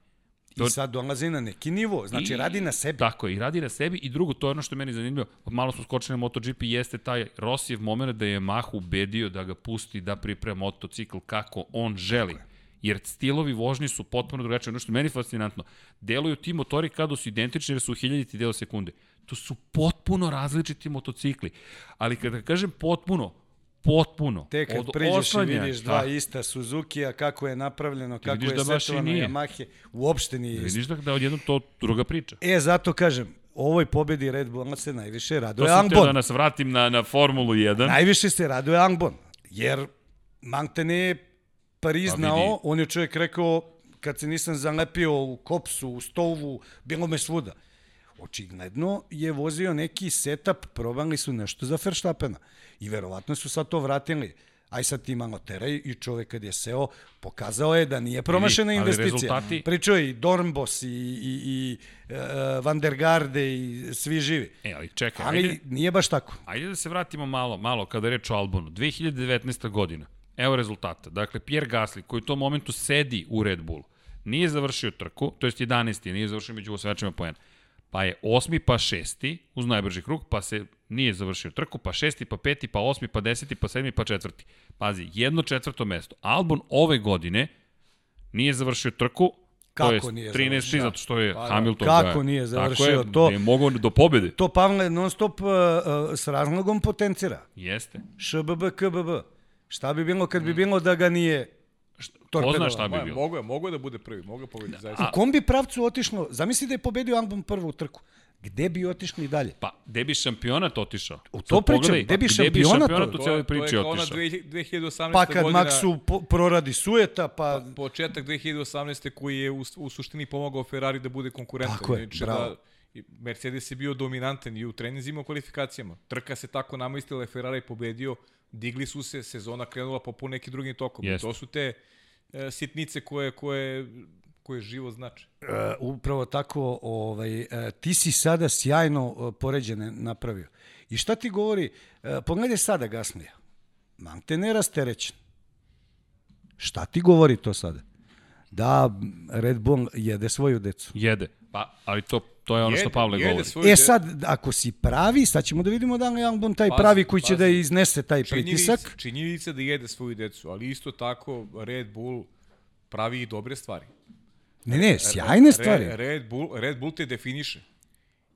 To- I sad dolazi na neki nivo, znači I- radi na sebi. Tako je, i radi na sebi. I drugo, to je ono što je meni zanimljivo, malo smo skočili na MotoGP, jeste taj Rosijev moment da je Mahu ubedio da ga pusti da priprema motocikl kako on želi. Jer stilovi vožnje su potpuno drugačiji. Ono što je meni fascinantno, deluju ti motori kada su identični jer su u hiljaditi deo sekunde. To su potpuno različiti motocikli. Ali kada kažem potpuno, potpuno. Te kad od priđeš i vidiš dva Da. ista Suzuki-a, kako je napravljeno, kako vidiš je da setovano. Yamahe, uopšte nije isto. Vidiš da, da odjednom to druga priča. E, zato kažem, ovoj pobedi Red Bulla se najviše To raduje sam teo Angbon. da nas vratim na, na Formulu 1. Najviše se raduje Angbon, jer Mantene je priznao, Pa on je čovjek rekao, kad se nisam zalepio u kopsu, u stovu, bilo me svuda. Očigledno je vozio neki setup, probali su nešto za Verstappena. I verovatno su sad to vratili. Aj sad ti malo teraj i čovek kad je seo, pokazao je da nije promašena investicija. rezultati- Pričao je i Dornbos i, i, i uh, Van der Garde i svi živi. E, ali čekaj, Ali ajde, nije baš tako. ajde da se vratimo malo, malo kada je reč o Albonu. 2019. godina, evo rezultata. Dakle, Pierre Gasly, koji u tom momentu sedi u Red Bullu, nije završio trku, to jest 11. nije završio među osvajačima poena. Pa je osmi, pa šesti, uz najbrži krug, pa se nije završio trku, pa šesti, pa peti, pa osmi, pa deseti, pa sedmi, pa četvrti. Pazi, jedno četvrto mesto. Albon ove godine nije završio trku, Kako to jest nije 13. završio? zato što je Pa da. Hamilton Kako ga- nije Tako završio je, to? Je mogao do pobede. To Pavle non stop uh, uh, s razlogom potencira. Jeste. ŠBB, KBB. Šta bi bilo kad bi bilo da ga nije Ko zna torpedovao? šta bi bilo? Mogu je, mogu je da bude prvi, mogu je pobediti, zaista. U kom bi pravcu otišlo? Zamisli da je pobedio Albon prvu trku. Gde bi otišli dalje? Pa, gde bi šampionat otišao? U to Sad pričam, pogledaj, gde bi gde šampionat šampionat u otišao? celoj je- to je priči kao ona otišao? 2018. Pa kad godina, Maxu po, proradi sueta, pa... početak 2018. koji je u, u suštini pomogao Ferrari da bude konkurentan. Tako je, Inače bravo. Da, i Mercedes je bio dominantan i u treninzima i u kvalifikacijama. Trka se tako namistila, Ferrari je pobedio, digli su se, sezona krenula po, po nekim drugim tokom. Jeste. To su te e, sitnice koje, koje, koje živo znače. Uh, upravo tako, ovaj, uh, ti si sada sjajno uh, poređene napravio. I šta ti govori, uh, pogledaj sada Gaslija, Mante ne rasterećen. Šta ti govori to sada? Da Red Bull jede svoju decu. Jede. Pa, ali to, to je ono što Jede- Pavle jede govori. svoju E sad, ako si pravi, sad ćemo da vidimo da li je Albon taj Pazi, pravi koji će pazi. da iznese taj Činjenica, pritisak. činjenica da jede svoju decu, ali isto tako Red Bull pravi i dobre stvari. Ne, ne, sjajne stvari. Red, Red, Bull, Red Bull te definiše.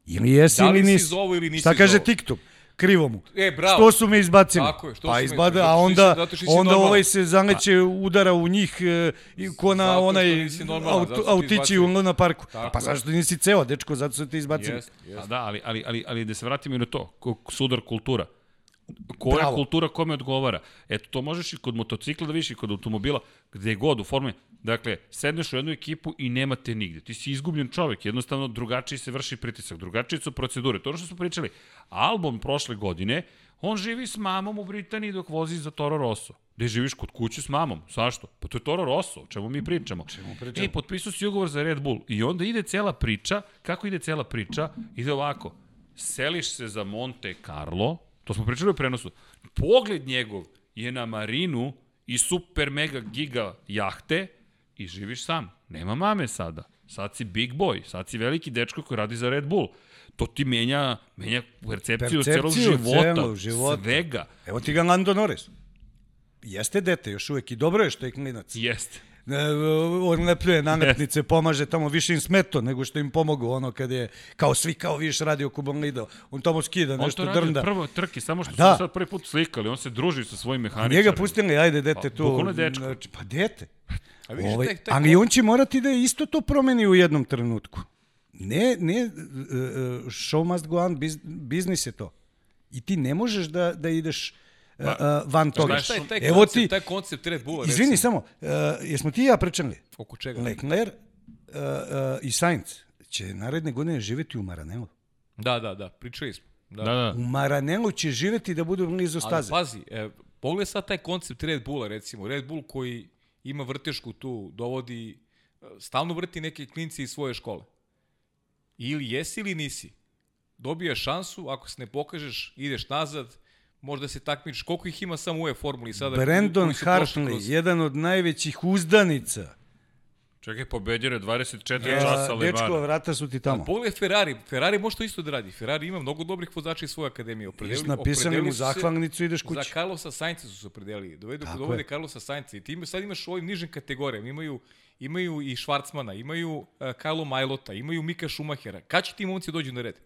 Ili jesi Da li ili si nisi. za ovo ili nisi Šta kaže? TikTok? Krivo mu. E, bravo. Što su me izbacili? Tako je, što pa su me- izbade, zato a onda, si onda normalan. ovaj se zaleće udara u njih e, i ko na Zato onaj normalan, ti autići u Luna parku. Tako pa zašto nisi ceo, dečko, zato su te izbacili. Jest, A jest. da, ali, ali, ali, ali da se vratimo i na to, sudar kultura. Koja Bravo. kultura kome odgovara? Eto, to možeš i kod motocikla da vidiš i kod automobila, gde god, u formi. Dakle, sedneš u jednu ekipu i nemate nigde. Ti si izgubljen čovek, jednostavno drugačiji se vrši pritisak, drugačije su procedure. To je ono što smo pričali. Album prošle godine, on živi s mamom u Britaniji dok vozi za Toro Rosso. Gde živiš kod kuće s mamom? Zašto? Pa to je Toro Rosso, o čemu mi pričamo. Čemu pričamo? E, potpisao si ugovor za Red Bull i onda ide cela priča. Kako ide cela priča? Ide ovako. Seliš se za Monte Carlo, to smo pričali u prenosu. Pogled njegov je na marinu i super mega giga jahte i živiš sam. Nema mame sada. Sad si big boy, sad si veliki dečko koji radi za Red Bull. To ti menja, menja percepciju, celog Percepciju života, celog života. svega. Evo ti ga Lando Norris. Jeste dete još uvek i dobro je što je klinac. Jeste. E, on lepljuje nametnice, pomaže tamo, više im smeto nego što im pomogu, ono kad je, kao svi kao viš radio Kuban Lido, on tamo skida On nešto to radi drnda. prvo trke, samo što su Da. se sad prvi put slikali, on se druži sa svojim mehaničarima. njega pustili, ajde, dete Pa, tu. znači, Pa dete. A vidiš, Ovaj, taj- taj ali on će morati da isto to promeni u jednom trenutku. Ne, ne, uh, uh, show must go on, biz, biznis je to. I ti ne možeš da, da ideš uh, uh, van toga. znaš, taj, taj, Evo koncept, ti, taj koncept Red Bulla, izvini recimo, samo, uh, jesmo ti i ja pričali? oko čega? Leclerc uh, uh, i Sainz će naredne godine živeti u Maranelu. Da, da, da, pričali smo. Da. Da, da. U Maranelu će živeti da budu blizu Ali staze. pazi, e, pogledaj sad taj koncept Red Bulla, recimo. Red Bull koji ima vrtešku tu, dovodi, stalno vrti neke klinci iz svoje škole. Ili jesi ili nisi. Dobijaš šansu, ako se ne pokažeš, ideš nazad, možda se takmičiš. Koliko ih ima samo u E formuli sada? Brandon Hartley, kroz- jedan od najvećih uzdanica. Čekaj, pobedio je 24 Uh, časa dečko, Levana. vrata su ti tamo. Pogledaj Ferrari. Ferrari može to isto da radi. Ferrari ima mnogo dobrih vozača iz svoje akademije. Viš Opredelili, napisali mu zahvalnicu, ideš Za kući. Carlosa Sainca su se opredelili. Dovedu, Tako dovode je. Carlosa Sainca. I ti ima, sad imaš u ovim nižim kategorijama. Imaju, imaju i Švarcmana, imaju uh, Carlo Majlota, imaju Mika Šumahera. Kad će ti momci dođu na red?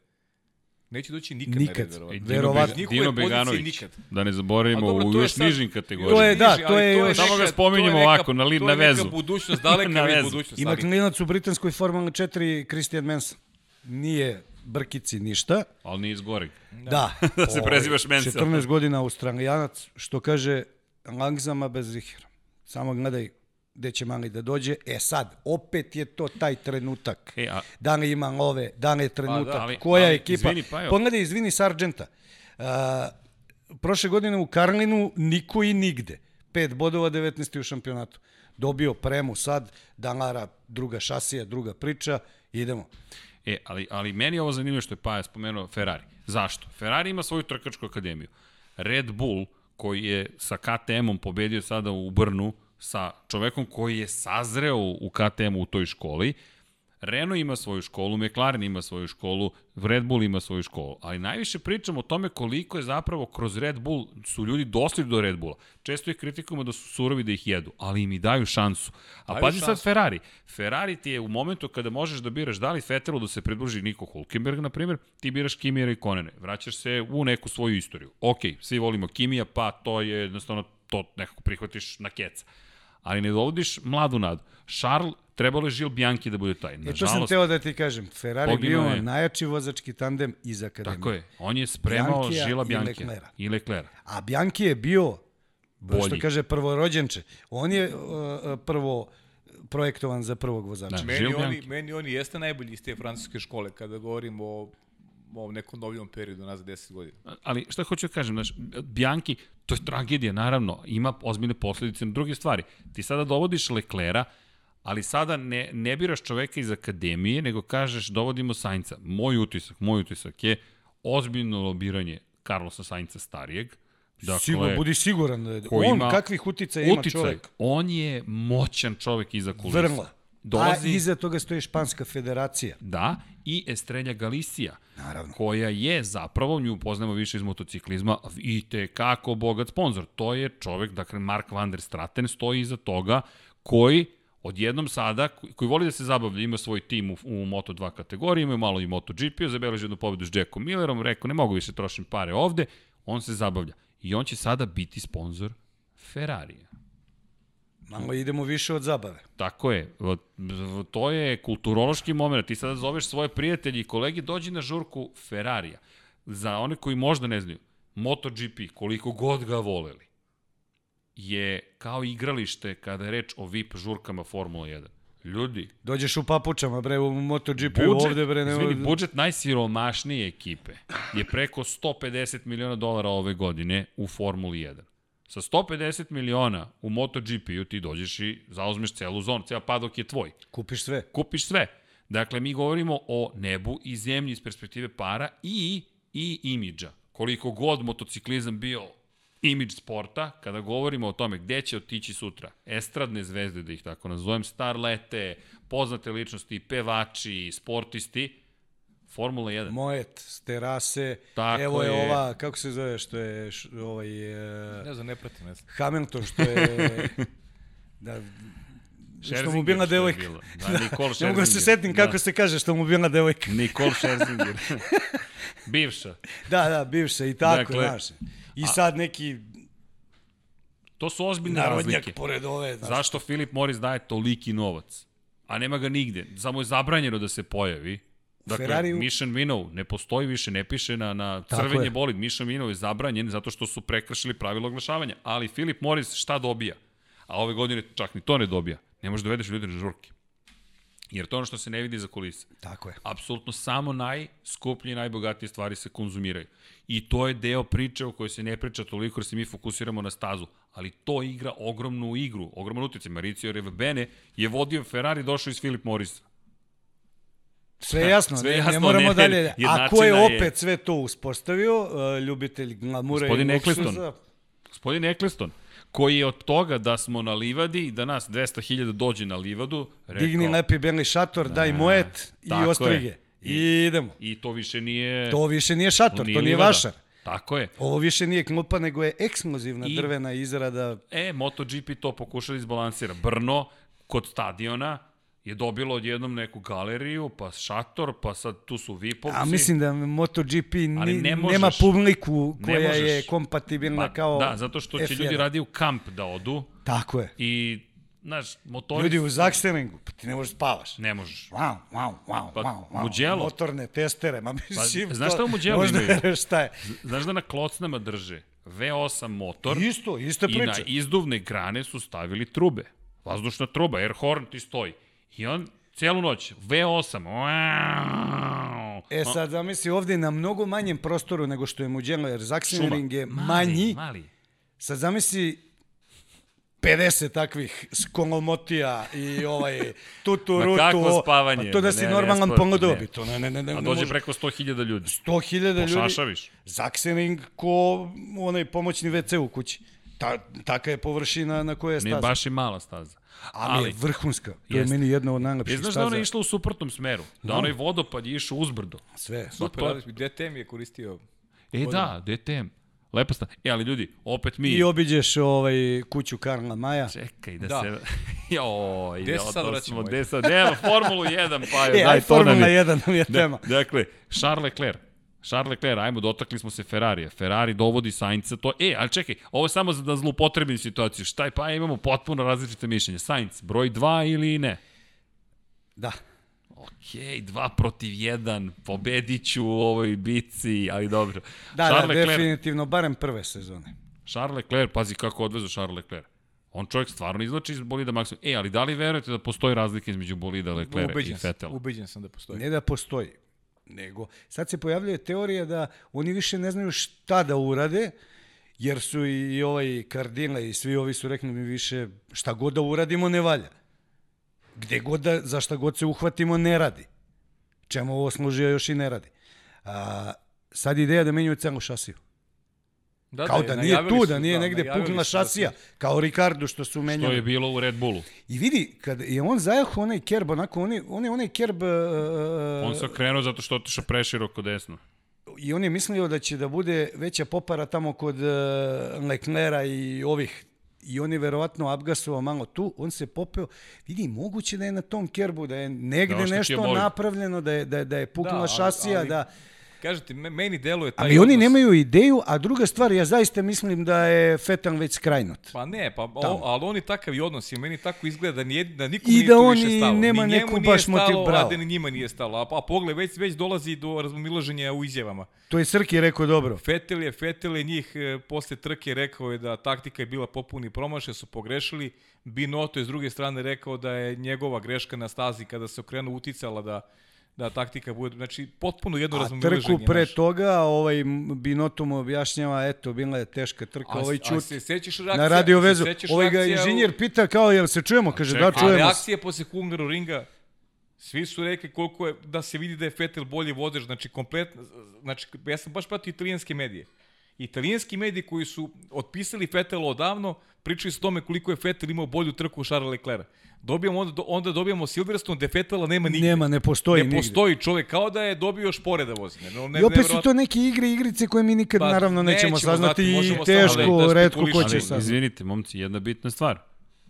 Neće doći nikad, Nikad. na red, verovatno. Dino, Verovatno. Be, Njihove Dino pozicije Beganović. nikad. Da ne zaboravimo dobro, u to je još sad- nižim To kategorijama. je, da, to je još- Samo ga spominjemo to ovako, na li- to na je neka vezu. budućnost, daleka Na vezu. budućnost. Ima ali- klinac u britanskoj Formula 4, Christian Manson. Nije brkici ništa. Ali nije iz goreg. Da. Da se prezivaš Mansell. 14 godina australijanac, što kaže langzama bez zihera. Samo gledaj gde će mali da dođe. E sad, opet je to taj trenutak. E, a- Da li ima love, da li je trenutak, ali- koja ali, ekipa. izvini, pa. Pogledaj, izvini Sargenta. Uh, prošle godine u Karlinu niko i nigde. 5 bodova, 19. u šampionatu. Dobio premu sad, Danara, druga šasija, druga priča, idemo. E, ali, ali meni je ovo zanimljivo što je Paja spomenuo Ferrari. Zašto? Ferrari ima svoju trkačku akademiju. Red Bull, koji je sa KTM-om pobedio sada u Brnu, sa čovekom koji je sazreo u KTM-u u toj školi, Renault ima svoju školu, McLaren ima svoju školu, Red Bull ima svoju školu, ali najviše pričamo o tome koliko je zapravo kroz Red Bull su ljudi došli do Red Bulla. Često ih kritikujemo da su surovi da ih jedu, ali im i daju šansu. A Daju pazi sad. Ferrari. Ferrari ti je u momentu kada možeš da biraš da li Vettelu da se pridruži Niko Hulkenberg, na primjer, ti biraš Kimija i Konene. Vraćaš se u neku svoju istoriju. Ok, svi volimo Kimija, pa to je jednostavno, to nekako prihvatiš na keca. Ali ne dovodiš mladu nadu. Charles, trebalo je Žil Bianchi da bude taj. E, to sam Nažalost, teo da ti kažem. Ferrari bio je. najjači vozački tandem iz akademije. tako je. On je spremao Bianchija Žila i Bianchi. I Leclerca. A Bianchi je bio, Bolji. što kaže, prvorođenče. On je uh, uh, prvo projektovan za prvog vozača. Da. Meni Žil oni, Bianchi. meni oni jeste najbolji iz te francuske škole kada govorimo o ovom nekom novinom periodu, nazad 10 godina. ali šta hoću da kažem, znaš, Bianchi, to je tragedija, naravno, ima ozbiljne posledice na druge stvari. Ti sada dovodiš Leklera, ali sada ne, ne biraš čoveka iz akademije, nego kažeš dovodimo Sainca. Moj utisak, moj utisak je ozbiljno lobiranje Carlosa Sainca starijeg. Dakle, Sigurno, budi siguran. da je- On, ima kakvih utica ima uticaj. čovjek? On je moćan čovek iza kulisa. Vrlo. Dolazi, A iza toga stoji Španska federacija. Da, i Estrelja Galicija, Naravno. koja je zapravo, nju poznamo više iz motociklizma, i te kako bogat sponsor. To je čovek, dakle Mark van der Straten, stoji iza toga, koji odjednom sada, koji voli da se zabavlja, ima svoj tim u, u Moto2 kategoriji, ima malo i MotoGP, zabeleži jednu pobedu s Jackom Millerom, rekao ne mogu više trošim pare ovde, on se zabavlja. I on će sada biti sponsor Ferrarija. Malo idemo više od zabave. Tako je. To je kulturološki moment. Ti sada zoveš svoje prijatelji i kolege, dođi na žurku Ferrarija. Za one koji možda ne znaju, MotoGP, koliko god ga voleli, je kao igralište kada je reč o VIP žurkama Formula 1. Ljudi, Dođeš u papučama, bre, u MotoGP budžet, ovde, bre, ne... izvini, budžet najsiromašnije ekipe je preko 150 miliona dolara ove godine u Formuli 1. Sa 150 miliona u MotoGP-u ti dođeš i zauzmeš celu zonu, ceo padok je tvoj. Kupiš sve. Kupiš sve. Dakle, mi govorimo o nebu i zemlji iz perspektive para i, i imidža. Koliko god motociklizam bio imidž sporta, kada govorimo o tome gde će otići sutra, estradne zvezde, da ih tako nazovem, starlete, poznate ličnosti, pevači, sportisti, Formula 1. Moet, s terase, Tako evo je, je. ova, kako se zove, što je š, ovaj, e, Ne znam, ne pratim, ne znam. Hamilton, što je, da, Što mu bila devojka. bilo. Da, Nicole Ne mogu da se Scherzinger. setim kako da. se kaže što mu bila devojka. Nicole Scherzinger. Bivša. Da, da, bivša i tako, Dakle, znaš. I sad neki To su ozbiljne narodnjak razlike. pored ove, znaš. Zašto Filip Morris daje toliki novac? A nema ga nigde. Samo je zabranjeno da se pojavi. Dakle, Ferrariju- Mission Winnow ne postoji više, ne piše na, na crvenje je. bolid. Mission Winnow je zabranjen zato što su prekršili pravilo oglašavanja. Ali Filip Morris šta dobija? A ove godine čak ni to ne dobija. Ne možeš da dovedeš ljude na žurke. Jer to je ono što se ne vidi za kulisa. Tako je. Apsolutno samo najskuplje i najbogatije stvari se konzumiraju. I to je deo priče o kojoj se ne priča toliko jer se mi fokusiramo na stazu. Ali to igra ogromnu igru, ogroman utjecaj. Mauricio Revbene je vodio Ferrari, došao iz Filip Morisa. Sve je jasno, Sve ne, je ne jasno, moramo ne, dalje. A jednačina ko je je- opet sve to uspostavio, uh, ljubitelj glamura Gospodin i luksuza. Gospodin Eccleston, koji je od toga da smo na livadi i da nas 200.000 dođe na livadu, rekao, digni lepi beli šator, daj mojet i je. ostrige. I idemo. i to više nije... To više nije šator, to nije livada. vašar. Tako je. Ovo više nije klupa, nego je ekskluzivna I- drvena izrada. E, MotoGP to pokušali izbalansira. Brno, kod stadiona, je dobilo odjednom neku galeriju, pa šator, pa sad tu su vipovci. A mislim da MotoGP ni, ne možeš. nema publiku Ne koja je možeš. kompatibilna pa, kao Da, zato što će F1. ljudi radi u kamp da odu Tako je. i, znaš, motori... Ljudi u Zaksteringu, pa ti ne možeš spavaš. Ne možeš. Wow, wow, wow, Pa, wow, wow. Mugello. Motorne testere, ma mislim, znaš to- šta u možda imaju? šta je. Znaš da na klocnama drže V8 motor Isto, ista i na priča. izduvne grane su stavili trube. Vazdušna truba, air horn ti stoji. I on cijelu noć, V8, wow. E sad, zamisli ovde na mnogo manjem prostoru nego što je Mugello, jer Zakstering je manji. Mali. Sad zamisli 50 takvih skolomotija i ovaj tutu Ma kakvo spavanje, Pa to da si ne, ne, normalan pomodao ne. bi to. Ne, ne, ne, ne, A ne dođe može. preko 100.000 ljudi. 100.000 ljudi. Pošašaviš. Zakstering ko onaj pomoćni WC u kući. Ta, taka je površina na kojoj je Nije staza. baš i mala staza. Ali, je vrhunska. To je meni jedna od Je, najlepših znaš staza. da ona je išla u suprotnom smeru? Da onaj vodopad je išao uzbrdo. Sve. Super, to- pa, DTM je koristio E da, DTM. Lepa sta. E, ali ljudi, opet mi... I obiđeš ovaj kuću Karla Maja. Čekaj da, Da. se... Joj, Gde se jo, sad to vraćamo? smo, gde sad, nema Formulu 1, pa E, daj aj, to nam Formula je. 1 nam je tema. Da, dakle, Charles Leclerc. Charles Leclerc, ajmo, dotakli smo se Ferrarija. Ferrari dovodi Sainca, to... E, ali čekaj, ovo je samo za da zlupotrebim situaciju. Šta je, pa imamo potpuno različite mišljenje. Sainz, broj 2 ili ne? Da. Okej, 2 protiv 1, pobediću u ovoj bici, ali dobro. Da, Charles da, Leclerc, definitivno, barem prve sezone. Charles Leclerc, pazi kako odvezu Charles Leclerc. On čovjek stvarno izlači iz bolida maksimum. E, ali da li verujete da postoji razlika između bolida Leclerca i Vettela? ubeđen sam da postoji. Ne da postoji, nego sad se pojavljuje teorija da oni više ne znaju šta da urade, jer su i ovaj Kardila i svi ovi su rekli mi više šta god da uradimo ne valja. Gde god da, za šta god se uhvatimo ne radi. Čemu ovo služi, još i ne radi. A, sad ideja da menjaju celu šasiju. Da, Kao da nije najavili tu, da nije negde najavili pukla su da šasija, kao Ricardo što su Što menjali. je bilo u Red Bullu. I vidi, kad je on zajahao onaj kerb, onako, on je, on je onaj kerb... Uh, On se okrenuo zato što otišao preširoko desno. I on je mislio da će da bude veća popara tamo kod uh, Leclera i ovih i on je verovatno abgasovao malo tu, on se popeo, vidi, moguće da je na tom kerbu, da je negde Da nešto bolid. napravljeno, da je, da, je- da je puknula ali- šasija, ali- da... Kažete, me- meni deluje taj Ali oni odnos- nemaju ideju, a druga stvar, ja zaista mislim da je Fetal već skrajnut. Pa ne, pa, o, ali oni takav i odnos i meni tako izgleda da, nije, da nikom I nije da on više i stalo. nema ni njemu neku nije baš stalo, motiv- bravo. a da ni njima nije stalo. A, a pogled, već, već dolazi do razmilaženja u izjavama. To je Srki rekao dobro. Fetel je, Fetel je njih e, posle trke rekao je da taktika je bila popuni promašaj, su pogrešili. Binotto je s druge strane rekao da je njegova greška na stazi kada se okrenuo uticala da da taktika bude, znači potpuno jedno A razmilaženje. trku pre znaš. toga, ovaj Binoto mu objašnjava, eto, bila je teška trka, A, ovaj a čut se sećaš reakcija? na radio vezu. Ovaj ga reakcija u- inženjer pita kao, jel se čujemo? Kaže, da, čekaj, A čujemo se. reakcije posle Hungaru ringa, svi su rekli koliko je, da se vidi da je Vettel bolji vodež, znači kompletno, znači ja sam baš pratio italijanske medije. Italijanski mediji koji su otpisali Vettela odavno, pričali su o tome koliko je Vettel imao bolju trku od Charles Leclerc. Dobijamo onda, onda dobijamo Silverstone gde Vettela nema nigde. Nema, ne postoji ne nigde. postoji čovjek, kao da je dobio još pored da vozi. Ne, ne, I opet su to neke igre, igrice koje mi nikad Pa, naravno nećemo, nećemo saznati znati, i teško, da- da redko ko će saznati. izvinite, momci, jedna bitna stvar.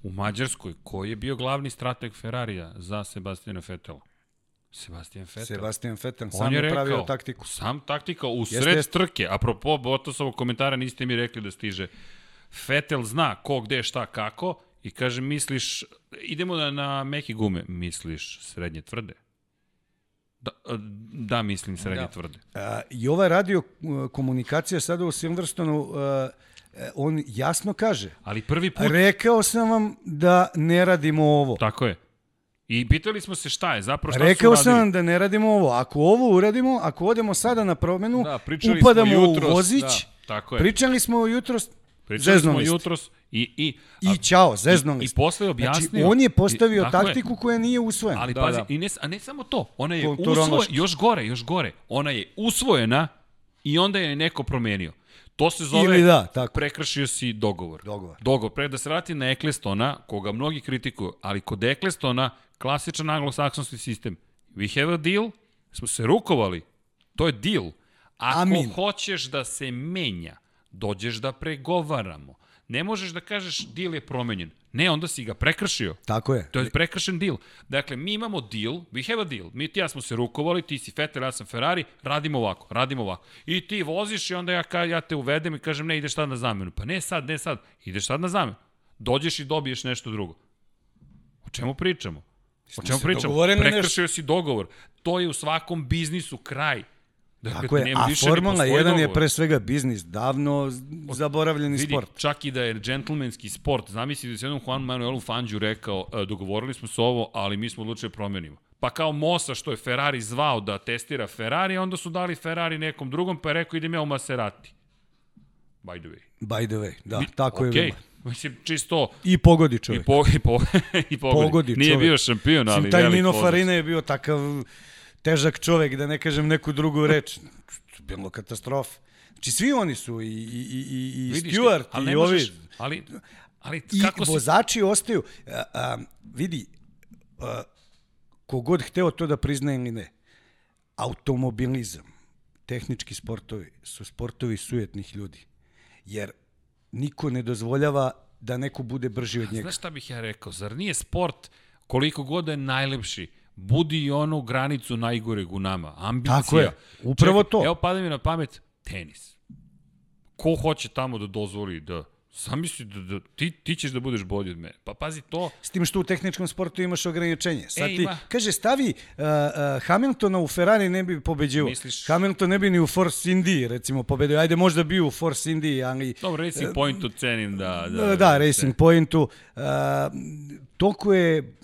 U Mađarskoj, koji je bio glavni strateg Ferrarija za Sebastina Fetela? Sebastian Vettel. Sebastian Vettel sam je je rekao, pravio taktiku. Sam taktika u Jeste, sred jeste. trke. Apropo Bottasovog komentara niste mi rekli da stiže. Vettel zna ko, gde, šta, kako i kaže misliš, idemo na, na meke gume, misliš srednje tvrde? Da, da mislim srednje Da. tvrde. A, I ova radio uh, komunikacija sada u Silverstonu, uh, e, on jasno kaže, Ali prvi put, rekao sam vam da ne radimo ovo. tako je. I pitali smo se šta je, zapravo šta Rekao su sam vam da ne radimo ovo. Ako ovo uradimo, ako odemo sada na promenu, Da, pričali smo upadamo jutros, u vozić, da. Tako je. pričali smo jutros, Pričali zeznuli smo jutros i, i, I ćao, zeznuli I, i posle je objasnio. Znači, on je postavio I- tako je. taktiku koja nije usvojena. Ali Da, pazi, da. i ne, a ne samo to, ona je usvojena, još gore, još gore, ona je usvojena i onda je neko promenio. To se zove Ili da, tako. prekršio si dogovor. Dogovor. Dogovor. Pre da se vrati na Ecclestona, koga mnogi kritikuju, ali kod Ecclestona, klasičan anglosaksonski sistem. We have a deal, smo se rukovali, to je deal. Ako Amin. hoćeš da se menja, dođeš da pregovaramo. Ne možeš da kažeš deal je promenjen. Ne, onda si ga prekršio. Tako je. To je prekršen deal. Dakle, mi imamo deal, we have a deal. Mi ti ja smo se rukovali, ti si Vettel, ja sam Ferrari, radimo ovako, radimo ovako. I ti voziš i onda ja, ka, ja te uvedem i kažem ne, ideš sad na zamenu. Pa ne sad, ne sad, ideš sad na zamenu. Dođeš i dobiješ nešto drugo. O čemu pričamo? O čemu pričamo? Prekršio si dogovor. To je u svakom biznisu kraj. Dakle, Tako je, a Formula postoji 1 je pre svega biznis, davno zaboravljeni Vidi, sport. čak i da je džentlmenski sport, zamisli da se jednom Juan Manuelu Fangiju rekao, e, dogovorili smo se ovo, ali mi smo odlučili da promenimo. Pa kao Mosa što je Ferrari zvao da testira Ferrari, onda su dali Ferrari nekom drugom, pa je rekao idem ja u Maserati. By the way. By the way, da, tako je okay. bilo. Mislim, čisto I pogodi i, čovjek. po, i, po, i pogodi. Pogodi Nije čovek. bio šampion, ali Mislim, taj Nino. Farina je bio takav težak čovek, da ne kažem neku drugu reč. Bilo katastrofa. Znači, svi oni su, i, i, i, i, i Vidiš, Stewart, ali i ovi, možeš, ali, ali i kako si... vozači ostaju. A, a, vidi, a, kogod hteo to da priznaje ili ne, automobilizam, tehnički sportovi su sportovi sujetnih ljudi. Jer niko ne dozvoljava da neko bude brži od njega. Znaš šta bih ja rekao? Zar nije sport koliko god da je najlepši, budi i onu granicu najgoreg u nama. Ambicija. Tako je, upravo to. Evo pada mi na pamet tenis. Ko hoće tamo da dozvoli da Zamisli da, da ti, ti ćeš da budeš bolji od mene. Pa pazi to, S tim što u tehničkom sportu imaš ograničenje. Sad E, ti, ima. kaže, stavi uh, uh, Hamiltona u Ferrari ne bi pobeđivo. Misliš- Hamilton ne bi ni u Force Indy, recimo, pobedio. Ajde, možda bi u Force Indy, ali... dobro, Racing Pointu cenim da... Da, Da, da Racing Pointu. Uh, toliko je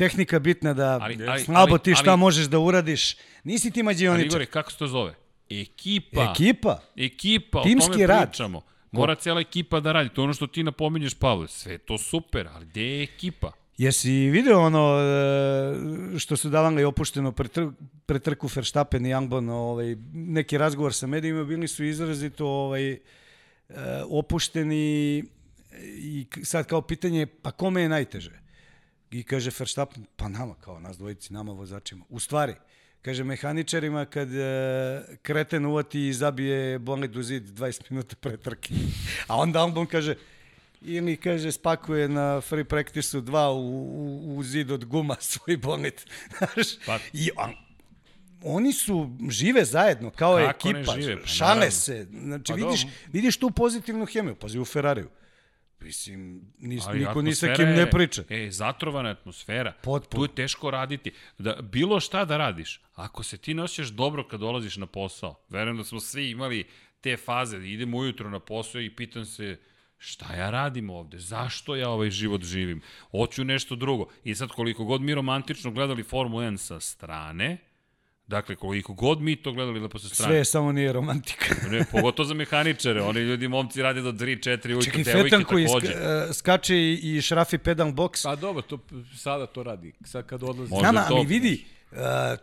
tehnika bitna da Ali- ali, ali- slabo ali- ti šta ali- možeš da uradiš. Nisi ti Ali mađioničar. Igore, kako se to zove? Ekipa. Ekipa. Ekipa, Timski o tome rad. pričamo. Mora cela ekipa da radi. To je ono što ti napominješ, Pavle. Sve to super, ali gde je ekipa? Jesi video ono e, što su davali opušteno pre, tr pre trku Verstappen i Youngbon, ovaj, neki razgovor sa medijima, bili su izrazito ovaj, e, opušteni i sad kao pitanje, pa kome je najteže? I kaže Verstappen, pa nama, kao nas dvojici, nama vozačima. U stvari, kaže mehaničarima kad e, kreten uvati i zabije bolid u zid 20 minuta pre trke. A onda Albon kaže, ili kaže spakuje na free practice-u dva u, u, u zid od guma svoj bolid. Znaš? Pa- I on, oni su žive zajedno kao Kako ekipa, žive? Pa šale naravno. se. Znači Pa vidiš, vidiš tu pozitivnu hemiju, pazi u Ferrariju. Mislim, nis, Ali niko ni sa kim ne priča. E, zatrovana atmosfera. Potpuno. Tu je teško raditi. Da, bilo šta da radiš, ako se ti ne osjećaš dobro kad dolaziš na posao, verujem da smo svi imali te faze, da idem ujutro na posao i pitam se šta ja radim ovde, zašto ja ovaj život živim, hoću nešto drugo. I sad koliko god mi romantično gledali Formulu 1 sa strane, dakle koliko god mi to gledali lepo sa strane, Sve samo nije romantika. ne, pogotovo za mehaničare, oni ljudi, momci rade do 3-4 ujutro, Čekaj, devojke Fetan koji takođe. ska, skače i, šrafi pedal box. Pa dobro, to sada to radi. Sad kad odlazi. Znam, to- ali vidi, uh,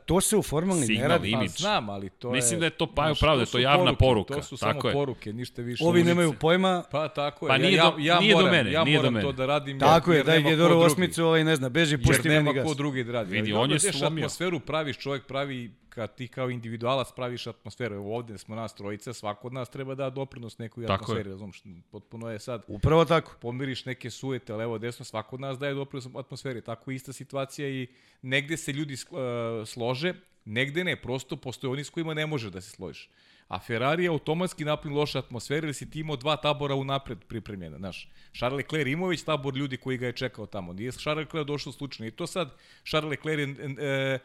to se u formuli ne radi. Pa znam, ali to je... Mislim da je to Paju znaš, pravo, da je to su javna poruke, poruka, To su tako samo je. poruke, ništa više. Ovi ulice. nemaju pojma. Pa tako je. Pa ja, nije ja, do- ja nije do moram, mene, ja nije do moram mene. to da radim. Tako jer, je, daj nema Gedoro osmicu, ovaj, ne znam, beži, Jer pusti nema mi gas. ko drugi da radi. Vidi, on je slomio. atmosferu praviš, čovjek pravi kad ti kao individualac praviš atmosferu, evo ovde smo nas trojica, svako od nas treba da doprinos nekoj Tako atmosferi, razumiješ, potpuno je sad, Upravo tako. pomiriš neke sujete levo desno, svako od nas daje doprinos atmosferi. Tako je ista situacija i negde se ljudi uh, slože, negde ne, prosto postoje oni s kojima ne može da se složiš. A Ferrari je automatski napravljen loše atmosfere jer si ti imao dva tabora unapred pripremljena, znaš. Charles Leclerc imao već tabor ljudi koji ga je čekao tamo. Nije Charles Leclerc došao slučajno. I to sad Charles Leclerc je e,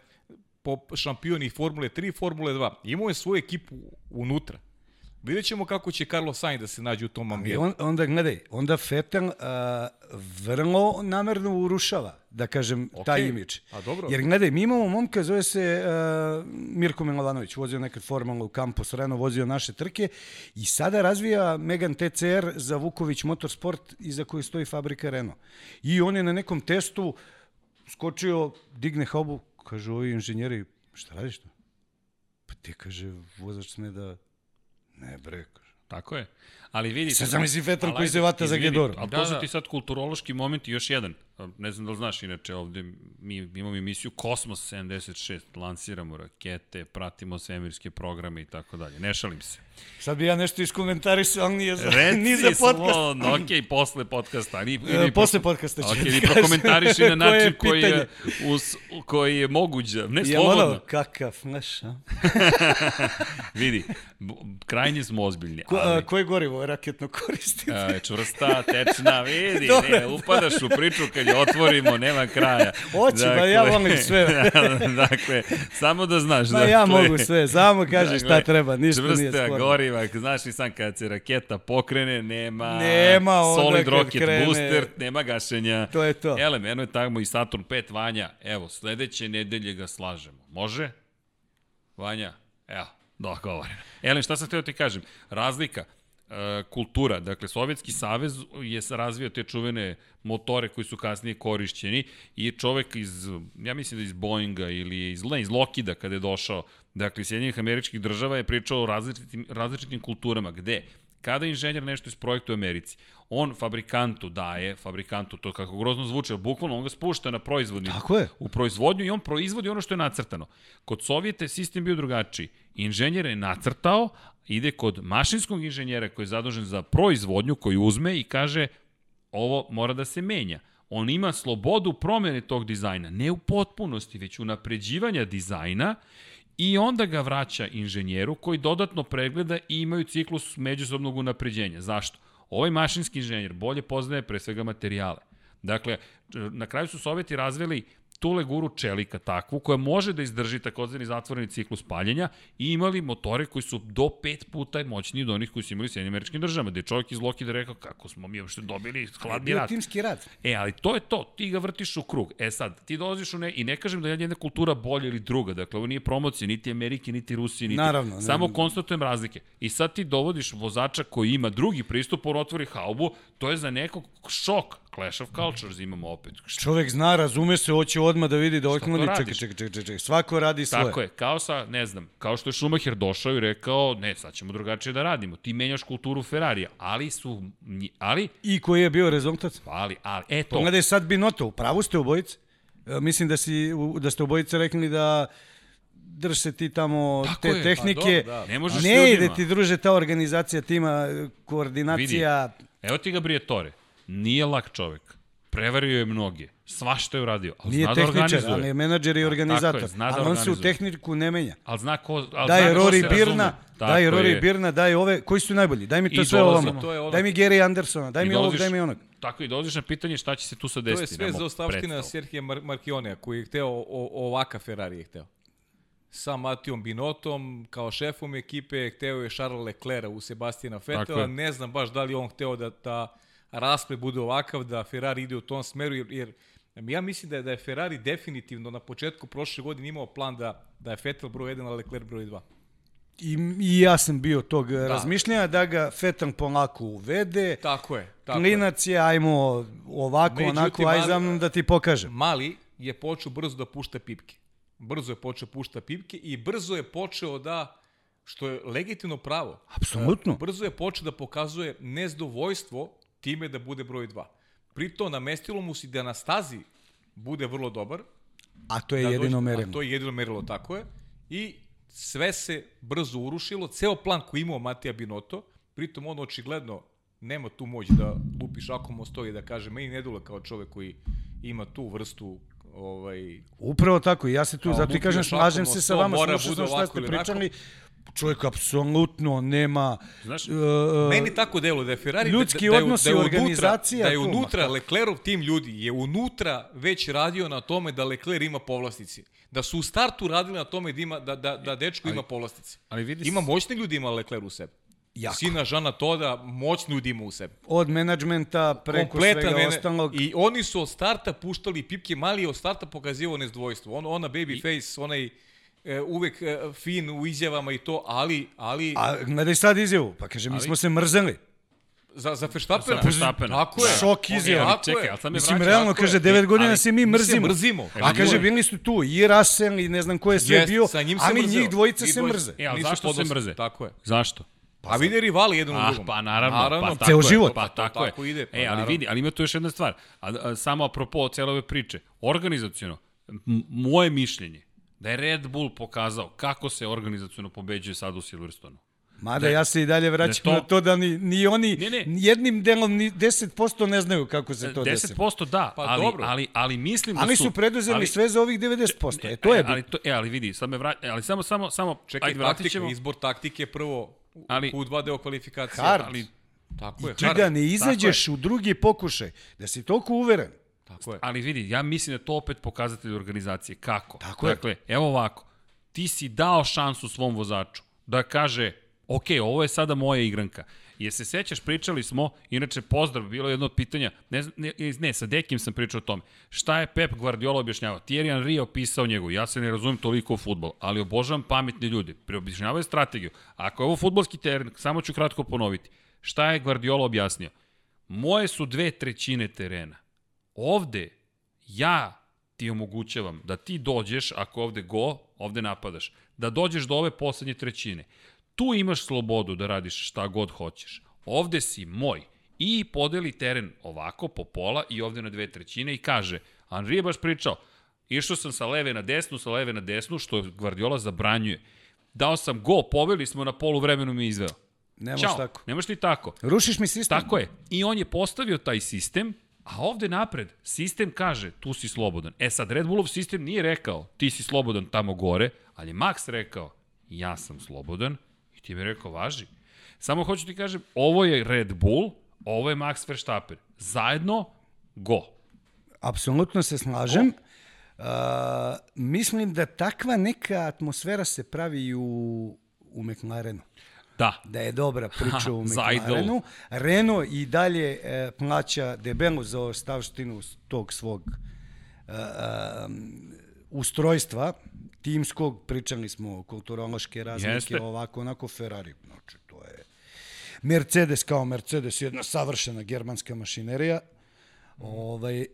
šampion i Formule 3 i Formule 2. Imao je svoju ekipu unutra. Vidjet ćemo kako će Carlos Sainz da se nađe u tom ambijentu. on, onda gledaj, onda Vettel uh, vrlo namerno urušava, da kažem, okay. taj imidž. A dobro. Jer gledaj, mi imamo momka, zove se uh, Mirko Milovanović, vozio nekad formalno u Campus Renault, vozio naše trke i sada razvija Megan TCR za Vuković Motorsport iza koje stoji fabrika Renault. I on je na nekom testu skočio, digne haubu, kaže ovi inženjeri, šta radiš to? Pa ti kaže, vozač sme da... Ne bre, kaže. Tako je. Ali vidi... Sad zamisli ali koji se vata za Gedoru. Ali Da, to su da. ti sad kulturološki momenti, još jedan. Ne znam da li znaš, inače ovde mi imamo emisiju Kosmos 76, lansiramo rakete, pratimo svemirske programe i tako dalje. Ne šalim se. Sad bi ja nešto iskomentarisao, ali nije za, Reci ni za podcast. slobodno, ok, posle podcasta. Ni, E, posle podcasta ću Ok, ti ni kažem prokomentariši na način koji je, us, koji je moguća. Ne, Ja slobodno. ono, kakav, znaš, a? Vidi, krajnje smo ozbiljni. Ko, ali... a, koje gorivo raketno koristi? E, čvrsta, tečna, vidi, Dobro. ne, upadaš u priču kad je otvorimo, nema kraja. Hoću, ba, ja volim sve. dakle, samo da znaš. Ma dakle, ja mogu sve, samo kaži šta dakle, treba, ništa nije čvrsta sporno. goriva, znaš i sam kad se raketa pokrene, nema, Nema solid rocket krene. booster, nema gašenja. To je to. Ele, eno je tamo i Saturn 5 Vanja, evo, sledeće nedelje ga slažemo. Može? Vanja, evo, dogovoreno. Ele, šta sam htio ti kažem? Razlika, kultura, dakle, Sovjetski savez je razvio te čuvene motore koji su kasnije korišćeni i čovek iz, ja mislim da iz Boeinga ili iz, ne, iz Lokida kada je došao, dakle, iz Sjedinjenih američkih država je pričao o različitim, različitim kulturama, gde? Kada inženjer nešto isprojektuje u Americi, on fabrikantu daje, fabrikantu, to kako grozno zvuči, ali bukvalno on ga spušta na proizvodni, Tako je. u proizvodnju i on proizvodi ono što je nacrtano. Kod Sovjete sistem bio drugačiji. Inženjer je nacrtao, ide kod mašinskog inženjera koji je zadužen za proizvodnju, koji uzme i kaže ovo mora da se menja. On ima slobodu promene tog dizajna, ne u potpunosti, već u napređivanja dizajna i onda ga vraća inženjeru koji dodatno pregleda i imaju ciklus međusobnog unapređenja. Zašto? Ovaj mašinski inženjer bolje poznaje pre svega materijale. Dakle, na kraju su Sovjeti razvili tu leguru čelika takvu koja može da izdrži takozvani zatvoreni ciklus paljenja i imali motore koji su do pet puta moćniji od onih koji su imali u Sjedinim američkim državama, gde je čovjek iz Lokida rekao kako smo mi uopšte dobili hladni rat. timski rad. E, ali to je to, ti ga vrtiš u krug. E sad, ti dolaziš u ne, i ne kažem da je jedna kultura bolja ili druga, dakle ovo nije promocija niti Amerike, niti Rusije, niti... Naravno, ne. Samo konstatujem razlike. I sad ti dovodiš vozača koji ima drugi pristup, on otvori haubu, to je za nekog šok. Clash of Cultures imamo opet. Čovek zna, razume se, hoće odmah da vidi da otkloni. Čekaj, čekaj, čekaj, čekaj, čekaj. Svako radi svoje. Tako je, kao sa, ne znam, kao što je Schumacher došao i rekao, ne, sad ćemo drugačije da radimo. Ti menjaš kulturu Ferrarija, ali su, ali, I koji je bio rezultat? ali, ali, e to. Pogledaj sad Binotto, u pravu ste obojice. E, Mislim da, si, da ste obojice rekli da drž se ti tamo Tako te je, pa tehnike. dobro, da. Ne možeš ne ide ti druže ta organizacija tima, koordinacija. Evo ti ga Briatore. Nije lak čovek. Prevario je mnoge. Svašta je uradio. Ali Nije zna da tehničar, organizuje. ali je menadžer i organizator. Tako je, zna da ali on se u tehniku ne menja. Ali zna ko... Ali Daj zna ko Rory Birna, daj Rory je. Birna, daj ove, koji su najbolji? Daj mi to I sve ovamo. To ono- Daj mi Gary Andersona, daj I mi ovog, daj mi onog. Tako i dolaziš na pitanje šta će se tu sad To je desiti. sve za ostavština. Serhija Mar Markionea, koji je hteo o, o, ovaka Ferrari je hteo. Sa Matijom Binotom, kao šefom ekipe, hteo je Charles Leclerc u Sebastina. Vettela. Ne znam baš da li on hteo da, da rasplet bude ovakav, da Ferrari ide u tom smeru, jer, jer ja mislim da je, da je Ferrari definitivno na početku prošle godine imao plan da, da je Vettel broj 1, a Leclerc broj 2. I, I ja sam bio tog da. razmišljanja da ga Fetan polako uvede. Tako je. Tako. Klinac je, ajmo ovako, Međutim, onako, aj za mnom da ti pokažem. Mali je počeo brzo da pušta pipke. Brzo je počeo pušta pipke i brzo je počeo da, što je legitimno pravo, Apsolutno. e, brzo je počeo da pokazuje nezadovoljstvo time da bude broj 2. Prito namestilo mu si da na stazi bude vrlo dobar. A to je da jedino dođe- merilo. A to je jedino merilo, tako je. I sve se brzo urušilo, ceo plan koji imao Matija Binoto, pritom on očigledno nema tu moć da lupi šakom o stoji da kaže, meni ne dole kao čovek koji ima tu vrstu ovaj, Upravo tako, ja se tu, zato i kažem, slažem se sa vama, slušao sam šta ste onako. Čovjek apsolutno nema... Znaš, uh, Meni tako delo da je Ferrari ljudski da, da, odnosi, da je organizacija da je unutra kako? Leclerov tim ljudi je unutra već radio na tome da Lecler ima povlastice. Da su u startu radili na tome da ima da da da dečko ima povlastice. ali vidi Ima moćni ljudi ima Lecler u sebi. Jako. Sina Žana Toda moćni ljudi ima u sebi. Od menadžmenta preko Kompletan svega mene- ostalog. I oni su od starta puštali pipke, mali je od starta pokazivao nezdvojstvo. On, ona baby face, onaj uvek e, fin u izjavama i to, ali, ali A gledaj sad izjavu, pa kaže, mi Ali- smo se mrzeli. za, za Verstappena. Za Verstappena. Tako je. Šok On- izjava. tako Čekaj, je. ali sad me Mislim, vraća. realno, je. kaže, devet godina ali se mi mi se mrzimo. mrzimo. A kaže, je. bili su tu i Russell i ne znam ko je sve Jest, bio, sa njim se ali mrzeo. njih dvojica se mrze. E, ali zašto se mrze? Tako je. Zašto? Pa vide rivali jedan u Ah, drugom. pa naravno, naravno pa tako Ceo je, život. Pa To tako, tako je. ide, pa e, ali naravno. vidi, ali ima tu još jedna stvar. A, a, samo apropo cele ove priče. Organizacijono, m- moje mišljenje, da je Red Bull pokazao kako se organizacijono pobeđuje sad u Silverstonu. Mada ja se i dalje vraćam to- na to da ni, ni oni Ne, ne. ni jednim delom ni 10% ne znaju kako se to desilo. 10% da, Pa ali, dobro. ali, ali mislim da Ali su... su preduzeli ali- sve za ovih 90%. E, to je e, ali, to, e, ali vidi, sad me vra... ali samo, samo, samo, Čekaj, ajde, vratit taktika, ćemo. izbor taktike prvo Ali- ali, u dva deo kvalifikacije. Hard. Ali, tako je, Ti hard. da ne izađeš u drugi pokušaj, da si toliko uveren. Tako je. Ali vidi, ja mislim da je to opet pokazatelj organizacije. Kako? Tako je. dakle, evo ovako. Ti si dao šansu svom vozaču da kaže, ok, ovo je sada moja igranka. Jer se sećaš, pričali smo, inače pozdrav, bilo je jedno od pitanja, ne, ne, ne, sa Dekim sam pričao o tome, šta je Pep Guardiola objašnjavao? Thierry Henry je opisao njegov, ja se ne razumem toliko u futbol, ali obožavam pametni ljudi, preobjašnjavaju strategiju. Ako je ovo futbolski teren, samo ću kratko ponoviti, šta je Guardiola objasnio? Moje su dve trećine terena. Ovde ja ti omogućavam da ti dođeš, ako ovde go, ovde napadaš, da dođeš do ove poslednje trećine. Tu imaš slobodu da radiš šta god hoćeš. Ovde si moj. I podeli teren ovako po pola i ovde na dve trećine i kaže, Henri je baš pričao, išao sam sa leve na desnu, sa leve na desnu, što Guardiola zabranjuje. Dao sam go, poveli smo na polu vremenu mi izveo. Ne možeš Ćao, tako. nemaš ti tako. Rušiš mi sistem. Tako je. I on je postavio taj sistem, a ovde napred, sistem kaže, tu si slobodan. E sad, Red Bullov sistem nije rekao, ti si slobodan tamo gore, ali je Max rekao, ja sam slobodan, i ti mi rekao, važi. Samo hoću ti kažem, ovo je Red Bull, ovo je Max Verstappen. Zajedno, go. Apsolutno se slažem. Uh, mislim da takva neka atmosfera se pravi u, u McLarenu. Da. Da je dobra priča u. McLarenu. Renault i dalje e, plaća debelu za ostavštinu tog svog e, e, ustrojstva timskog, pričali smo kulturološke razlike, Jeste. ovako, onako Ferrari, znači to je Mercedes kao Mercedes, jedna savršena germanska mašinerija. Ovaj,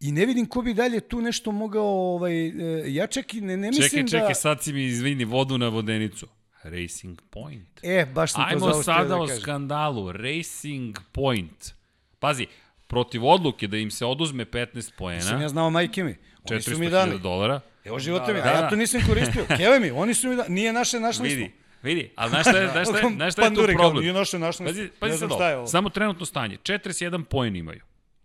I ne vidim ko bi dalje tu nešto mogao, ovaj, e, ja čak i ne, ne mislim Čekaj, da... čekaj, sad si mi izvini vodu na vodenicu. Racing Point. E, baš sam to Ajmo sada da o kažem. skandalu. Racing Point. Pazi, protiv odluke da im se oduzme 15 Nisam poena, ja znao majke mi. Oni su mi 400.000 dali. dolara, Evo živote mi, da, a ja da. to nisam koristio. Keve mi, oni su mi dali. Nije naše, našli vidi, smo. vidi, ali znaš šta je, znaš šta je, znaš šta je tu problem? Nije naše, našli Pazi, smo. pazi Ne sad ovo. Samo trenutno stanje. 41 poen imaju.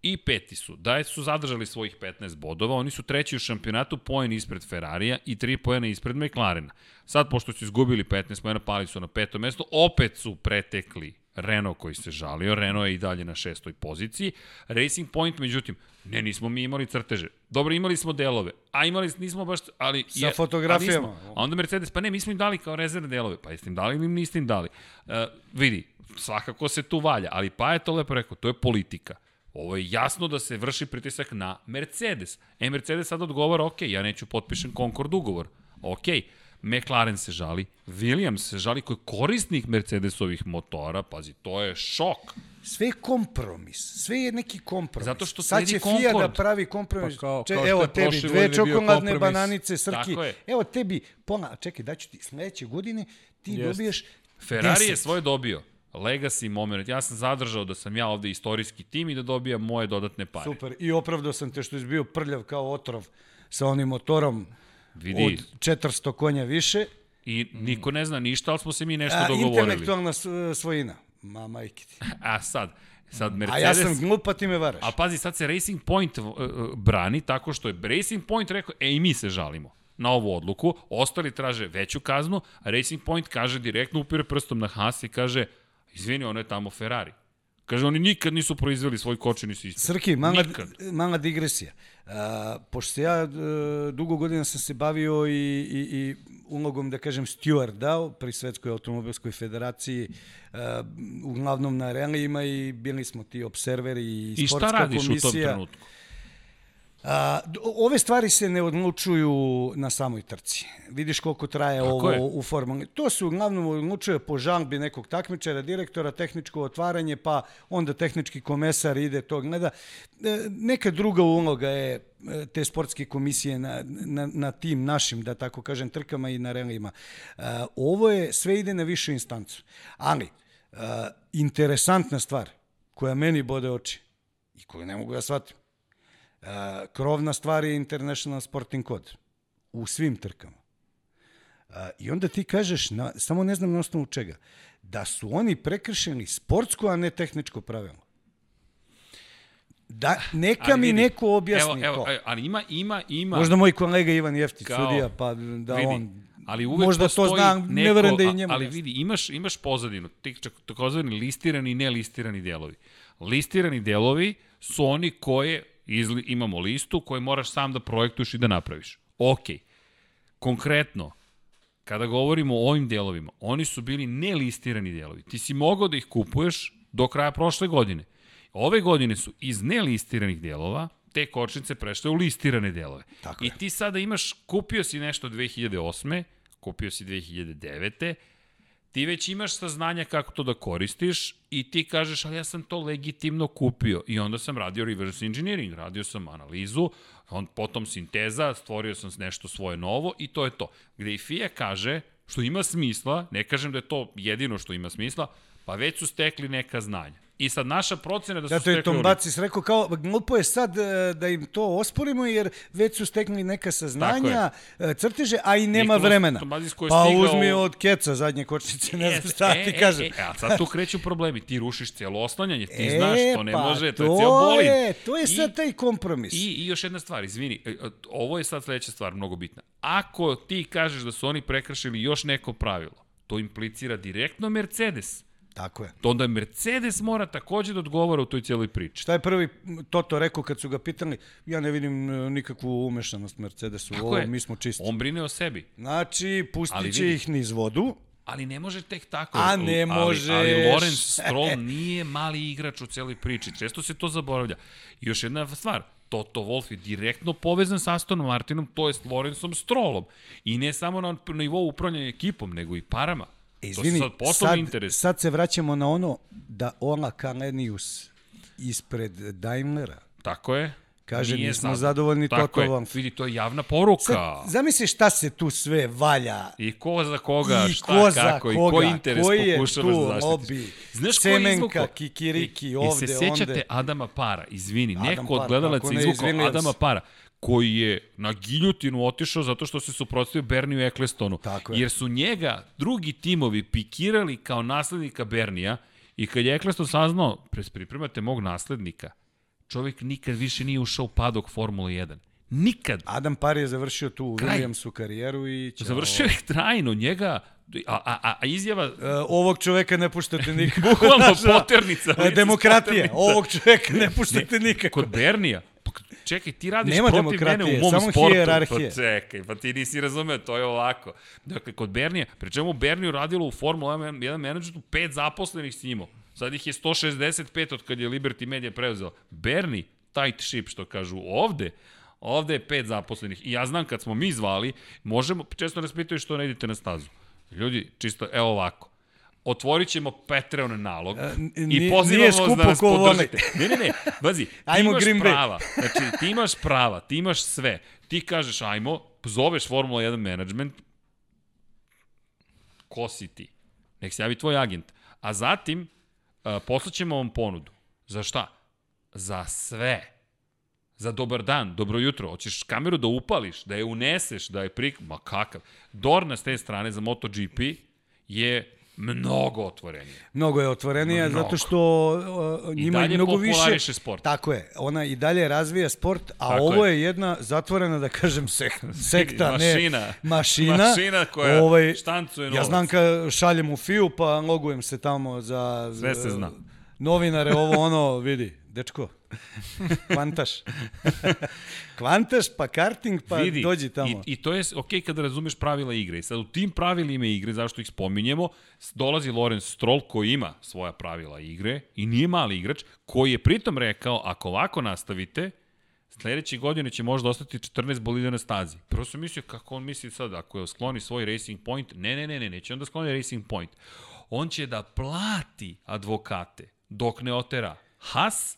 I peti su. Da su zadržali svojih 15 bodova, oni su treći u šampionatu, poen ispred Ferrarija i 3 poena ispred McLarena. Sad, pošto su izgubili 15 poena, pali su na peto mesto, opet su pretekli Renault koji se žalio, Renault je i dalje na šestoj poziciji. Racing Point, međutim, ne, nismo mi imali crteže. Dobro, imali smo delove, a imali nismo baš, ali... Sa fotografijama. A, nismo. a onda Mercedes, pa ne, mi smo im dali kao rezervne delove. Pa jeste im dali ili niste im dali? Uh, vidi, svakako se tu valja, ali pa je to lepo rekao, to je politika. Ovo je jasno da se vrši pritisak na Mercedes. E, Mercedes sad odgovara, ok, ja neću potpišem Concord ugovor. Ok, McLaren se žali, Williams se žali koji je korisnik Mercedesovih motora, pazi, to je šok. Sve je kompromis. Sve je neki kompromis. Zato što Sad će FIA da Concord. pravi kompromis. Pa kao- Če, kao evo tebi dve čokoladne bananice, srki. Evo tebi pola, čekaj, daću ti sledeće godine, ti Jeste. dobiješ Ferrari 10. je svoje dobio. Legacy moment. Ja sam zadržao da sam ja ovde istorijski tim i da dobijam moje dodatne pare. Super. I opravdao sam te što je bio prljav kao otrov sa onim motorom Vidi. od 400 konja više. I niko ne zna ništa, ali smo se mi nešto A, dogovorili. intelektualna svojina. Ma, majke ti. A sad, sad A Mercedes... ja sam glupa, ti me varaš. A pazi, sad se Racing Point uh, uh, brani tako što je Racing Point rekao, e i mi se žalimo na ovu odluku, ostali traže veću kaznu, a Racing Point kaže direktno, upire prstom na Haas i kaže, izvini, ono je tamo Ferrari. Kaže, oni nikad nisu proizveli svoj kočeni sistem. Srki, mala, Nikad. mala digresija. A, pošto ja e, dugo godina sam se bavio i, i, i ulogom, da kažem, stewarda pri Svetskoj automobilskoj federaciji, a, uglavnom na relijima i bili smo ti observeri i, I šta sportska radiš komisija. u tom trenutku? A, ove stvari se ne odlučuju na samoj trci. Vidiš koliko traje Tako ovo je. u formuli. To se uglavnom odlučuje po žalbi nekog takmičara, direktora, tehničko otvaranje, pa onda tehnički komesar ide to gleda. E, Neka druga uloga je e, te sportske komisije na, na, na tim našim, da tako kažem, trkama i na relima. E, Ovo je, sve ide na višu instancu. Ali, interesantna stvar koja meni bode oči i koju ne mogu da shvatim, Uh, krovna stvar je International Sporting Code u svim trkama. I onda ti kažeš, na, samo ne znam na osnovu čega, da su oni prekršili sportsko, a ne tehničko pravilo. Da, neka Ali mi vidi, neko objasni evo, evo, to. evo, ali ima, ima, ima... Možda moj kolega Ivan Jeftić, Kao- sudija, pa da vidi, on... ali uvek možda to postoji zna, ne neko, verujem da i njemu Ali vidi, imaš, imaš pozadinu, takozvani listirani i nelistirani delovi. Listirani delovi su oni koje, izli, imamo listu koje moraš sam da projektuješ i da napraviš. Ok, konkretno, kada govorimo o ovim delovima, oni su bili nelistirani delovi. Ti si mogao da ih kupuješ do kraja prošle godine. Ove godine su iz nelistiranih delova te kočnice prešle u listirane delove. Tako I je. ti sada imaš, kupio si nešto 2008. Kupio si 2009. Ti već imaš saznanja kako to da koristiš i ti kažeš, ali ja sam to legitimno kupio. I onda sam radio reverse engineering, radio sam analizu, on, potom sinteza, stvorio sam nešto svoje novo i to je to. Gde i FIA kaže, što ima smisla, ne kažem da je to jedino što ima smisla, pa već su stekli neka znanja. I sad naša procena da su Zato stekli... je Tombacis rekao kao, glupo je sad e, da im to osporimo jer već su stekli neka saznanja, e, crteže, a i nema Nikolas vremena. Tombacis koji je Pa stigao- uzmi od keca zadnje kočnice, ne znam šta ti kažem. E, e, a sad tu kreću problemi. Ti rušiš cijelo oslanjanje, ti E, znaš, to ne pa može, to je to cijel bolid. je, to je I- sad taj kompromis. I, I još jedna stvar, izvini, e, e, ovo je sad sledeća stvar, mnogo bitna. Ako ti kažeš da su oni prekršili još neko pravilo, to implicira direktno Mercedes. Tako je. To onda Mercedes mora takođe da odgovara u toj cijeloj priči. Šta je prvi Toto rekao kad su ga pitali? Ja ne vidim e, nikakvu umešanost Mercedesu u Tako ovo, je. mi smo čisti. On brine o sebi. Znači, Ali pustit će ih niz vodu. Ali ne može tek tako. A ne ali, možeš. Ali Lorenz Stroll nije mali igrač u celoj priči. Često se to zaboravlja. I još jedna stvar. Toto Wolff je direktno povezan sa Astonom Martinom, to je s Lorenzom Strollom. I ne samo na nivou upravljanja ekipom, nego i parama. E, to Izvini, sad sad, interes. sad se vraćamo na ono da Ola Kalenius ispred Daimlera Tako je. Kaže, Nije nismo sad- zadovoljni Tako Toto. Wolff. Vidi, to je javna poruka. Sad, zamisli šta se tu sve valja I ko za koga, I šta, ko za kako, i koga, koji interes koji pokušavaš tu da zaštitiš. Znaš ko je Semenka, izvukao? kikiriki, I, ovde, I se sećate onde. Adama Para, izvini, Adam neko od gledalaca kako ne, izvukao iz Williamsa. Adama Para, koji je na giljutinu otišao zato što se suprotstavio Berniju Eklestonu. Tako je. Jer su njega drugi timovi pikirali kao naslednika Bernija i kad je Ekleston saznao, "Pres- pripremate mog naslednika, čovjek nikad više nije ušao u padok Formule 1. Nikad. Adam Par je završio tu u. Williamsu karijeru i ćao. Završio je trajno njega, a, a, a, a izjava E, ovog čoveka ne puštate nikako. Bukvalno poternica, E, Demokratija. Ovog čoveka ne puštate nikako. Kod Bernija, čekaj, ti radiš Nema protiv mene u mom samo sportu. hijerarhije. Pa čekaj, pa ti nisi razumeo, to je ovako. Dakle, kod Bernija, pri čemu Berniju radilo u Formula 1 menadžetu pet zaposlenih s njimo. Sad ih je 165 od kad je Liberty Media preuzeo. Berni, tight ship, što kažu ovde, ovde je pet zaposlenih. I ja znam kad smo mi zvali, možemo, često nas pitaju što ne idete na stazu. Ljudi, čisto, evo ovako otvorit ćemo Patreon nalog n- i nije- pozivamo vas da nas podržite. Ne, ne, ne, vazi, ti Ajmo imaš Green Bay. prava, znači ti imaš prava, ti imaš sve. Ti kažeš ajmo, zoveš Formula 1 management, ko si ti? Nek se javi tvoj agent. A zatim, uh, poslaćemo vam ponudu. Za šta? Za sve. za dobar dan, dobro jutro. Hoćeš kameru da upališ, da je uneseš, da je prik... Ma kakav. Dorna s te strane za MotoGP je mnogo otvorenije. Mnogo je otvorenija Mnogo. zato što uh, I ima dalje mnogo više sport. Tako je. Ona i dalje razvija sport, a Tako ovo je. je. jedna zatvorena da kažem sek, sekta, Mašina. ne mašina. Mašina koja ovaj, štancuje Ja novac. znam kad šaljem u FIU pa logujem se tamo za Sve se zna. novinare, ovo ono, vidi, dečko, kvantaš. kvantaš, pa karting, pa Vidi, dođi tamo. I, I to je ok kada razumeš pravila igre. I sad u tim pravilima igre, zašto ih spominjemo, dolazi Lorenz Stroll koji ima svoja pravila igre i nije mali igrač, koji je pritom rekao, ako ovako nastavite, sledeće godine će možda ostati 14 bolida na stazi. Prvo sam mislio kako on misli sad, ako je skloni svoj Racing Point, ne, ne, ne, ne, neće on da skloni Racing Point. On će da plati advokate dok ne otera Haas,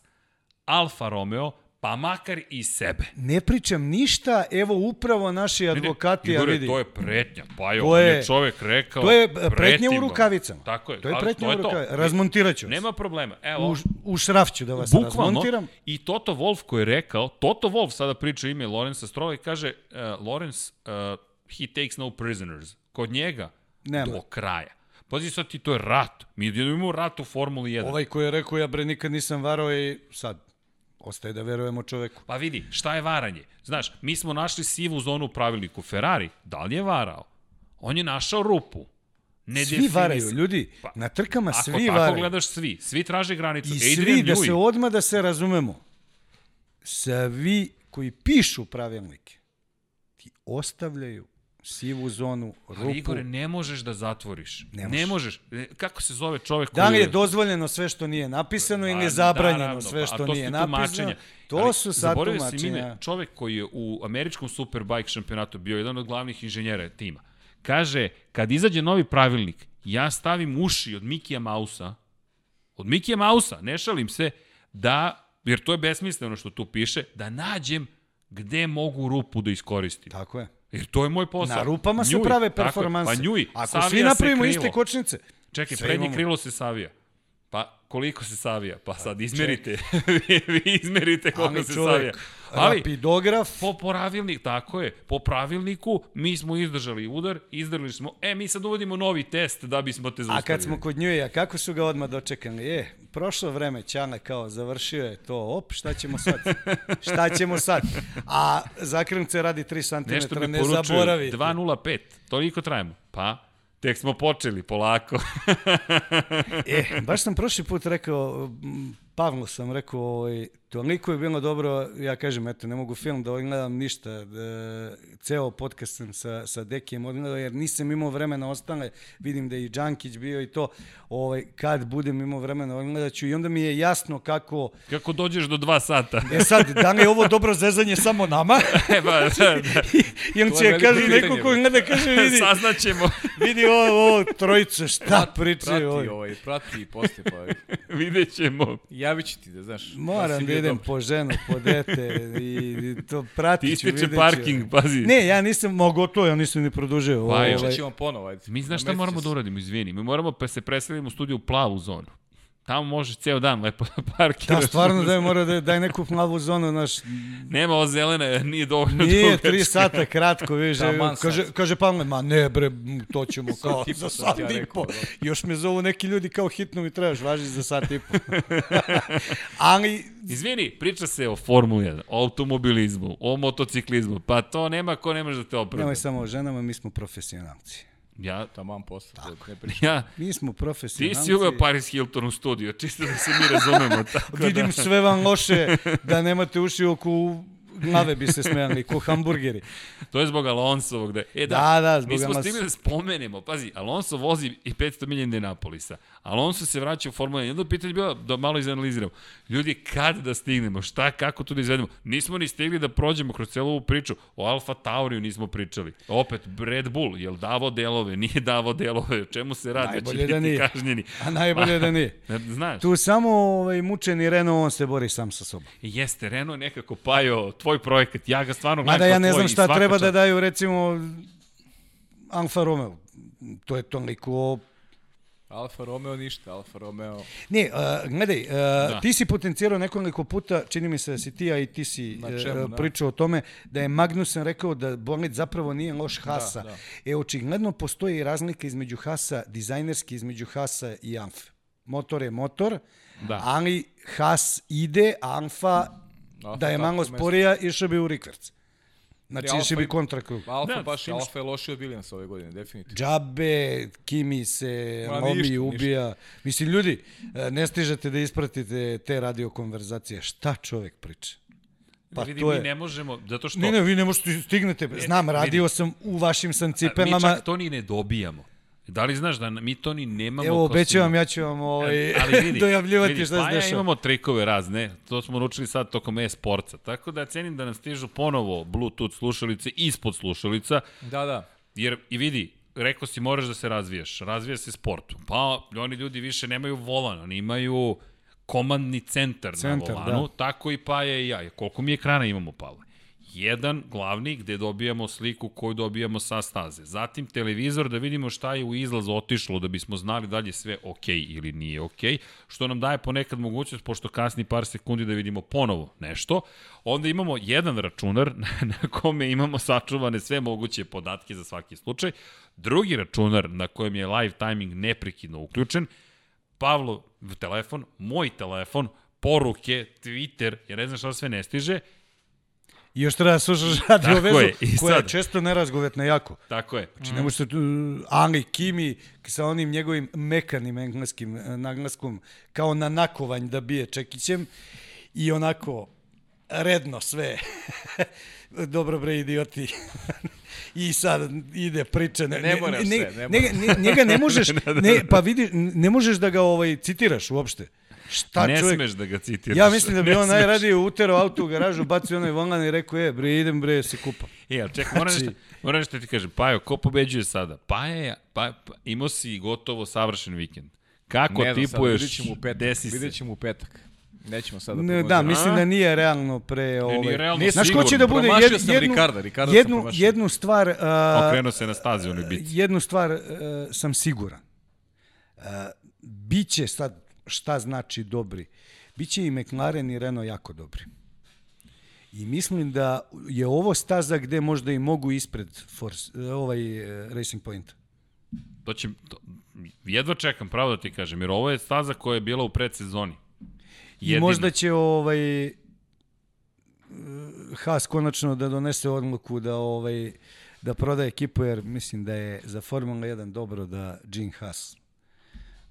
Alfa Romeo, pa makar i sebe. Ne pričam ništa, evo upravo naši advokati, ja Igore, vidi. to je pretnja. Pa je, To on je je- čovek rekao... To je pretnja u rukavicama. Tako je. To je pretnja u to. rukavicama. Razmontirat ću vas. Nema problema. Evo, U, u šraf ću da vas bukvalno, razmontiram. i Toto Wolf koji je rekao, Toto Wolf sada priča ime Lorenza Strolla i kaže, uh, Lorenz, uh, he takes no prisoners. Kod njega, Nema. do kraja. Pazi sad ti, to je rat. Mi imamo rat u Formuli 1. Ovaj koji je rekao ja bre nikad nisam varao i sad ostaje da verujemo čoveku. Pa vidi, šta je varanje? Znaš, mi smo našli sivu zonu u pravilniku. Ferrari, da li je varao? On je našao rupu. Ne Svi definis- varaju, ljudi. Pa, Na trkama Ako svi tako varaju. gledaš svi, svi traže granicu. I Adrian svi, da Newey, se odmah da se razumemo, svi koji pišu pravilnike, ti ostavljaju sivu zonu, rupu. Ali Igore, ne možeš da zatvoriš. Ne Ne, možeš. možeš. E, Kako se zove čovek Da li koji je dozvoljeno sve što nije napisano ili je Pa, zabranjeno naravno, sve pa, što nije tumačenja. napisano? To Ali su sad zaboravio sam tumačenja. ime, čovek koji je u američkom Superbike šampionatu bio jedan od glavnih inženjera tima. Kaže, kad izađe novi pravilnik, ja stavim uši od Mikija Mausa, od Mikija Mausa, ne šalim se, da, jer to je besmisleno što tu piše, da nađem gde mogu rupu da iskoristim. Tako je. Jer to je moj posao. Na rupama se Njuj, prave tako je. performanse. Pa njuj, Ako savija svi se napravimo iste kočnice, Čekaj, prednje imamo. krilo se savija. Pa koliko se savija? Pa sad izmerite. vi, izmerite koliko ali se čovek, savija. Ali, rapidograf, po, pravilnik, tako je, po pravilniku mi smo izdržali udar, izdržali smo, e, mi sad uvodimo novi test da bismo te a zaustavili. kad smo kod njuja, kako su ga odmah dočekali? E, prošlo vreme, Ćale kao završio je to, op, šta ćemo sad? šta ćemo sad? A zakrmce radi 3 cm, Nešto mi ne poručuju, zaboravite. 2.05, toliko trajimo. Pa, tek smo počeli, polako. E, baš sam prošli put rekao, m, Pavlu sam rekao, ovaj, toliko je bilo dobro, ja kažem, eto, ne mogu film da odgledam ništa, da, ceo podcast sam sa, sa Dekijem odgledao, jer nisam imao vremena ostale, vidim da je i Đankić bio i to, ovaj, kad budem imao vremena odgledat ću i onda mi je jasno kako, Kako dođeš do dva sata? e sad, da li je ovo dobro zezanje samo nama? e, pa, da, da. I on će kaže, neko ko gleda, kaže, vidi, Saznaćemo, vidi ovo, ovo trojice, šta prati pričaju ovaj. ovaj, prati i posle, pa vidjet ćemo. javit ću ti da, znaš. Moram da idem po ženu, po dete i, to pratit Ti ću, ističe vidjet ću. parking, pazi. Ne, ja nisam mogao to, ja nisam ni produžio. Pa, ovaj, ćemo ponovo, ajde. Mi znaš šta moramo da uradimo, izvini. Mi moramo pa se preselimo u studiju u plavu zonu. Tamo možeš ceo dan lepo da parkiraš. Da, stvarno da je mora da daj neku plavu zonu, naš, Nema ovo zelene, nije dovoljno nije tri sata kratko, viš, sat. kaže, kaže Pavle, ma ne bre, to ćemo kao za sat ja i po. da. Još me zovu neki ljudi kao hitno mi trebaš, važi za sat i po. Ali, Izvini, priča se o Formuli 1, o automobilizmu, o motociklizmu, pa to nema ko ne može da te opravda. nemoj samo o ženama, mi smo profesionalci. Ja, Taman posle, to ne priča. ja, Mi smo ti profesionalci. si uveo Paris Hilton u studiju, čisto da se mi razumemo. Tako Vidim da, sve vam loše, da nemate uši oko glave bi se smejali, ko hamburgeri. to je zbog Alonsovog. Da, e, da, Da, da, zbog mi smo Alonso. stigli da spomenemo, pazi, Alonso vozi i 500 milija Indianapolisa. Alonso se vraća u Formula 1. Jedno pitanje je bilo da malo izanaliziramo. Ljudi, kad da stignemo? Šta, kako tu da izvedemo? Nismo ni stigli da prođemo kroz celu ovu priču. O Alfa Tauriju nismo pričali. Opet, Red Bull, jel davo delove? Nije davo delove. O čemu se radi? Najbolje da nije. kažnjeni. A najbolje da nije. Ne, Znaš, Tu samo ovaj, mučeni Renault, on se bori sam sa sobom. jeste, Renault je nekako pajo tvoj projekat. Ja ga stvarno gledam Mada ja ne tvoj znam šta treba da čast. daju, recimo, Alfa Romeo. To je toliko Alfa Romeo ništa, Alfa Romeo... Ne, uh, gledaj, uh, da. ti si potencijirao nekoliko puta, čini mi se da si ti, a i ti si Na čemu, uh, da. pričao o tome, da je Magnussen rekao da bolid zapravo nije loš Hasa. Da, da. E, očigledno postoji razlika između Hasa, dizajnerski između Hasa i Amfe. Motor je motor, Da. ali Has ide, a Amfa, Alfa da je malo mesto. sporija, išao bi u rikverc. Znači, išao bi kontrakrug. Alfa Da, baš Alfa je lošiji od Williamsa ove godine, definitivno. Džabe, Kimi se Ma, lomi, ništa, ubija. Mislim, ljudi, e, ne stižete da ispratite te radio konverzacije. Šta čovek priča? Pa vidi, to mi je... ne možemo, zato što... Ne, ne, vi ne možete stignete. Znam, radio sam u vašim sam A, Mi čak to ni ne dobijamo. Da li znaš da mi to ni nemamo? Evo, obećavam, ja ću vam ovaj, Ali vidi, dojavljivati vidi, šta se pa dešava. imamo trikove razne, to smo naučili sad tokom e-sporca, tako da cenim da nam stižu ponovo Bluetooth slušalice ispod slušalica, Da, da. jer i vidi, rekao si moraš da se razvijaš, razvija se sportu, pa oni ljudi više nemaju volan, oni imaju komandni centar, Centar, na volanu, da. tako i Paja i ja. Koliko mi ekrana imamo, Pavle? Jedan glavni gde dobijamo sliku koju dobijamo sa staze. Zatim televizor da vidimo šta je u izlaz otišlo da bismo znali da li je sve ok ili nije ok, što nam daje ponekad mogućnost, pošto kasni par sekundi da vidimo ponovo nešto. Onda imamo jedan računar na kome imamo sačuvane sve moguće podatke za svaki slučaj. Drugi računar na kojem je live timing neprekidno uključen. Pavlo telefon, moj telefon, poruke, Twitter, jer ne znam šta sve ne stiže, I još treba da slušaš radio Tako vezu, je, i koja je sad. često nerazgovetna jako. tako je. Znači, ne možete, tu, ali Kimi sa onim njegovim mekanim engleskim e, naglaskom, kao na nakovanj da bije čekićem i onako redno sve. Dobro bre, idioti. I sad ide priča. Ne, Ne moraš ne, ne ne, ne, njega ne možeš, ne, pa vidi, ne možeš da ga ovaj, citiraš uopšte. Šta ne čovjek? smeš da ga citiraš. Ja mislim da bi Ne on smeš. najradije uterao auto u garažu, bacio onaj volan i rekao, e, bre, idem bre, se kupam. E, ali čekaj, moram Znači- nešto, moram nešto ti kažem. Pajo, ko pobeđuje sada? Paja, je- pa, pa, imao si gotovo savršen vikend. Kako Ne tipuješ, vidjet ćemo u petak. desi se. Vidjet ćemo u petak. Nećemo sada Ne, da, mislim da nije realno pre... Ovaj, nije realno Znaš ko će da bude jed, jednu, Ricarda, Ricarda jednu, jednu stvar... Uh, Okrenuo se na stazi onoj bici. jednu stvar uh, sam siguran. Uh, biće sad, šta znači dobri? Biće i McLaren i Renault jako dobri. I mislim da je ovo staza gde možda i mogu ispred Force, ovaj uh, Racing Point. To će, to, jedva čekam, pravo da ti kažem, jer ovo je staza koja je bila u predsezoni. I možda će ovaj uh, Haas konačno da donese odluku da ovaj da proda ekipu jer mislim da je za Formula 1 dobro da Gene Haas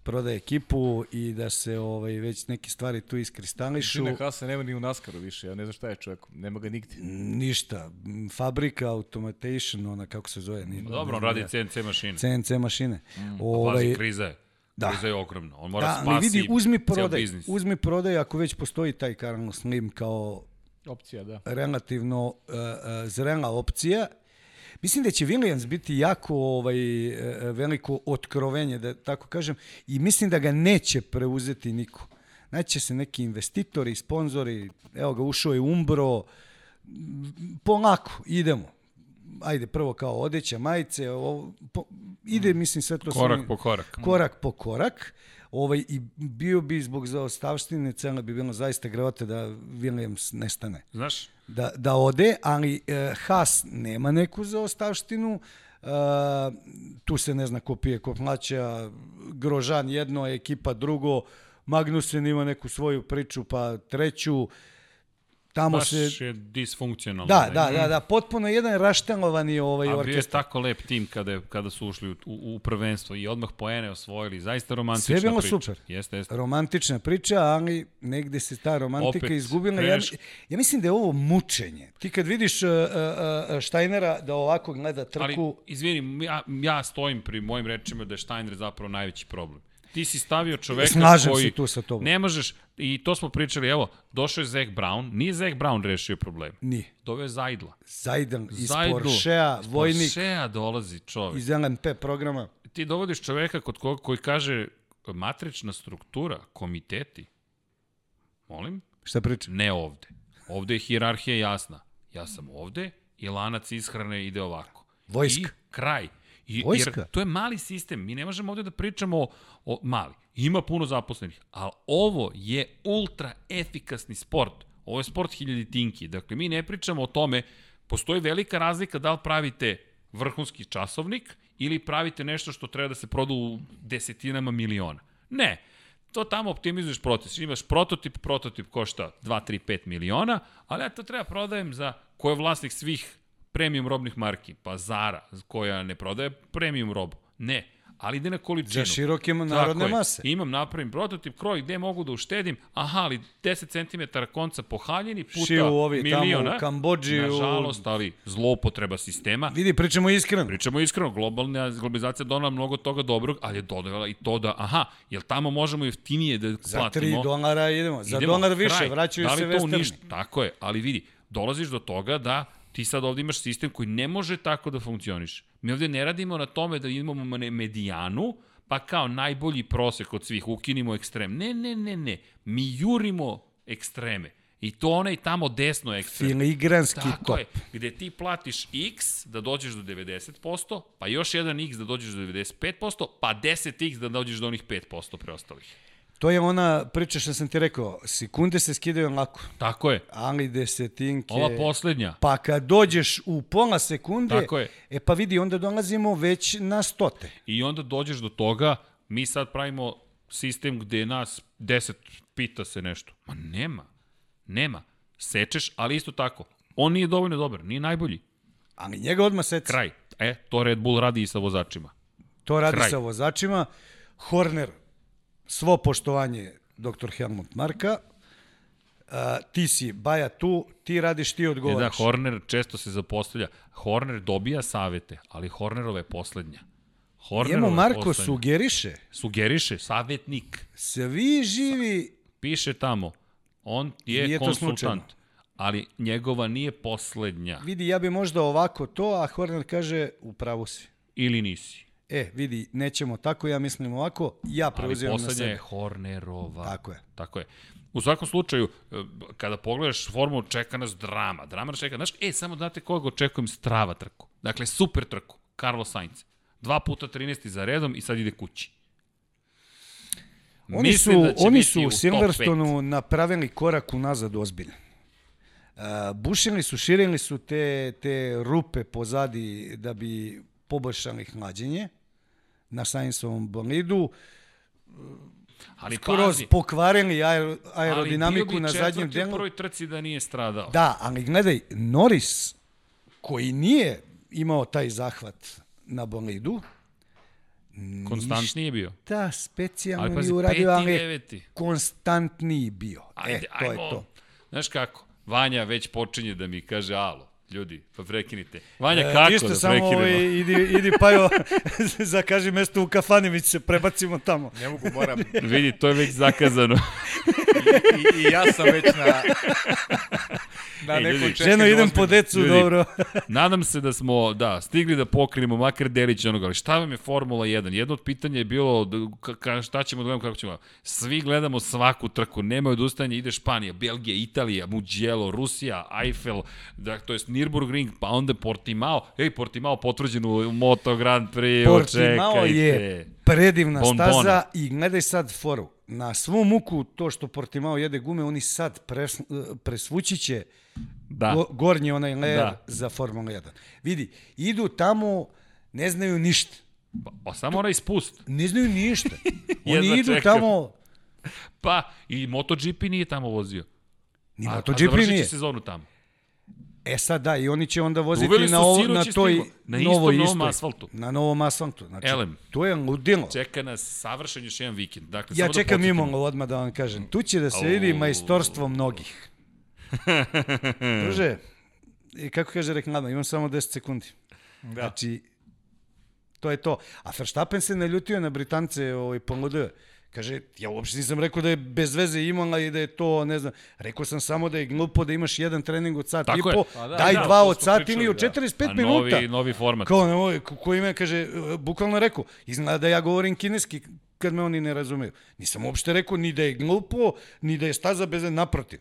proda ekipu i da se ovaj već neke stvari tu iskristališu. Šine Hasa nema ni u Naskaru više, ja ne znam šta je čovjek, nema ga nigde. Ništa. Fabrika, automation, ona kako se zove. Ni, Dobro, on radi CNC mašine. CNC mašine. Pazi, Ovaj, kriza je. Da. Kriza je ogromna. On mora da, spasi vidi, uzmi prodaj, biznis. uzmi prodaj ako već postoji taj Carlos Slim kao Opcija, da. relativno uh, uh, zrela opcija. Mislim da će Williams biti jako ovaj, uh, veliko otkrovenje, da tako kažem, i mislim da ga neće preuzeti niko. Naće se neki investitori, sponzori, evo ga, ušao je Umbro, polako, idemo. Ajde, prvo kao odeća, majice, ovo, po, ide, mislim, sve to... Korak sve- po korak. korak po korak. Ovaj, I bio bi zbog zaostavštine, cena bi bilo zaista grevata da Williams nestane. Znaš, Da, da ode, ali e, Haas nema neku zaostavštinu, e, tu se ne zna ko pije, ko plaća, Grožan jedno, ekipa drugo, Magnussen ima neku svoju priču, pa treću, tamo baš se... je disfunkcionalno. Da, da, da, da, potpuno jedan raštelovani ovaj A bio je orkestar. tako lep tim kada, je, kada su ušli u, u, prvenstvo i odmah poene osvojili. Zaista romantična Sve je bilo priča. super. Jeste, jeste. romantična priča, ali negde se ta romantika Opet, izgubila. Ja, ja mislim da je ovo mučenje. Ti kad vidiš uh, uh, Štajnera da ovako gleda trku, Ali, izvini, ja, ja stojim pri mojim rečima da je Steiner zapravo najveći problem. Ti si stavio čoveka Slažem koji... se tu sa tobom. Ne možeš, i to smo pričali, evo, došao je Zach Brown, nije Zach Brown rešio problem. nije. Doveo je Zajdla. Zajdan iz Zajdlu. Porschea, Iz vojnik Porschea dolazi čovek. iz LMP programa. Ti dovodiš čoveka kod koga koji kaže matrična struktura, komiteti. Molim? Šta pričam? Ne ovde. Ovde je hirarhija jasna. Ja sam ovde i lanac ishrane ide ovako. Vojska. I kraj. I, Vojska. Jer to je mali sistem. Mi ne možemo ovde da pričamo o, o mali. Ima puno zaposlenih, ali ovo je ultra efikasni sport. Ovo je sport hiljaditinki. Dakle, mi ne pričamo o tome, postoji velika razlika da li pravite vrhunski časovnik ili pravite nešto što treba da se proda u desetinama miliona. Ne, to tamo optimizuješ proces. Imaš prototip, prototip košta 2, 3, 5 miliona, ali ja to treba prodajem za ko je vlasnik svih premium robnih marki. Pa Zara, koja ne prodaje premium robu. Ne, ali ide na količinu. Za široke narodne Tako je. mase. Imam napravim prototip, kroj gde mogu da uštedim, aha, ali 10 cm konca pohaljeni puta Šiju ovi tamo u miliona. Kambodži, u- Nažalost, ali zloupotreba sistema. Vidi, pričamo iskreno. Pričamo iskreno, globalna globalizacija je donala mnogo toga dobrog, ali je dodala i to da, aha, jel tamo možemo jeftinije da Za 3 platimo? dolara idemo. Za Idemo, dolar više, kraj. vraćaju da se vesterni. Tako je, ali vidi, dolaziš do toga da ti sad ovde imaš sistem koji ne može tako da funkcioniše. Mi ovde ne radimo na tome da imamo medijanu, pa kao najbolji prosek od svih, ukinimo ekstrem. Ne, ne, ne, ne. Mi jurimo ekstreme. I to onaj tamo desno ekstrem. Filigranski Tako top. je, gde ti platiš x da dođeš do 90%, pa još jedan x da dođeš do 95%, pa 10x da dođeš do onih 5% preostalih. To je ona priča što sam ti rekao. Sekunde se skidaju lako, Tako je. ali desetinke... Ova poslednja. Pa kad dođeš u pola sekunde, Tako je. e pa vidi, onda dolazimo već na stote. I onda dođeš do toga, mi sad pravimo sistem gde nas 10 pita se nešto. Ma nema. Nema. Sečeš, ali isto tako. On nije dovoljno dobar, nije najbolji. Ali njega odmah seci. Kraj. E, to Red Bull radi i sa vozačima. To radi Kraj. sa vozačima. Horner, svo poštovanje dr. Helmut Marka, a, ti si Baja tu, ti radiš, ti E da. Horner često se zapostavlja. Horner dobija savete, ali Hornerova je poslednja. Hornerova Njemu Marko poslednja. sugeriše, Sugeriše, savetnik. svi živi, Piše tamo, on je Nije konsultant. slučajno. Ali njegova nije poslednja. vidi, ja bi možda ovako to, a Horner kaže, u pravu si. Ili nisi. E, vidi, nećemo tako, ja mislim ovako, ja Ali preuzimam na poslednja je sebe. Hornerova. Tako je. Tako je. U svakom slučaju, e, kada pogledaš formulu, čeka nas drama. Drama nas čeka. Znaš, e, samo znate koga očekujem strava trku. Dakle, super trku. Carlos Sainz. Dva puta 13 za redom i sad ide kući. Oni Mislim su, da oni su u. Silverstonu napravili korak unazad ozbiljno. Uh, bušili su, širili su te, te rupe pozadi da bi poboljšali hlađenje na Sainzovom bolidu, Ali kroz pazi, pokvarili aer, ali aerodinamiku bi na zadnjem delu. prvoj trci da nije stradao. Da, ali gledaj, Norris, koji nije imao taj zahvat na bolidu, Konstantniji je bio. da, specijalno Ali nije pazi, uradio, ali je deveti. konstantniji bio. Ajde, e, to ajmo. je to. Znaš kako? Vanja već počinje da mi kaže alo. Ljudi, pa prekinite. Vanja, E, kako ništa, da samo prekinemo? ovaj, idi, idi Pajo, zakaži mesto u kafani, mi se prebacimo tamo. Ne mogu, moram. Vidi, to je već zakazano. I, i ja sam već na, na Ej, nekom ljudi. Ženo, idem po decu, Ljudi. dobro. Nadam se da smo, da, stigli da pokrijemo makar delić onoga, ali šta vam je Formula 1? Jedno od pitanja je bilo da- ka, šta ćemo da gledamo, kako ćemo. Svi gledamo svaku trku, nema odustajanja, ide Španija, Belgija, Italija, Mugello, Rusija, Eiffel, da, to jest Nürburgring, pa onda Portimao. Ej, Portimao potvrđen u Moto Grand Prix, Portimao čekajte. je predivna Bonbona. staza i gledaj sad foru. Na svu muku to što Portimao jede gume, oni sad pres, presvući će Da. go, gornji onaj layer Da. za Formula 1. Vidi, idu tamo, ne znaju ništa. Pa, samo onaj spust. Ne znaju ništa. Oni idu čekam. tamo, Pa, i MotoGP nije tamo vozio. ni A- a MotoGP će nije. sezonu tamo. E sad da, i oni će onda voziti Uveli na, ovo, na toj. Na istom novoj novom istoj. asfaltu. Na novom asfaltu. Znači, Elem. to je ludilo. Čeka nas savršen još jedan vikend. Dakle, Ja samo čekam da imamo odmah da vam kažem. Tu će da se vidi majstorstvo mnogih. Druže, i kako kaže reklama, imam samo 10 sekundi. Da. Znači, to je to. A Verstappen se naljutio na Britance ovaj, pomodio. Kaže, ja uopšte nisam rekao da je bez veze imala i da je to, ne znam, rekao sam samo da je glupo da imaš jedan trening od sat Tako i po, Pa da, daj da, dva od sat pričali, ili od da. 45 A minuta. Novi, novi format. Kao ko- koji me kaže, e, bukvalno rekao, izgleda da ja govorim kineski kad me oni ne razumeju. Nisam uopšte rekao ni da je glupo, ni da je staza bez naprotiv.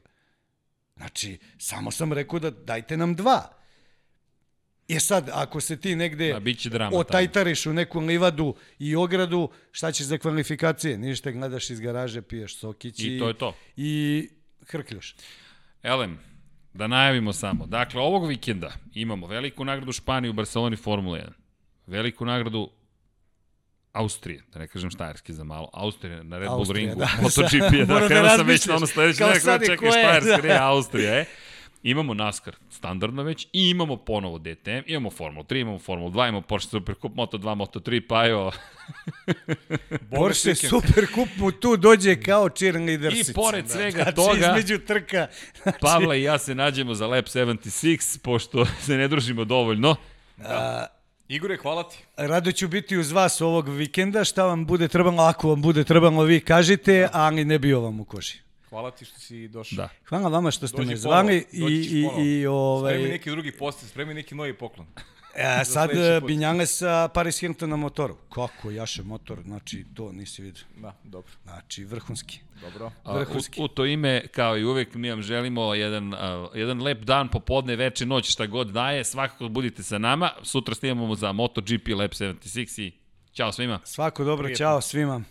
Znači, samo sam rekao da dajte nam dva. Je sad, ako se ti negde Da, drama tamo. otajtariš u neku livadu i ogradu, šta ćeš za kvalifikacije? Ništa, gledaš iz garaže, piješ sokić I to je to. I hrkljuš. Elem, da najavimo samo. Dakle, ovog vikenda imamo veliku nagradu Španije u Barceloni Formula 1. Veliku nagradu Austrije, da ne kažem štajerski za malo, Austrija na Red Bull Austrija, ringu, da. MotoGP, je, da, Moram da krenuo sam već na ono sledeće, Kao ne, sad je čekaj, štajerska, da. ne, Austrija, e. Imamo NASCAR, standardno već, i imamo ponovo DTM, imamo Formula 3, imamo Formula 2, imamo Porsche Supercup, Moto2, Moto3, pa evo, Porsche vikend. Super Cup mu tu dođe kao cheerleadersica. I pored svega znači, toga- između trka. Znači, Pavla i ja se nađemo za Lab 76, pošto se ne družimo dovoljno. Igore, hvala ti. Rado ću biti uz vas ovog vikenda, šta vam bude trebalo, ako vam bude trebalo vi kažite, ali ne bio vam u koži. Hvala ti što si došao. Da. Hvala vama što ste Dođi me zvali i, i, ponovo. i ovaj, Spremi neki drugi post, spremi neki novi poklon. E, sad put. Binjane sa Paris Hilton na motoru. Kako jaše motor, znači to nisi vidio. Da, dobro, Znači vrhunski. dobro. A, Vrhunski. U, u to ime, kao i uvek, mi vam želimo jedan, a, jedan lep dan, popodne, veče, noć, šta god daje. Svakako budite sa nama. Sutra snimamo za MotoGP Lab 76 i ćao svima. Svako dobro, Prijetno. ćao svima.